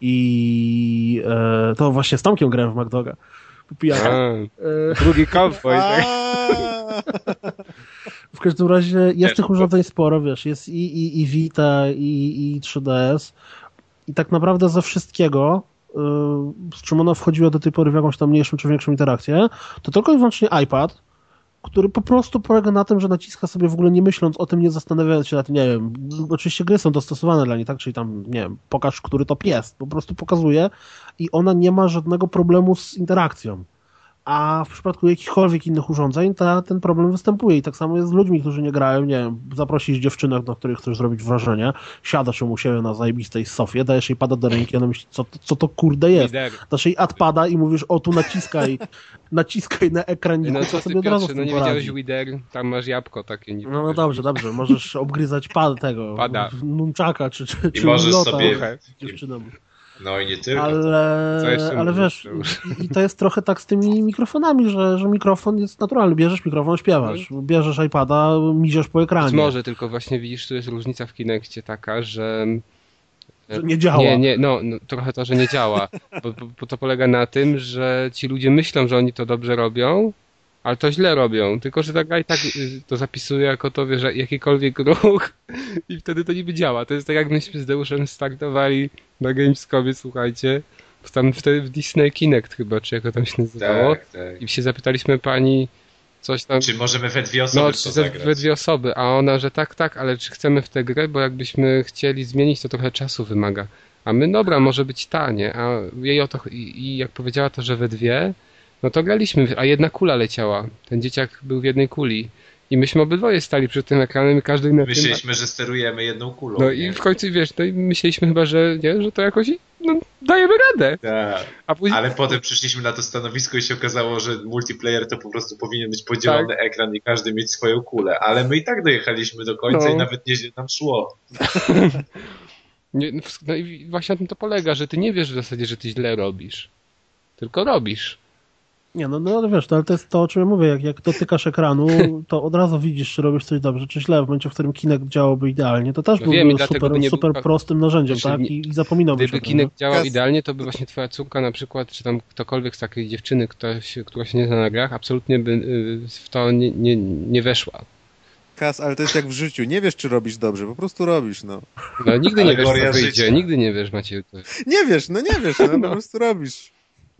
i e, to właśnie z Tomkiem grałem w MacDoga. Popijaka. A, E, drugi cowboy. tak? w każdym razie jest tych urządzeń sporo, wiesz, jest i, i, i Vita, i, i 3DS i tak naprawdę ze wszystkiego, z czym ona wchodziła do tej pory w jakąś tam mniejszą czy większą interakcję, to tylko i wyłącznie iPad, który po prostu polega na tym, że naciska sobie w ogóle nie myśląc o tym, nie zastanawiając się nad tym, nie wiem, oczywiście gry są dostosowane dla niej, tak, czyli tam, nie wiem, pokaż, który top jest, po prostu pokazuje i ona nie ma żadnego problemu z interakcją. A w przypadku jakichkolwiek innych urządzeń ta, ten problem występuje i tak samo jest z ludźmi, którzy nie grają, nie wiem, zaprosisz dziewczynę, na której chcesz zrobić wrażenie, siadasz ją u siebie na zajebistej sofie, dajesz jej pada do ręki, ona myśli, co, co to kurde jest. Dasz jej adpada i mówisz, o tu naciskaj, naciskaj na ekraniku, No co sobie od razu Piotrze, no nie widziałeś. Wider? Tam masz jabłko takie. Nie No, no dobrze, dobrze, możesz obgryzać pad tego, Pada. nunczaka, czy, czy, I czy możesz lota sobie- z dziewczyną. No i nie tylko. Ale, jeszcze ale wiesz, i, i to jest trochę tak z tymi mikrofonami, że, że mikrofon jest naturalny. Bierzesz mikrofon, śpiewasz. Bierzesz iPada, miziesz po Być ekranie. może, tylko właśnie widzisz, tu jest różnica w Kinectie taka, że... Że nie działa. Nie, nie, no, no trochę to, że nie działa. Bo, bo, bo to polega na tym, że ci ludzie myślą, że oni to dobrze robią, ale to źle robią. Tylko, że tak i tak y, to zapisuje jako to, wiesz, że jakikolwiek ruch i wtedy to niby działa. To jest tak, jak myśmy z Deuszem startowali na Gamescomie, słuchajcie. tam wtedy w Disney Kinect chyba, czy jak to tam się nazywało. Tak, tak. I się zapytaliśmy pani coś tam. Czy możemy we dwie osoby No, czy zagrać? we dwie osoby, a ona, że tak, tak, ale czy chcemy w tę grę, bo jakbyśmy chcieli zmienić, to trochę czasu wymaga. A my, dobra, może być tanie, a jej o to, i, i jak powiedziała to, że we dwie, no to graliśmy, a jedna kula leciała. Ten dzieciak był w jednej kuli. I myśmy obydwoje stali przy tym ekranem i każdy na tym... Myśleliśmy, że sterujemy jedną kulą. No nie? i w końcu, wiesz, no i myśleliśmy chyba, że nie, że to jakoś, no, dajemy radę. Tak. Później... Ale potem przyszliśmy na to stanowisko i się okazało, że multiplayer to po prostu powinien być podzielony Tak. ekran i każdy mieć swoją kulę. Ale my i tak dojechaliśmy do końca No. i nawet nieźle nam szło. Nie, no no i właśnie na tym to polega, że ty nie wiesz w zasadzie, że ty źle robisz. Tylko robisz. Nie, no, no ale wiesz, to, ale to jest to, o czym ja mówię. Jak, jak dotykasz ekranu, to od razu widzisz, czy robisz coś dobrze, czy źle. W momencie, w którym Kinect działałby idealnie, to też No wiem, byłby dlatego super, nie super był- prostym narzędziem, Znaczy, tak? I, i zapominałbyś Gdyby o tym. Kinect działał idealnie, to by właśnie twoja córka na przykład, czy tam ktokolwiek z takiej dziewczyny, ktoś, która się nie zna na grach, absolutnie by y, w to nie, nie, nie weszła. Kas, ale to jest jak w życiu. Nie wiesz, czy robisz dobrze, po prostu robisz, no. No nigdy nie wiesz, co wyjdzie, życia. nigdy nie wiesz, Maciej. Nie wiesz, no nie wiesz, no, po prostu robisz.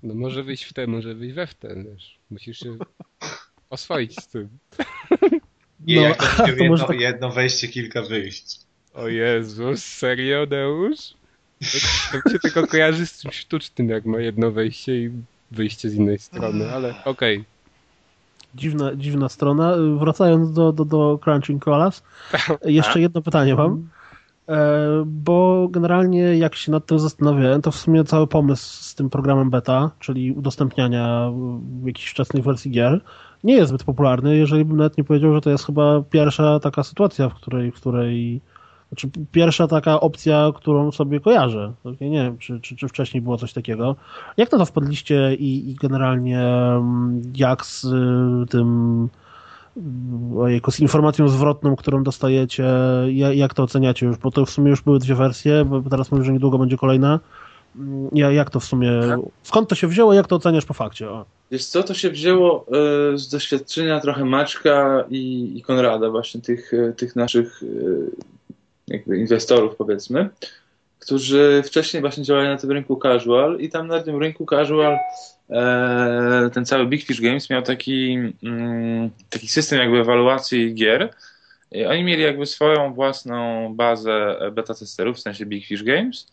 No może wyjść w te, może wyjść we w ten, wiesz. Musisz się oswoić z tym. I No, jak to, jedno, tak- jedno wejście, kilka wyjść. O Jezus, serio, Deusz? To mi się tylko kojarzy z czymś sztucznym, jak ma jedno wejście i wyjście z innej strony, ale okej. Dziwna, dziwna strona. Wracając do, do, do Crunching Colors, jeszcze jedno pytanie mam. E, Bo generalnie jak się nad tym zastanawiałem, to w sumie cały pomysł z tym programem beta, czyli udostępniania jakichś wczesnych wersji gier, nie jest zbyt popularny, jeżeli bym nawet nie powiedział, że to jest chyba pierwsza taka sytuacja, w której, w której znaczy pierwsza taka opcja, którą sobie kojarzę. Ja nie wiem, czy, czy, czy wcześniej było coś takiego. Jak na to wpadliście i, i generalnie mm, jak z y, tym ojejku, z informacją zwrotną, którą dostajecie, ja- jak to oceniacie już? Bo to w sumie już były dwie wersje, bo teraz mówię, że niedługo będzie kolejna. Mm, Ja, jak to w sumie, skąd to się wzięło, jak to oceniasz po fakcie? O. Wiesz co, to się wzięło e, z doświadczenia trochę Maćka i, i Konrada, właśnie tych, e, tych naszych e, jakby inwestorów powiedzmy, którzy wcześniej właśnie działali na tym rynku casual i tam na tym rynku casual ten cały Big Fish Games miał taki, mm, taki system jakby ewaluacji gier. I oni mieli jakby swoją własną bazę beta testerów, w sensie Big Fish Games.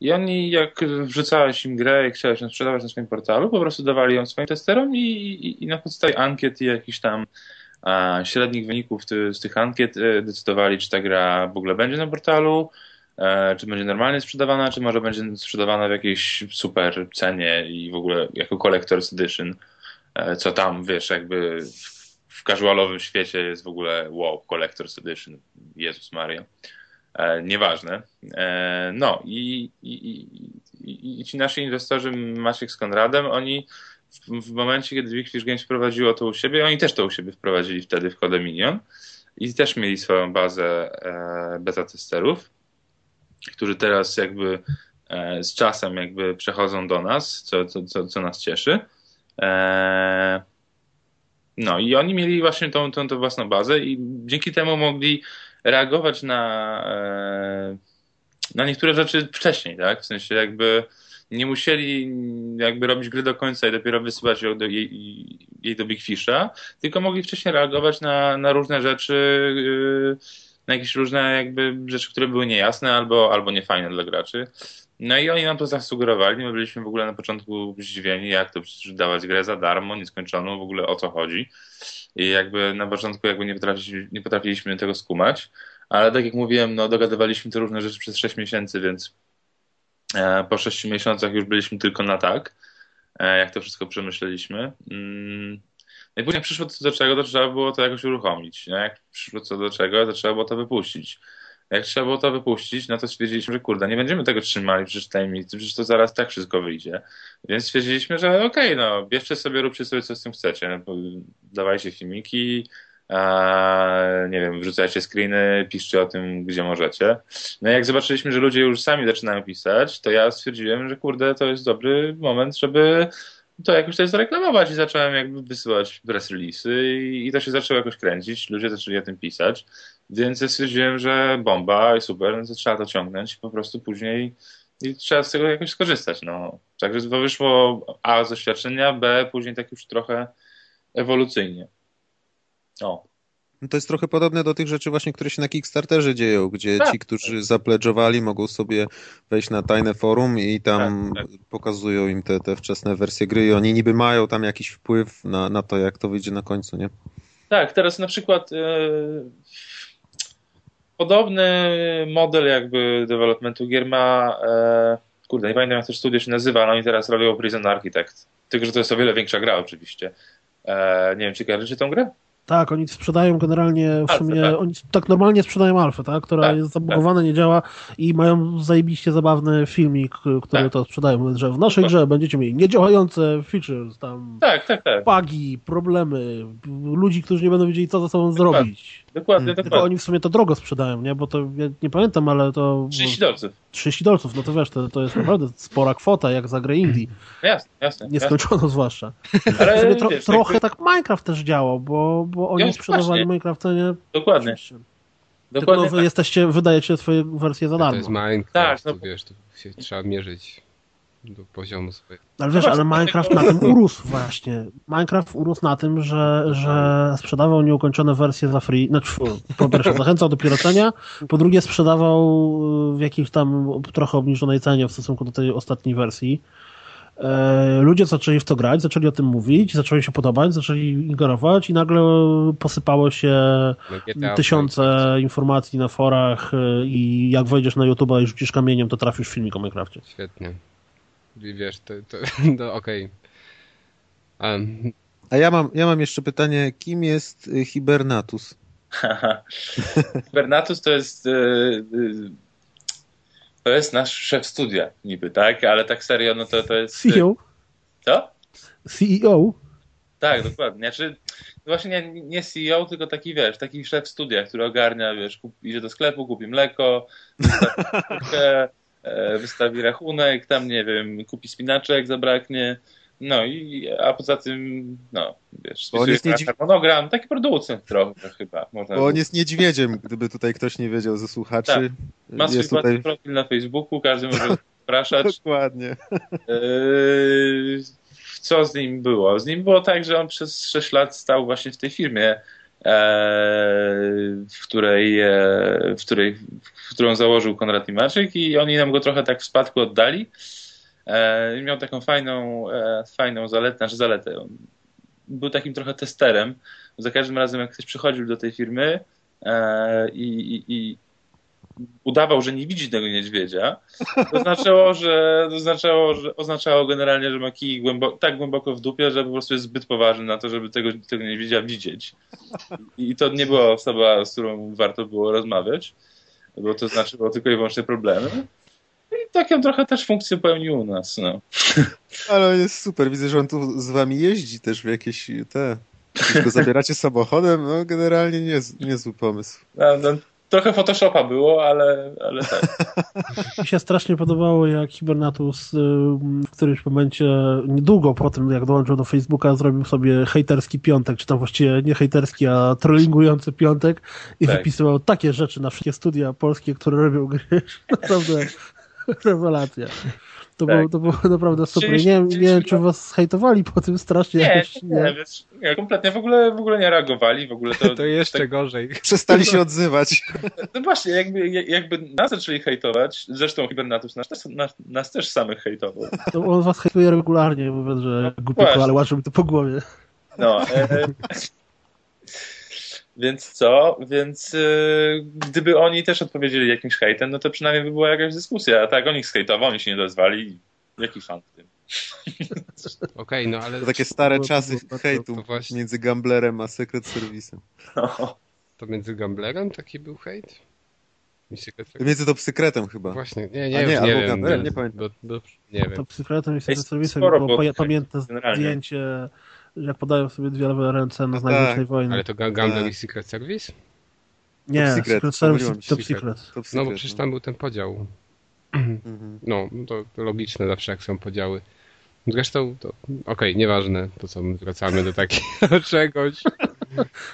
I oni, jak wrzucałeś im grę i chciałeś ją sprzedawać na swoim portalu, po prostu dawali ją swoim testerom i, i, i na podstawie ankiet i jakichś tam a, średnich wyników ty, z tych ankiet e, decydowali, czy ta gra w ogóle będzie na portalu, e, czy będzie normalnie sprzedawana, czy może będzie sprzedawana w jakiejś super cenie i w ogóle jako Collector's Edition, e, co tam, wiesz, jakby w, casualowym świecie jest w ogóle wow, Collector's Edition, Jezus Maria. E, nieważne. E, no i, i, i, i, ci nasi inwestorzy, Maciek z Konradem, oni w, w momencie, kiedy Fish Games wprowadziło to u siebie, oni też to u siebie wprowadzili wtedy w Codeminion i też mieli swoją bazę e, beta testerów, którzy teraz jakby e, z czasem jakby przechodzą do nas, co, co, co, co nas cieszy. E, no i oni mieli właśnie tą, tą, tą własną bazę i dzięki temu mogli reagować na, e, na niektóre rzeczy wcześniej, tak? W sensie jakby nie musieli jakby robić gry do końca i dopiero wysyłać ją do, jej, jej do Big Fisha, tylko mogli wcześniej reagować na, na różne rzeczy, yy, na jakieś różne jakby rzeczy, które były niejasne albo, albo niefajne dla graczy. No i oni nam to zasugerowali, my byliśmy w ogóle na początku zdziwieni, jak to przecież dawać grę za darmo, nieskończoną, w ogóle o co chodzi. I jakby na początku jakby nie, potrafiliśmy, nie potrafiliśmy tego skumać, ale tak jak mówiłem, no dogadywaliśmy te różne rzeczy przez 6 miesięcy, więc e, po 6 miesiącach już byliśmy tylko na tak, e, jak to wszystko przemyśleliśmy. Mm. No i później przyszło co do czego, to trzeba było to jakoś uruchomić. No jak przyszło co do czego, to trzeba było to wypuścić. Jak trzeba było to wypuścić, no to stwierdziliśmy, że kurde, nie będziemy tego trzymali przecież tajemnicy, przecież to zaraz tak wszystko wyjdzie. Więc stwierdziliśmy, że okej, okay, no bierzcie sobie, róbcie sobie co z tym chcecie. No, dawajcie filmiki, a, nie wiem, wrzucajcie screeny, piszcie o tym, gdzie możecie. No i jak zobaczyliśmy, że ludzie już sami zaczynają pisać, to ja stwierdziłem, że kurde, to jest dobry moment, żeby to jakoś też zareklamować i zacząłem jakby wysyłać press release'y i, to się zaczęło jakoś kręcić, ludzie zaczęli o tym pisać, więc stwierdziłem, że bomba super, no to trzeba to ciągnąć po prostu później i trzeba z tego jakoś skorzystać. No. Także to wyszło A z doświadczenia, B później tak już trochę ewolucyjnie. O. No to jest trochę podobne do tych rzeczy właśnie, które się na Kickstarterze dzieją, gdzie Tak. ci, którzy zapledżowali, mogą sobie wejść na tajne forum i tam Tak, pokazują im te, te wczesne wersje gry i oni niby mają tam jakiś wpływ na, na to, jak to wyjdzie na końcu, nie? Tak, teraz na przykład e, podobny model jakby developmentu gier ma e, kurde, nie pamiętam jak to studio się nazywa, no i teraz robią Prison Architect. Tylko, że to jest o wiele większa gra oczywiście. E, nie wiem, czy kojarzycie tą grę? Tak, oni sprzedają generalnie w Alfę, sumie, tak. oni tak normalnie sprzedają alfę, tak, która Tak, jest zabugowana, nie działa i mają zajebiście zabawny filmik, który Tak. to sprzedają, że w naszej Tak. grze będziecie mieli niedziałające features, tam Tak, tak, tak. bugi, problemy, ludzi, którzy nie będą wiedzieli, co ze sobą zrobić. Dokładnie, Hmm. Tylko dokładnie. oni w sumie to drogo sprzedają, nie? Bo to, ja nie pamiętam, ale to 30 dolców. 30 dolców, no to wiesz, to, to jest naprawdę spora kwota, jak za grę indie, Jasne, jasne. jasne. nieskończono zwłaszcza. Ale tro, wiesz, trochę jakby- tak Minecraft też działał, bo, bo oni Ja, sprzedawali. Minecraft, nie? Dokładnie. Oczywiście. dokładnie Tylko wy tak. jesteście, wydajecie swoje wersje za To darmo. jest Minecraft, Tak, no. tu wiesz, tu się trzeba mierzyć do poziomu swojego. Ale wiesz, ale Minecraft na tym urósł właśnie. Minecraft urósł na tym, że, że sprzedawał nieukończone wersje za free. Znaczy, po pierwsze zachęcał do piraczenia, po drugie sprzedawał w jakiejś tam trochę obniżonej cenie w stosunku do tej ostatniej wersji. E, Ludzie zaczęli w to grać, zaczęli o tym mówić, zaczęli się podobać, zaczęli ingerować i nagle posypało się No, GTA tysiące informacji na forach e, i jak wejdziesz na YouTube i rzucisz kamieniem, to trafisz filmik o Minecrafcie. Świetnie. I wiesz, to, to, to okej. Em, A ja mam, ja mam jeszcze pytanie, kim jest y, Hibernatus? Bernatus to jest. e, e, To jest nasz szef studia, niby, tak? Ale tak serio, no to, to jest. CEO? Co? CEO? Tak, dokładnie. Znaczy, właśnie nie, nie CEO, tylko taki wiesz, taki szef studia, który ogarnia, wiesz, kup, idzie do sklepu, kupi mleko, wystawi, e, wystawi rachunek, tam nie wiem, kupi spinaczek, zabraknie. No i a poza tym, no, wiesz, spisuje jest niedźwi- harmonogram, taki producent trochę chyba. Można Bo on jest niedźwiedziem, gdyby tutaj ktoś nie wiedział ze słuchaczy. Tak. Ma swój tutaj... profil na Facebooku, każdy może zapraszać. Dokładnie. Eee, Co z nim było? Z nim było tak, że on przez 6 lat stał właśnie w tej firmie, w której, e, w której, w którą założył Konrad Nimaczyk i oni nam go trochę tak w spadku oddali. Eee, Miał taką fajną, e, fajną zaletę, znaczy zaletę. Był takim trochę testerem. Za każdym razem, jak ktoś przychodził do tej firmy e, i, i udawał, że nie widzi tego niedźwiedzia, to znaczyło, że, to znaczyło, że oznaczało generalnie, że ma kij tak głęboko w dupie, że po prostu jest zbyt poważny na to, żeby tego, tego niedźwiedzia widzieć. I, to nie była osoba, z którą warto było rozmawiać, bo to znaczyło tylko i wyłącznie problemy. I taką trochę też funkcję pełnił u nas. No. Ale jest super. Widzę, że on tu z wami jeździ też w jakieś te... Go zabieracie samochodem, no generalnie nie, niezły pomysł. No, no, trochę Photoshopa było, ale, ale tak. Mi się strasznie podobało, jak Hibernatus y, w którymś momencie, niedługo po tym, jak dołączył do Facebooka, zrobił sobie hejterski piątek, czy tam właściwie nie hejterski, a trollingujący piątek i Tak. wypisywał takie rzeczy na wszystkie studia polskie, które robią gry. Naprawdę rewelacja. To, Tak. było, to było naprawdę super. Czyli- Nie, wiem- nie czyli- wiem, czy was hejtowali po tym strasznie. Nie, jakoś, nie, nie, wiesz, nie, kompletnie w ogóle, w ogóle nie reagowali, w ogóle to, To jeszcze tak, gorzej. Przestali się odzywać. No właśnie, jakby, jakby nas zaczęli hejtować, zresztą Hibernatus nas, też- nas, nas też samych hejtował. To on was hejtuje regularnie, mówiąc, że No głupio, ale łażą mi to po głowie. No, e, więc co? Więc e, gdyby oni też odpowiedzieli jakimś hejtem, no to przynajmniej by była jakaś dyskusja. A tak, oni ich zhejtował, oni się nie odezwali. Jaki fan w tym? Okej, no ale To takie stare czasy to było- hejtu to właśnie- między Gamblerem a Secret Service'em. No. to między Gamblerem taki był hejt? Między to sekretem chyba. Właśnie, nie, A nie, nie, nie, albo wiem. Bo- nie pamiętam. bo- bo- nie wiem. To psychologicznym i Jest serwisem było pa- tych pamiętne generalnie. Jak podają sobie dwie lewe ręce na No znak tak, wojny. Ale to Tak. i Secret Service? Nie, Top Secret, Secret Service. Top Secret. Secret. Top No secret, bo przecież tam był ten podział. Mhm. No, to logiczne zawsze jak są podziały. Zresztą to okej, nieważne, to co my wracamy do takiego czegoś.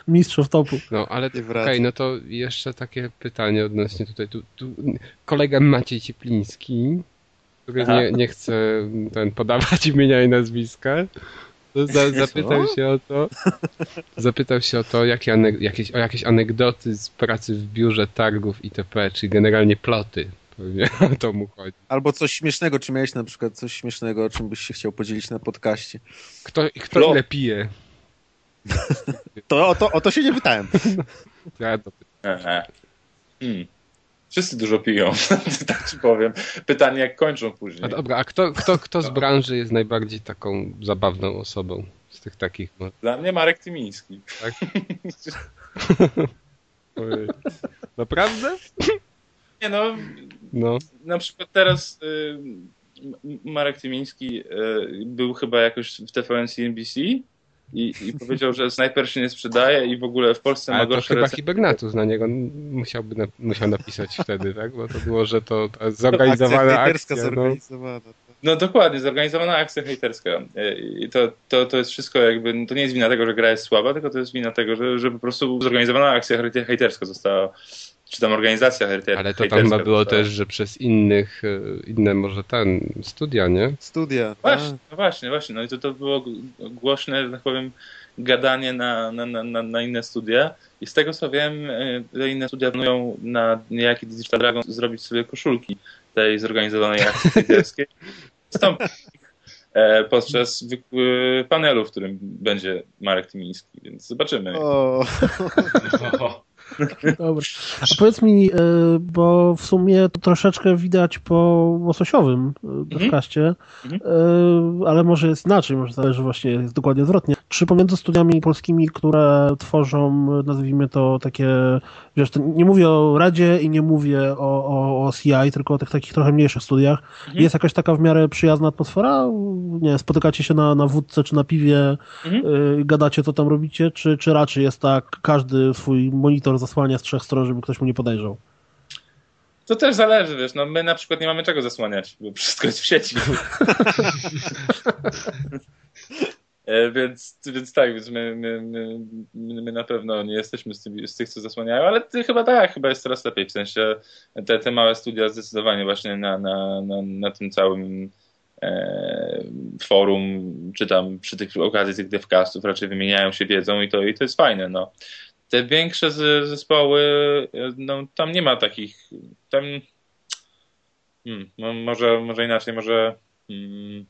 Mistrzów topu. No, ale okej, wracam. no to jeszcze takie pytanie odnośnie tutaj. Tu, tu, kolega Maciej Ciepliński który nie, nie chce ten podawać imienia i nazwiska, to za, zapytał się o to, zapytał się o to, jakie anek- jakieś, o jakieś anegdoty z pracy w biurze targów itp., czyli generalnie ploty. Pewnie o to mu chodzi. Albo coś śmiesznego, czy miałeś na przykład coś śmiesznego, o czym byś się chciał podzielić na podcaście? Kto, kto Plot. ile pije? To o to, o to się nie pytałem. Ja to Ehe. Hmm. Wszyscy dużo piją, tak ci powiem. Pytanie, jak kończą A później. dobra, a kto, kto, kto z branży jest najbardziej taką zabawną osobą z tych takich? No, Dla mnie Marek Tymiński. tak? Naprawdę? Nie no, No. na przykład teraz y, Marek Tymiński y, był chyba jakoś w TVN CNBC i, i powiedział, że snajper się nie sprzedaje i w ogóle w Polsce ma Ale to gorsze chyba recenzje. Hibernatus na niego musiałby na, musiał napisać wtedy, tak? Bo to było, że to, to Akcja zorganizowana akcja. No. zorganizowana. No dokładnie, zorganizowana akcja hejterska. Y, I to, to, to jest wszystko jakby, to nie jest wina tego, że gra jest słaba, tylko to jest wina tego, że, że po prostu zorganizowana akcja hejte- hejterska została, czy tam organizacja hejter, Ale to hejterska tam chyba było została. też, że przez innych, e, inne może ten, studia, nie? Studia. Właśnie, no właśnie, właśnie. No i to, to było głośne, że tak powiem, gadanie na, na, na, na- inne studia. I z tego co wiem, y, te inne studia planują na niejaki Digital Dragon zrobić sobie koszulki tej zorganizowanej akcji hejterskiej. E, podczas panelu, w którym będzie Marek Tymiński, więc zobaczymy. O, Dobra. A powiedz mi, e, bo w sumie to troszeczkę widać po łososiowym e, podcaście, Mhm. e, ale może jest inaczej, może zależy właśnie, jest dokładnie odwrotnie. Czy pomiędzy studiami polskimi, które tworzą, nazwijmy to takie, wiesz, nie mówię o Radzie i nie mówię o, o, o CI, tylko o tych takich trochę mniejszych studiach, Mhm. jest jakaś taka w miarę przyjazna atmosfera? Nie spotykacie się na, na wódce czy na piwie, Mhm. y, gadacie, co tam robicie, czy, czy raczej jest tak, każdy swój monitor zasłania z trzech stron, żeby ktoś mu nie podejrzał? To też zależy, wiesz, no my na przykład nie mamy czego zasłaniać, bo wszystko jest w sieci. E, więc, więc tak, więc my, my, my, my my na pewno nie jesteśmy z, tymi, z tych, co zasłaniają, ale ty chyba tak, chyba jest coraz lepiej, w sensie te, te małe studia zdecydowanie właśnie na, na, na, na tym całym e, forum, czy tam przy tych okazji tych devcastów raczej wymieniają się wiedzą i to, i to jest fajne, no. Te większe zespoły, e, no tam nie ma takich, tam hmm, no, może, może inaczej, może hmm,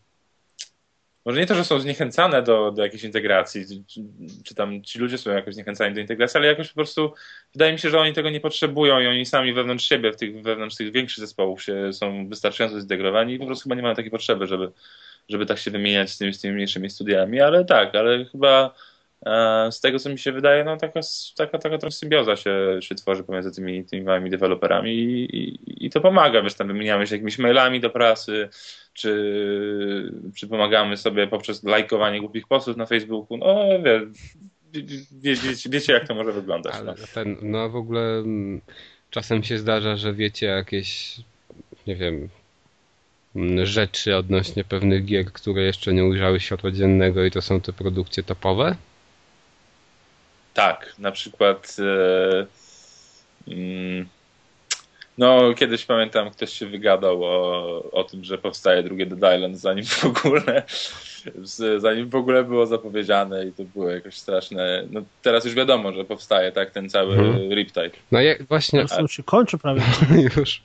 może nie to, że są zniechęcane do, do jakiejś integracji, czy, czy tam ci ludzie są jakoś zniechęcani do integracji, ale jakoś po prostu wydaje mi się, że oni tego nie potrzebują i oni sami wewnątrz siebie, w tych, wewnątrz tych większych zespołów się są wystarczająco zintegrowani i po prostu chyba nie mają takiej potrzeby, żeby, żeby tak się wymieniać z tymi, z tymi mniejszymi studiami, ale tak, ale chyba z tego, co mi się wydaje, no taka, taka, taka trochę symbioza się, się tworzy pomiędzy tymi, tymi małymi deweloperami i, i, i to pomaga, wiesz, tam wymieniamy się jakimiś mailami do prasy, czy, czy pomagamy sobie poprzez lajkowanie głupich postów na Facebooku, no wie, wie, wie, wiecie, wiecie, jak to może wyglądać. No. Ale ten, no w ogóle mm, czasem się zdarza, że wiecie jakieś, nie wiem, mm, rzeczy odnośnie pewnych gier, które jeszcze nie ujrzały światła dziennego i to są te produkcje topowe? Tak, na przykład e, mm, no kiedyś pamiętam ktoś się wygadał o, o tym, że powstaje drugie Dead Island zanim w ogóle zanim w ogóle było zapowiedziane i to było jakoś straszne. No teraz już wiadomo, że powstaje tak ten cały Mhm. Riptide. No jak właśnie Teraz już się kończy prawie. już.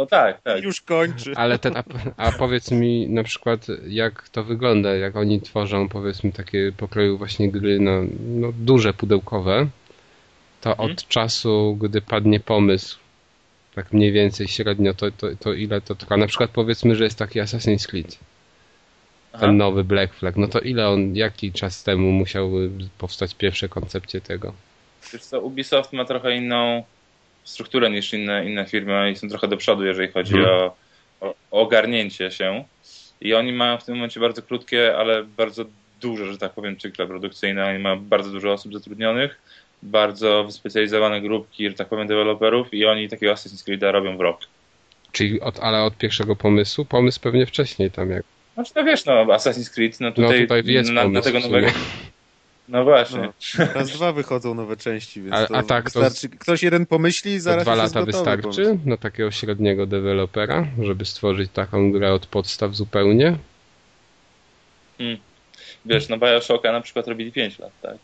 No tak, tak. już kończy. Ale ten, a, a powiedz mi na przykład, jak to wygląda, jak oni tworzą powiedzmy takie pokroju właśnie gry no, no duże, pudełkowe, to Mhm. od czasu, gdy padnie pomysł, tak mniej więcej średnio, to, to, to ile to trwa? Na przykład powiedzmy, że jest taki Assassin's Creed, Aha. ten nowy Black Flag, no to ile on, jaki czas temu musiały powstać pierwsze koncepcje tego? Wiesz co, Ubisoft ma trochę inną strukturę niż inne, inne firmy i są trochę do przodu, jeżeli chodzi Mhm. o, o, ogarnięcie się. I oni mają w tym momencie bardzo krótkie, ale bardzo duże, że tak powiem, cykle produkcyjne. Oni mają bardzo dużo osób zatrudnionych, bardzo wyspecjalizowane grupki, że tak powiem, deweloperów i oni takiego Assassin's Creed'a robią w rok. Czyli od, ale od pierwszego pomysłu? Pomysł pewnie wcześniej tam jak. Znaczy, no wiesz, no Assassin's Creed, no tutaj, no tutaj na, na tego nowego No właśnie. No, raz dwa wychodzą nowe części, więc A- to a tak, to wystarczy. Ktoś jeden pomyśli i To zaraz dwa lata gotowy wystarczy pomysł. na takiego średniego dewelopera, żeby stworzyć taką grę od podstaw zupełnie? Wiesz, no Bioshocka na przykład robili 5 lat, tak?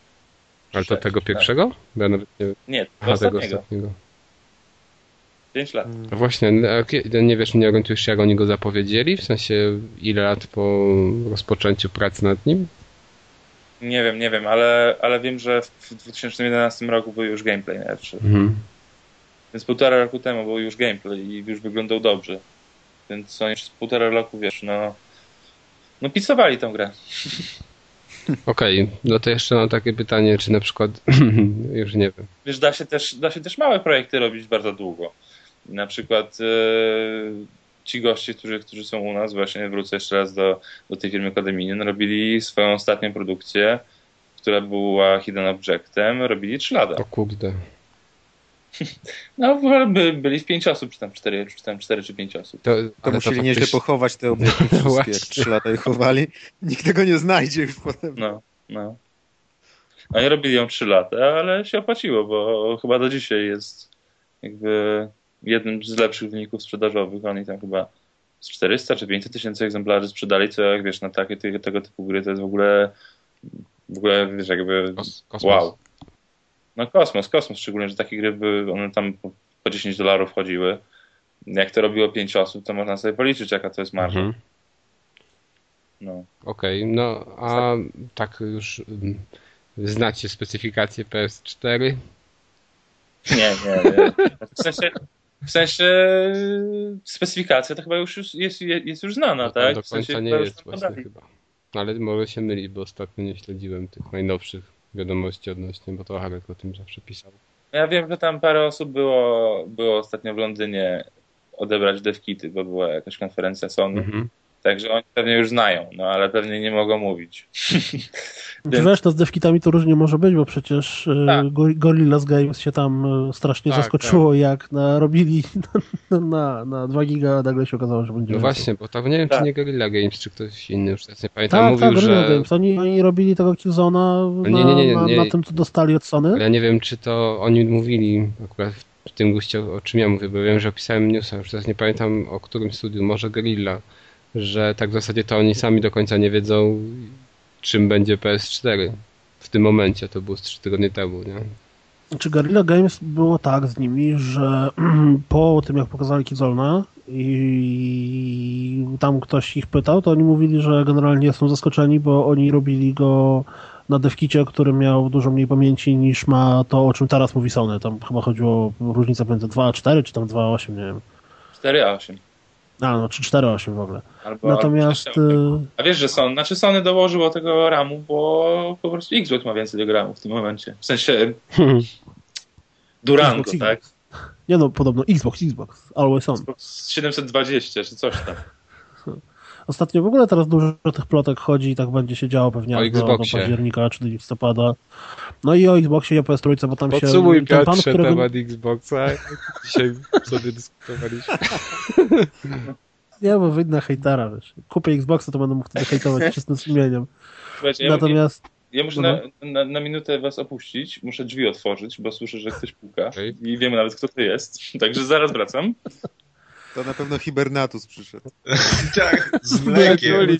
Ale to tego tak. pierwszego? Nawet nie... Nie, to Aha, tego ostatniego. ostatniego. 5 lat. Mm. No właśnie, a kie- nie wiesz, nie orientujesz się, jak oni go zapowiedzieli? W sensie, ile lat po rozpoczęciu pracy nad nim? Nie wiem, nie wiem, ale, ale wiem, że w 2011 roku był już gameplay najlepszy. Mhm. Więc półtora roku temu był już gameplay i już wyglądał dobrze. Więc oni przez półtora roku, wiesz, no... No pisowali tą grę. Okej, no to jeszcze mam takie pytanie, czy na przykład, już nie wiem, Wiesz, da się też, da się też małe projekty robić bardzo długo. Na przykład e, ci goście, którzy, którzy są u nas, właśnie wrócę jeszcze raz do, do tej firmy Codeminion, robili swoją ostatnią produkcję, która była Hidden Objectem, robili 3 lata. o kurde. No, by, by, byli w 5 osób, czy tam 4, czy tam 4 czy 5 osób. To, To musieli to nieźle pochować te obiekty wszystkie, jak trzy lata je chowali. Nikt tego nie znajdzie już potem. No, no. Oni robili ją 3 lata, ale się opłaciło, bo chyba do dzisiaj jest jakby jednym z lepszych wyników sprzedażowych. Oni tam chyba z 400 czy 500 tysięcy egzemplarzy sprzedali, co jak wiesz, na takie tego, typu gry to jest w ogóle w ogóle, wiesz, jakby Kos- kosmos. wow. No kosmos, kosmos, szczególnie, że takie gry by one tam po, po 10 dolarów chodziły. Jak to robiło 5 osób, to można sobie policzyć, jaka to jest marża. Mhm. No. Okej, no a tak już mm, znacie specyfikację PS4? Nie, nie, nie. W sensie, w sensie specyfikacja to chyba już jest, jest, już znana, No, tak? do W sensie końca nie jest właśnie podali. chyba. No, ale może się myli, bo ostatnio nie śledziłem tych najnowszych wiadomości odnośnie, bo to Harek o tym zawsze pisał. Ja wiem, że tam parę osób było, było ostatnio w Londynie odebrać devkity, bo była jakaś konferencja Sony, Mhm. Także oni pewnie już znają, no ale pewnie nie mogą mówić. Czy wiesz, to z devkitami to różnie może być, bo przecież e, Tak. Go- Gorillaz Games się tam e, strasznie Tak, zaskoczyło, jak narobili na, na, na 2 giga, nagle się okazało, że będzie No więcej. właśnie, bo to nie wiem, Tak. czy nie Guerrilla Games, czy ktoś inny, już teraz nie pamiętam, Tak, mówił, tak, Gorilla że... Games. Oni, oni robili tego Killzona na, Nie, nie, nie, nie, na, nie. na tym, co dostali od Sony. Ale ja nie wiem, czy to oni mówili akurat w tym guście, o czym ja mówię, bo wiem, że opisałem newsa, już teraz nie pamiętam o którym studiu, może Guerrilla, że tak w zasadzie to oni sami do końca nie wiedzą, czym będzie PS4 w tym momencie, to było z 3 tygodnie temu, nie? Czy Guerrilla Games było tak z nimi, że po tym jak pokazali Killzona i tam ktoś ich pytał, to oni mówili, że generalnie są zaskoczeni, bo oni robili go na devkicie, który miał dużo mniej pamięci niż ma to, o czym teraz mówi Sony. Tam chyba chodziło o różnicę między 2.4 czy tam 2.8, nie wiem. 4A8. A, no, czy 4.8 w ogóle. Albo, Natomiast... albo y, A wiesz, że Sony, znaczy Sony dołożyło tego ramu, bo po prostu Xbox ma więcej tego ramu w tym momencie. W sensie Durango, Xbox, tak? Xbox. Nie no, podobno Xbox, Xbox, always on. Xbox 720 czy coś tam. Ostatnio w ogóle teraz dużo tych plotek chodzi i tak będzie się działo pewnie O do, do października czy do listopada. No i o Xboxie i o PS3, bo tam się Podsumuj ten pan, Piotrze którego... temat Xboxa, dzisiaj sobie dyskutowaliśmy. Nie, bo wyjdę na hejtera, wiesz. Kupię Xboxa, to będę mógł wtedy hejtować czystym sumieniem. Słuchajcie, ja, Natomiast ja muszę no. na, na, na minutę was opuścić, muszę drzwi otworzyć, bo słyszę, że ktoś puka Okej. i wiemy nawet, kto to jest. Także zaraz wracam. To na pewno Hibernatus przyszedł. Tak, z mlekiem.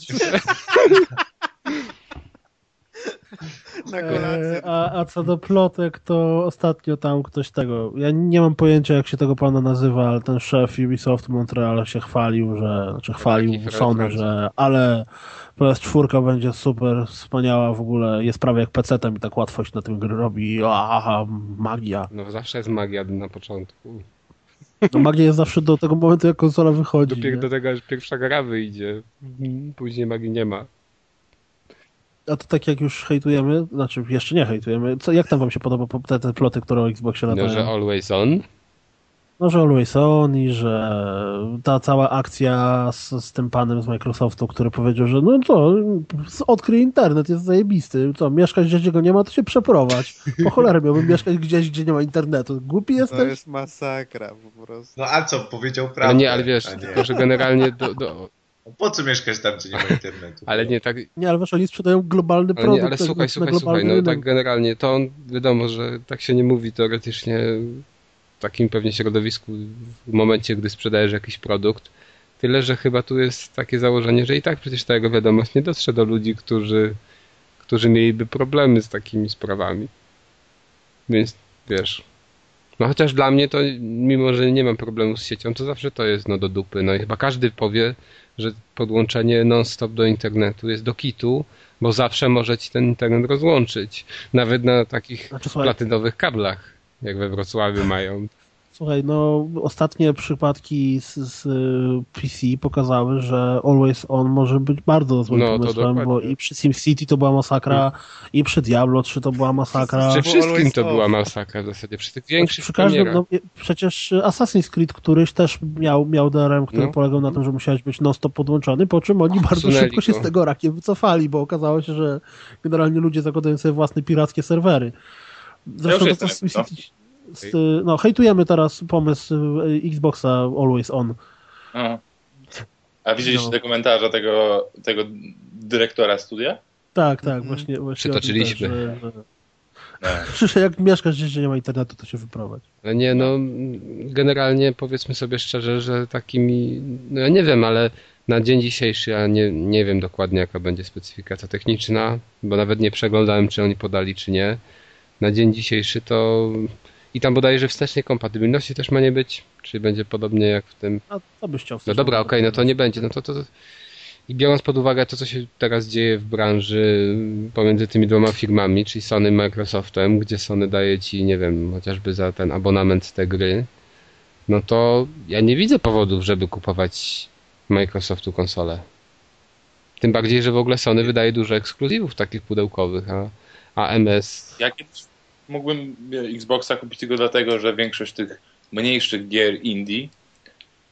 Na kolację. E, a, a co do plotek, to ostatnio tam ktoś tego. Ja nie mam pojęcia, jak się tego pana nazywa, ale ten szef Ubisoft Montreal się chwalił, że. Znaczy chwalił taki Sony, że ale PS4 będzie super, wspaniała w ogóle, jest prawie jak PC-tem i tak łatwo się na tym gry robi. Aha, magia. No zawsze jest magia na początku. No, magia jest zawsze do tego momentu, jak konsola wychodzi. Dopiero nie? do tego, aż pierwsza gra wyjdzie. Później magii nie ma. A to tak jak już hejtujemy, znaczy jeszcze nie hejtujemy, co, jak tam wam się podoba po- te, te ploty, które o Xboxie No, latają? że always on. No, że Always On i że ta cała akcja z, z tym panem z Microsoftu, który powiedział, że no to odkryj internet, jest zajebisty. Co, mieszkać gdzieś, gdzie go nie ma, to się przeprowadź. Po cholerę miałbym mieszkać gdzieś, gdzie nie ma internetu. Głupi To jesteś? jest masakra po prostu. No a co, powiedział prawdę. Ale nie, ale wiesz, nie. tylko że generalnie do, do, Po co mieszkać tam, gdzie nie ma internetu? Ale nie tak, Nie, ale wiesz, oni sprzedają globalny ale, produkt. nie, ale tak, słuchaj, słuchaj, słuchaj, no rynek. tak generalnie to on, wiadomo, że tak się nie mówi teoretycznie takim pewnie środowisku w momencie, gdy sprzedajesz jakiś produkt. Tyle, że chyba tu jest takie założenie, że i tak przecież ta jego wiadomość nie dotrze do ludzi, którzy, którzy mieliby problemy z takimi sprawami. Więc wiesz. No chociaż dla mnie to, mimo że nie mam problemu z siecią, to zawsze to jest no do dupy. No i chyba każdy powie, że podłączenie non-stop do internetu jest do kitu, bo zawsze może ci ten internet rozłączyć. Nawet na takich Znaczy, platynowych kablach, jak we Wrocławiu mają. Słuchaj, no ostatnie przypadki z, z y, PC pokazały, że Always On może być bardzo złym No, to pomysłem, bo i przy SimCity to była masakra, i przy Diablo 3 to była masakra. Przy wszystkim to była masakra w zasadzie, przy tych większych przy każdym, no, przecież Assassin's Creed któryś też miał, miał DRM, który No. polegał na tym, że musiałeś być non-stop podłączony, po czym oni bardzo Usunęli szybko się go. z tego rakiem wycofali, bo okazało się, że generalnie ludzie zakładają sobie własne pirackie serwery. Zresztą już to, jestem, to, z, no, hejtujemy teraz pomysł y, Xboxa Always On. Aha. A widzieliście No. te komentarze tego, tego dyrektora studia? Tak, tak, Mhm. właśnie, właśnie. tym Przytoczyliśmy. też, że- że- Nie. że Jak mieszkasz gdzieś, gdzie nie ma internetu, to się wyprowadź. Ale nie, no generalnie powiedzmy sobie szczerze, że takimi, no ja nie wiem, ale na dzień dzisiejszy ja nie, nie wiem dokładnie jaka będzie specyfikacja techniczna, bo nawet nie przeglądałem czy oni podali czy nie. Na dzień dzisiejszy to i tam bodajże wstecznej kompatybilności też ma nie być, czy będzie podobnie jak w tym. A co byś chciał? No dobra, okej, no to nie będzie, no to, to i biorąc pod uwagę to, co się teraz dzieje w branży pomiędzy tymi dwoma firmami, czyli Sony i Microsoftem, gdzie Sony daje ci, nie wiem, chociażby za ten abonament te gry, no to ja nie widzę powodów, żeby kupować Microsoftu konsolę. Tym bardziej, że w ogóle Sony wydaje dużo ekskluzywów takich pudełkowych, a, a MS... Ja kiedyś mógłbym Xboxa kupić tylko dlatego, że większość tych mniejszych gier indie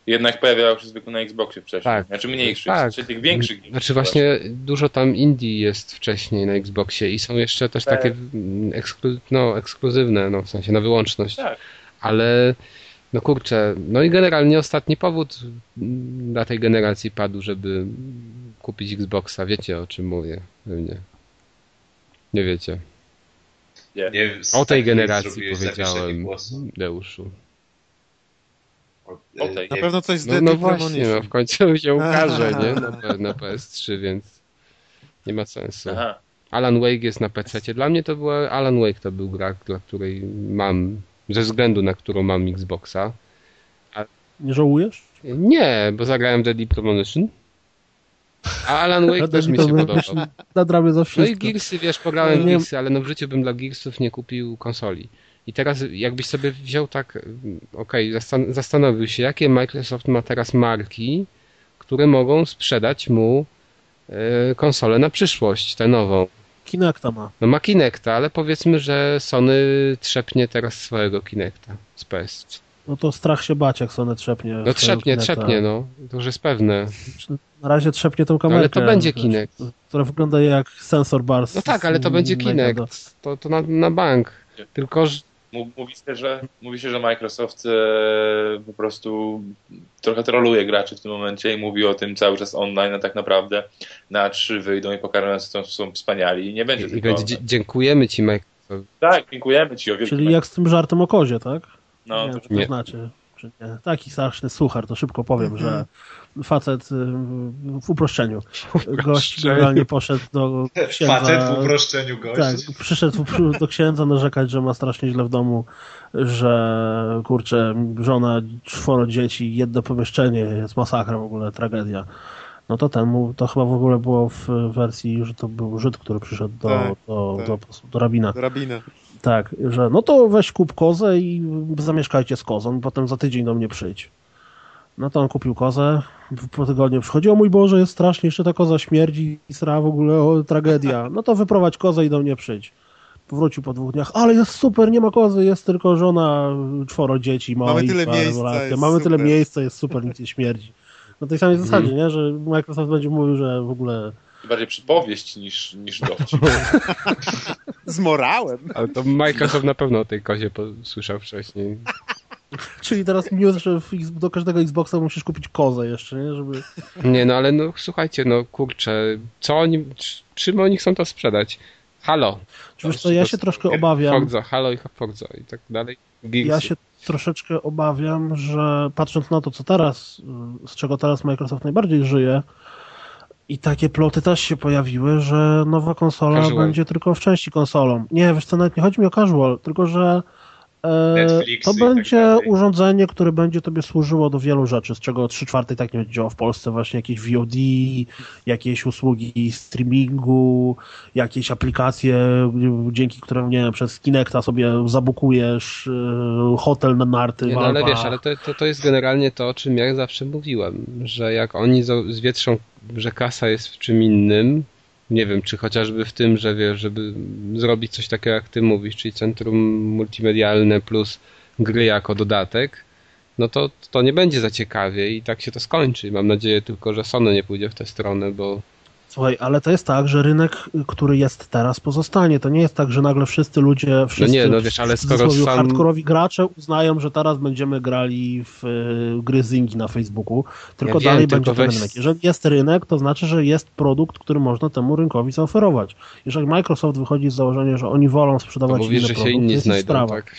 jednak pojawiała się zwykle na Xboxie wcześniej. Tak. Znaczy mniejszych, Tak. czy tych większych gier. Znaczy właśnie dużo tam indie jest wcześniej na Xboxie i są jeszcze też Tak. takie eksklu, no, ekskluzywne, no, w sensie na wyłączność. Tak. Ale no kurczę, no i generalnie ostatni powód dla tej generacji padł, żeby kupić Xboxa. Wiecie o czym mówię, pewnie. Nie wiecie. Nie. O tej generacji powiedziałem. Deuszu. O, O tej. Na pewno coś z No, no właśnie, no, w końcu się ukaże, nie? Na, na PS3, więc nie ma sensu. Aha. Alan Wake jest na PC. Dla mnie to była Alan Wake to był gra, dla której mam, ze względu na którą mam Xboxa. Nie żałujesz? Nie, bo zagrałem Deadly Premonition. A Alan Wake też mi się podobał. Nadrabię za No i wszystko. Gearsy, wiesz, pograłem Nie- Gearsy, ale no w życiu bym dla Gearsów nie kupił konsoli. I teraz jakbyś sobie wziął tak, mm, okej, zastan- zastanowił się, jakie Microsoft ma teraz marki, które mogą sprzedać mu e, konsolę na przyszłość, tę nową. Kinecta ma. No ma Kinecta, ale powiedzmy, że Sony trzepnie teraz swojego Kinecta z PS. No to strach się bać, jak Sony trzepnie. No trzepnie, trzepnie, no. To już jest pewne. Na razie trzepnie tą No, kamerkę. ale to będzie wiesz, Kinect. Która wygląda jak sensor bar. z- No tak, ale to będzie. Kinect. To, to na, na bank. Tylko, że Mów- Mówi się, że, mówi się, że Microsoft e, po prostu trochę troluje graczy w tym momencie i mówi o tym cały czas online, a tak naprawdę na trzy wyjdą i pokażą, że są, są wspaniali i nie będzie i tylko... będzie, dzie- dziękujemy ci, Microsoft. Tak, dziękujemy Ci o. Czyli jak z tym żartem o kozie, tak? No, nie to, wiem, to nie. znaczy. Czy nie. Taki straszny suchar, to szybko powiem, Mhm. że facet y, w uproszczeniu. Gość generalnie poszedł do księdza. Facet w uproszczeniu gość. Tak, przyszedł do księdza narzekać, że ma strasznie źle w domu, że kurczę, żona, czworo dzieci, jedno pomieszczenie, jest masakra w ogóle, tragedia. No to ten, mu- to chyba w ogóle było w wersji, że to był Żyd, który przyszedł do, Tak, do, tak. do, do rabina. Drabina. Tak, że no to weź kup kozę i zamieszkajcie z kozą, potem za tydzień do mnie przyjdź. No to on kupił kozę, po tygodniu przychodzi, o mój Boże, jest strasznie, jeszcze ta koza śmierdzi i sra w ogóle, o, tragedia. No to wyprowadź kozę i do mnie przyjdź. Powrócił po dwóch dniach, ale jest super, nie ma kozy, jest tylko żona, czworo dzieci, Mamy tyle miejsca, Mamy tyle super. miejsca, jest super, nic nie śmierdzi. Na tej samej zasadzie, nie? że Microsoft będzie mówił, że w ogóle bardziej przypowieść niż, niż dowcip. Z morałem. Ale to Microsoft na pewno o tej kozie słyszał wcześniej. Czyli teraz news, że do każdego Xboxa musisz kupić kozę jeszcze, nie? Żeby... Nie, no ale no słuchajcie, no kurczę, co oni, czym oni chcą to sprzedać? Halo. Czy wiesz co, ja się troszkę obawiam, Forza, Halo i Forza i tak dalej. Gearsy. ja się troszeczkę obawiam, że patrząc na to, co teraz, z czego teraz Microsoft najbardziej żyje, i takie ploty też się pojawiły, że nowa konsola Casual. będzie tylko w części konsolą. Nie, wiesz co, nawet nie chodzi mi o casual, tylko że e, Netflixy to tak będzie dalej. urządzenie, które będzie tobie służyło do wielu rzeczy, z czego 3 czwarte tak nie będzie działo w Polsce, właśnie jakieś VOD, jakieś usługi streamingu, jakieś aplikacje, dzięki którym, nie wiem, przez Kinecta sobie zabukujesz e, hotel na narty, Nie, no ale wiesz, ale to, to, to jest generalnie to, o czym ja zawsze mówiłem, że jak oni zwietrzą, że kasa jest w czym innym, nie wiem, czy chociażby w tym, że wiesz, żeby zrobić coś takiego, jak ty mówisz, czyli centrum multimedialne plus gry jako dodatek, no to, to nie będzie za ciekawie i tak się to skończy. Mam nadzieję tylko, że Sony nie pójdzie w tę stronę, bo Słuchaj, ale to jest tak, że rynek, który jest teraz, pozostanie. To nie jest tak, że nagle wszyscy ludzie, wszyscy nie, no wiesz, ale skoro sam- hardkorowi gracze uznają, że teraz będziemy grali w y, gry zingi na Facebooku, tylko Ja wiem, dalej tylko będzie ten weź- rynek. Jeżeli jest rynek, to znaczy, że jest produkt, który można temu rynkowi zaoferować. Jeżeli Microsoft wychodzi z założenia, że oni wolą to sprzedawać mówisz, inny że się to inni znajdą, sprawa. tak?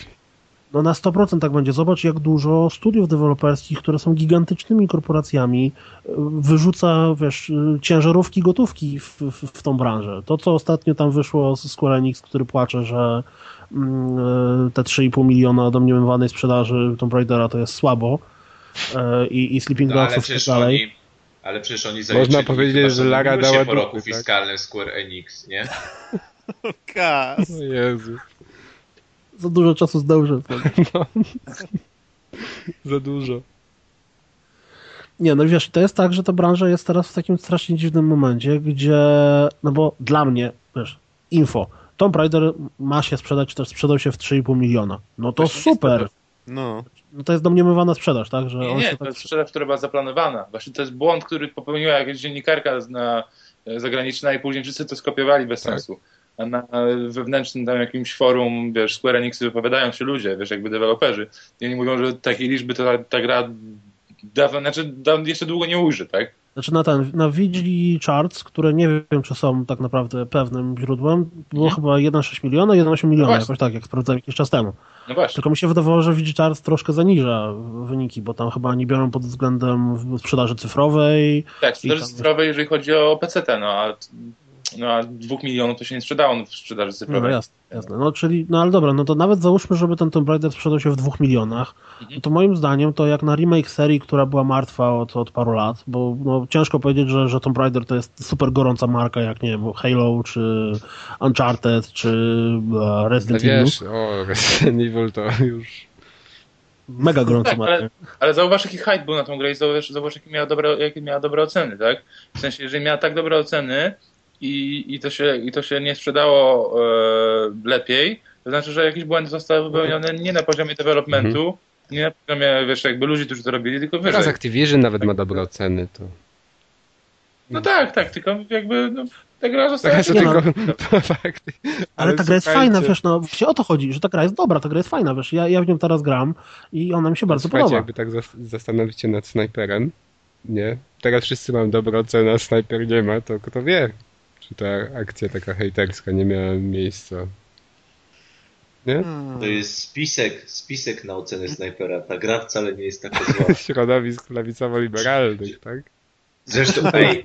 No na 100% tak będzie. Zobacz, jak dużo studiów deweloperskich, które są gigantycznymi korporacjami, y, wyrzuca, wiesz, y, ciężarówki gotówki w, w, w tą branżę. To, co ostatnio tam wyszło z Square Enix, który płacze, że mm, y, te 3,5 miliona domniemywanej sprzedaży Tomb Raidera to jest słabo i, i Sleeping No ale Dogsów i tak przecież dalej. oni... Ale przecież oni Można powiedzieć, że Lara dała po roku dupy, tak? fiskalnym Square Enix, nie? Kas. O Jezu. Za dużo czasu zdążę. Za dużo. Nie, no wiesz, to jest tak, że ta branża jest teraz w takim strasznie dziwnym momencie, gdzie, no bo dla mnie, wiesz, info, Tomb Raider ma się sprzedać, czy też sprzedał się w 3,5 miliona. No to Właśnie super. No. No to jest domniemywana sprzedaż, tak? Że Nie, on nie, to tak... jest sprzedaż, która była zaplanowana. Właśnie to jest błąd, który popełniła jakaś dziennikarka na, e, zagraniczna i później wszyscy to skopiowali bez Tak. sensu. A na wewnętrznym tam jakimś forum, wiesz, Square Enix wypowiadają się ludzie, wiesz, jakby deweloperzy. I oni mówią, że takiej liczby to ta, ta gra dawno, znaczy da, jeszcze długo nie ujrzy, tak? Znaczy na ten, na Vigili Charts, które nie wiem, czy są tak naprawdę pewnym źródłem, było Mhm. chyba 1,6 miliona, 1,8 miliona, właśnie. jakoś tak, jak sprawdzałem jakiś czas temu. No właśnie. Tylko mi się wydawało, że Vigili Charts troszkę zaniża wyniki, bo tam chyba nie biorą pod względem sprzedaży cyfrowej, Tak, sprzedaży tam- cyfrowej, jeżeli chodzi o PC, no a, no a dwóch milionów to się nie sprzedało w sprzedaży No cyfrowej. jasne, jasne. No czyli, no ale dobra, no to nawet załóżmy, żeby ten Tomb Raider sprzedał się w dwóch milionach, Mhm. no to moim zdaniem to jak na remake serii, która była martwa od, od paru lat, bo no, ciężko powiedzieć, że, że Tomb Raider to jest super gorąca marka, jak nie wiem, Halo, czy Uncharted, czy e, No Resident Evil. wiesz, o, Resident Evil to już... Mega gorąca Tak, marka. ale, ale zauważ, jaki hype był na tą grę i zauważ, zauważ jakie, miała dobre, jakie miała dobre oceny, tak? W sensie, jeżeli miała tak dobre oceny i, i, to, się, i to się nie sprzedało e, lepiej, to znaczy, że jakieś błędy zostały wypełnione nie na poziomie developmentu, nie na poziomie, wiesz, jakby ludzi, którzy to robili, tylko wyżej. Teraz Activision nawet ma dobre oceny, to... No tak, tak, tylko jakby no, ta gra została... Tak, nie tylko, no. to fakty. Ale ta gra jest słuchajcie, fajna, wiesz, no właśnie o to chodzi, że ta gra jest dobra, ta gra jest fajna, wiesz, ja, ja w nią teraz gram i ona mi się bardzo Słuchajcie, podoba. jakby tak zas- zastanowić się nad snajperem, nie? Teraz wszyscy mają dobre oceny, a snajper nie ma, to kto wie, czy ta akcja taka hejterska nie miała miejsca. Nie? To jest spisek, spisek na ocenę snajpera. Ta gra wcale nie jest taka zła. Środowisk prawicowo-liberalnych, tak? Zresztą, ej,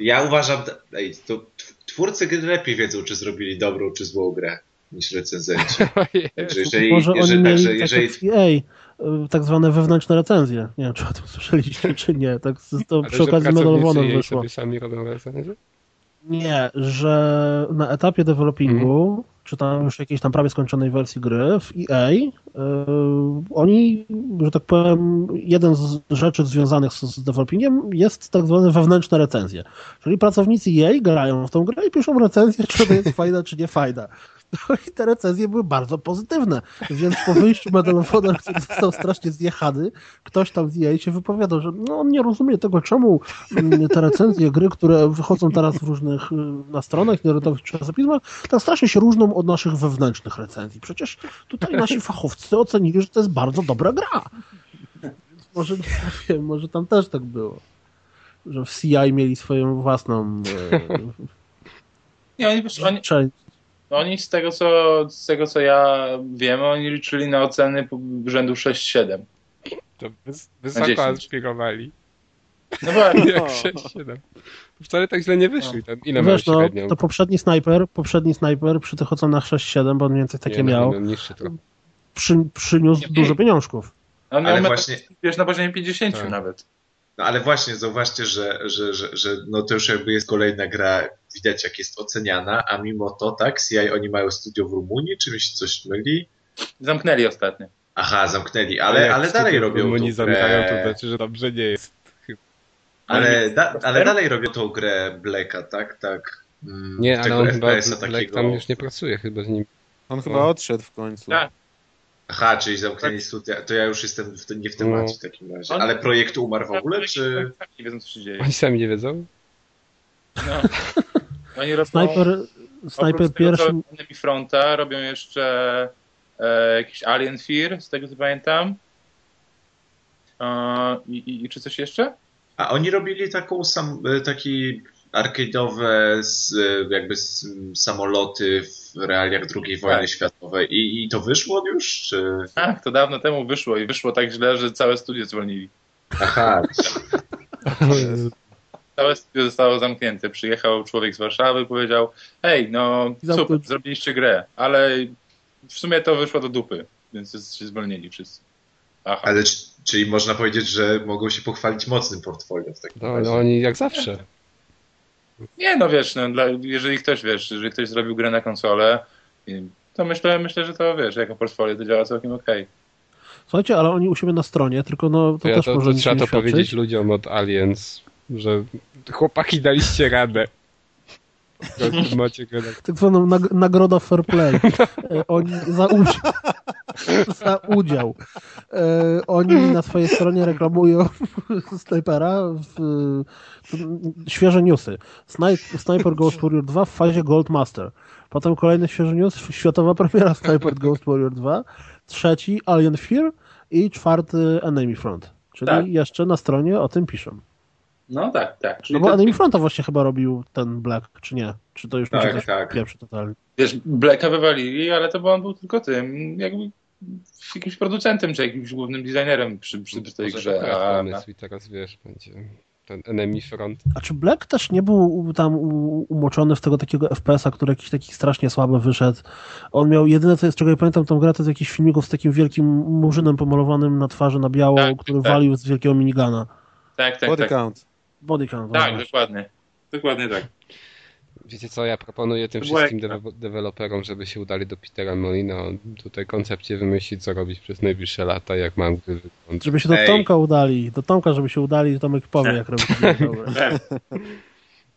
ja uważam, ej, to tw- twórcy gry lepiej wiedzą, czy zrobili dobrą, czy złą grę, niż recenzenci. Także jeżeli, Może oni jeżeli, mieli także tak jeżeli, EA, y, tak zwane wewnętrzne recenzje. Nie wiem, czy o tym słyszeliście, czy nie. Tak z- to Ale przy okazji Medal of pracownicy Honor jej wyszło. sobie sami robią recenzję? Nie, że na etapie developingu, Mhm. czy tam już jakiejś tam prawie skończonej wersji gry w EA, y, oni, że tak powiem, jeden z rzeczy związanych z, z developingiem jest tak zwane wewnętrzne recenzje. Czyli pracownicy EA grają w tą grę i piszą recenzję, czy to jest fajna, czy nie fajna. No i te recenzje były bardzo pozytywne. Więc po wyjściu Medal of Honor, który został strasznie zjechany, ktoś tam z EA się wypowiadał, że no, on nie rozumie tego, czemu mm, te recenzje gry, które wychodzą teraz w różnych y, na stronach internetowych czasopismach, tak strasznie się różnią od naszych wewnętrznych recenzji. Przecież tutaj nasi fachowcy ocenili, że to jest bardzo dobra gra. Więc może, nie wiem, może tam też tak było. Że w CI mieli swoją własną e, Nie, oni, wiesz, oni. Oni z tego co z tego co ja wiem, oni liczyli na oceny rzędu 6-7. To wys- wysoko 10. aspirowali. No właśnie. Jak 6-7. Wcale tak źle nie wyszli. Tam ile Wiesz, mają no, średnią? to poprzedni snajper, poprzedni snajper przy tych ocenach 6-7, bo on mniej więcej takie Nie, no, miał, trochę. przy, przyniósł Nie. dużo pieniążków. On miał właśnie- wiesz, na poziomie 50 Tak. nawet. No ale właśnie, zauważcie, że, że, że, że no to już jakby jest kolejna gra, widać jak jest oceniana, a mimo to tak, CI oni mają studio w Rumunii, czy mi się coś myli? Zamknęli ostatnio. Aha, zamknęli, ale, ale dalej robią Oni tą zamykają, to grę, znaczy, że dobrze nie jest. ale, da, ale dalej robią tą grę Blacka, tak? tak mm, Nie, ale tego on chyba Black takiego. tam już nie pracuje chyba z nim. On No. chyba odszedł w końcu. Tak. Aha, czyli zamknęli studia, to ja już jestem w, nie w temacie w takim razie. Ale projekt umarł w ogóle, czy... Nie wiedzą, co się dzieje. Oni sami nie wiedzą? No. Oni robią, Snajper, snajper pierwszy, Fronta robią jeszcze e, jakiś Alien Fear, z tego co pamiętam. E, i, i, czy coś jeszcze? A oni robili taką sam, taki arcade'owe z, jakby samoloty w realiach II wojny Tak. światowej I, i to wyszło już, czy... Tak, to dawno temu wyszło i wyszło tak źle, że całe studio zwolnili. Aha, Całe studio zostało zamknięte. Przyjechał człowiek z Warszawy, powiedział: Hej, no super, zrobiliście grę, ale w sumie to wyszło do dupy, więc się zwolnili wszyscy. Aha. ale czyli można powiedzieć, że mogą się pochwalić mocnym portfolio w takim No, razie. no oni jak zawsze. Nie, no wiesz, no, dla, jeżeli ktoś wiesz, jeżeli ktoś zrobił grę na konsolę, to myślę, myślę, że to wiesz, jako portfolio to działa całkiem okej. Słuchajcie, ale oni u siebie na stronie, tylko no to To ja też to, może to nic trzeba nie to świadczyć. powiedzieć ludziom od Aliens, że chłopaki daliście radę. Macie Tak zwaną nag nagroda fair play. E, Oni za udział. za udział. E, oni na swojej stronie reklamują snajpera w, w, świeże newsy. Snip, Sniper Ghost Warrior 2 w fazie Gold Master. Potem kolejny świeży news, światowa premiera Sniper Ghost Warrior 2. Trzeci Alien Fear i czwarty Enemy Front. Czyli Tak. jeszcze na stronie o tym piszą. No tak, tak. Czyli No bo to, Enemy Fronta właśnie chyba robił ten Black, czy nie? Czy to już mi się Tak, tak. pieprzy totalnie? wiesz, Blacka wywalili, ale to bo on był tylko tym, jakby jakimś producentem, czy jakimś głównym designerem przy, przy, przy tej Może grze. A, pomysł i teraz wiesz, będzie ten enemy front. A czy Black też nie był tam umoczony w tego takiego FPS-a, który jakiś taki strasznie słaby wyszedł? On miał, jedyne co jest, czego ja pamiętam tą grę, to z jakichś filmików z takim wielkim murzynem pomalowanym na twarzy na biało, Tak, który tak. walił z wielkiego minigana. tak, tak, Body tak. count. Body count. Tak, właśnie. dokładnie. Dokładnie tak. Wiecie co, ja proponuję tym wszystkim deweloperom, żeby się udali do Petera Molina, on tutaj koncepcję wymyślić, co robić przez najbliższe lata, jak mam gry wyglądać. Żeby się do Ej. Tomka udali, do Tomka, żeby się udali, Tomek powie, jak robić dobre.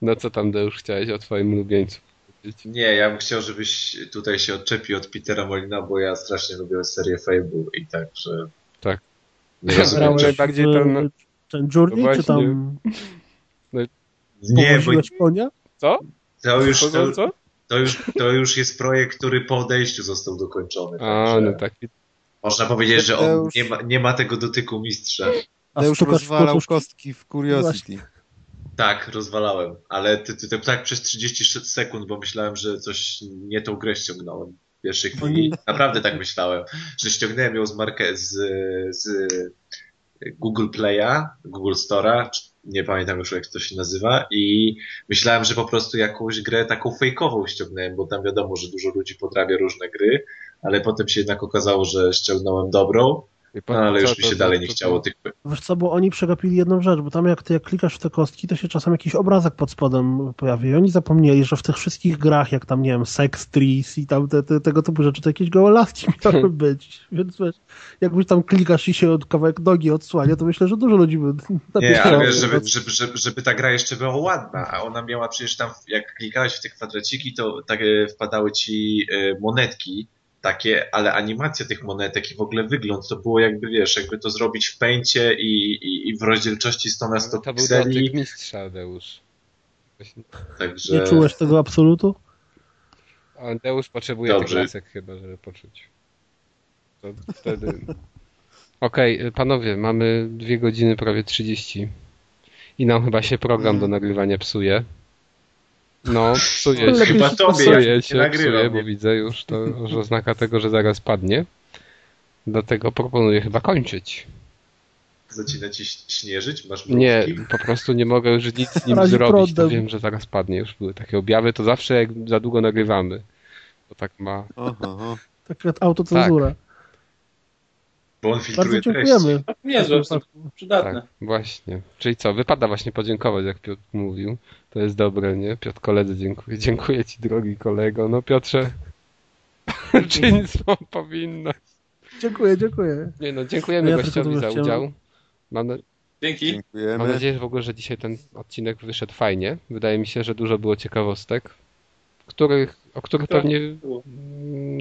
No co tam, już chciałeś o twoim ulubieńcu powiedzieć? Nie, ja bym chciał, żebyś tutaj się odczepił od Petera Molina, bo ja strasznie lubię serię Fable i tak, że... Tak. Nie rozumiem, Grałeś- że... najbardziej w- ten- ten Journey, No czy tam Nie, bo konia? Co? to już, to, co, to, już, to już jest projekt, który po odejściu został dokończony. A, no tak. Można powiedzieć, że on nie ma, nie ma tego dotyku mistrza. A To już rozwalał kostki w Curiosity. Tak, rozwalałem, ale ty, ty, ty, tak przez 36 sekund, bo myślałem, że coś nie tą grę ściągnąłem. W pierwszej chwili Oni- naprawdę tak myślałem, że ściągnąłem ją z, marke, z, z Google Play'a, Google Store'a, nie pamiętam już jak to się nazywa i myślałem, że po prostu jakąś grę taką fejkową ściągnąłem, bo tam wiadomo, że dużo ludzi podrabia różne gry, ale potem się jednak okazało, że ściągnąłem dobrą I No, ale już mi się dalej nie to- chciało tych... Wiesz co, bo oni przegapili jedną rzecz, bo tam jak ty jak klikasz w te kostki, to się czasem jakiś obrazek pod spodem pojawi. I oni zapomnieli, że w tych wszystkich grach, jak tam, nie wiem, Sex Trees i tam te, te, tego typu rzeczy, to jakieś gołe laski miały być. Więc wiesz, jakbyś tam klikasz i się od kawałek nogi odsłania, to myślę, że dużo ludzi by Nie, ale wiesz, żeby, żeby, żeby, żeby ta gra jeszcze była ładna, a ona miała przecież tam, jak klikałeś w te kwadraciki, to takie wpadały ci e, monetki, takie, ale animacja tych monetek i w ogóle wygląd, to było jakby, wiesz, jakby to zrobić w pęcie i, i, i w rozdzielczości 100 na 100 To był pikseli, dotyk mistrza, Deusz. Także... Nie czułeś tego absolutu? A Deusz potrzebuje Dobrze. tych lasek chyba, żeby poczuć. To wtedy... Okej, y, panowie, mamy dwie godziny, prawie 30. I nam chyba się program do nagrywania psuje. No, psuje się. Chyba się tobie, Psuje się, psuje, bo widzę już to, że oznaka tego, że zaraz padnie. Dlatego proponuję chyba kończyć. Zaczyna ci śnieżyć? Masz Nie, po prostu nie mogę już nic z nim Razi zrobić, to wiem, że zaraz padnie. Już były takie objawy, to zawsze jak za długo nagrywamy. To tak ma... Aha, aha. Taka autocenzura. Bo on Bardzo filtruje treści. dziękujemy. Niezłe, W tym przydatne. Tak, właśnie. Czyli co, wypada właśnie podziękować, jak Piotr mówił. To jest dobre, nie? Piotr koledzy dziękuję. Dziękuję ci, drogi kolego. No Piotrze, czyń swą powinność. Dziękuję, dziękuję. Nie no, dziękujemy Ja gościowi za udział. Mam, na, Dzięki. mam Dziękujemy. nadzieję że w ogóle, że dzisiaj ten odcinek wyszedł fajnie. Wydaje mi się, że dużo było ciekawostek, których, o których Tak. pewnie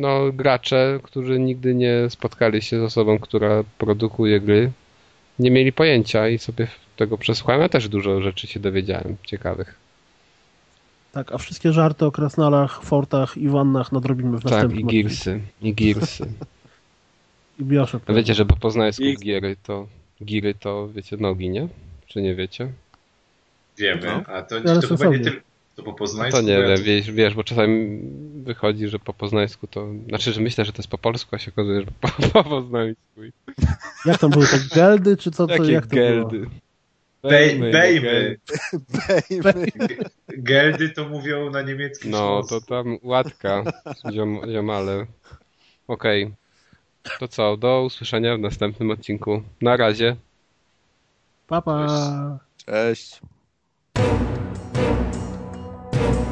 no, gracze, którzy nigdy nie spotkali się z osobą, która produkuje gry, nie mieli pojęcia i sobie tego przesłuchałem. Ja też dużo rzeczy się dowiedziałem ciekawych. Tak, a wszystkie żarty o krasnalach, fortach i wannach nadrobimy w Tak, następnym i odcinku. Gearsy, i Gearsy. I Biosze. A wiecie, że po poznańsku I- giery to, giry to, wiecie, nogi, nie? Czy nie wiecie? Wiemy, No. a to, Ale to chyba nie tylko... To po No poznańsku... to nie ja wiem, wiesz, wiesz, bo czasami wychodzi, że po poznańsku to... Znaczy, że myślę, że to jest po polsku, a się okazuje, że po, po poznańsku. Jak tam były te geldy, czy co? co Jakie jak to było? geldy. Bej- Bejmy. Bejmy. Geldy to mówią na niemieckim No, to tam łatka, ziom, ziomale. Okej. To co, do usłyszenia w następnym odcinku. Na razie. Pa, pa. Cześć. Pa.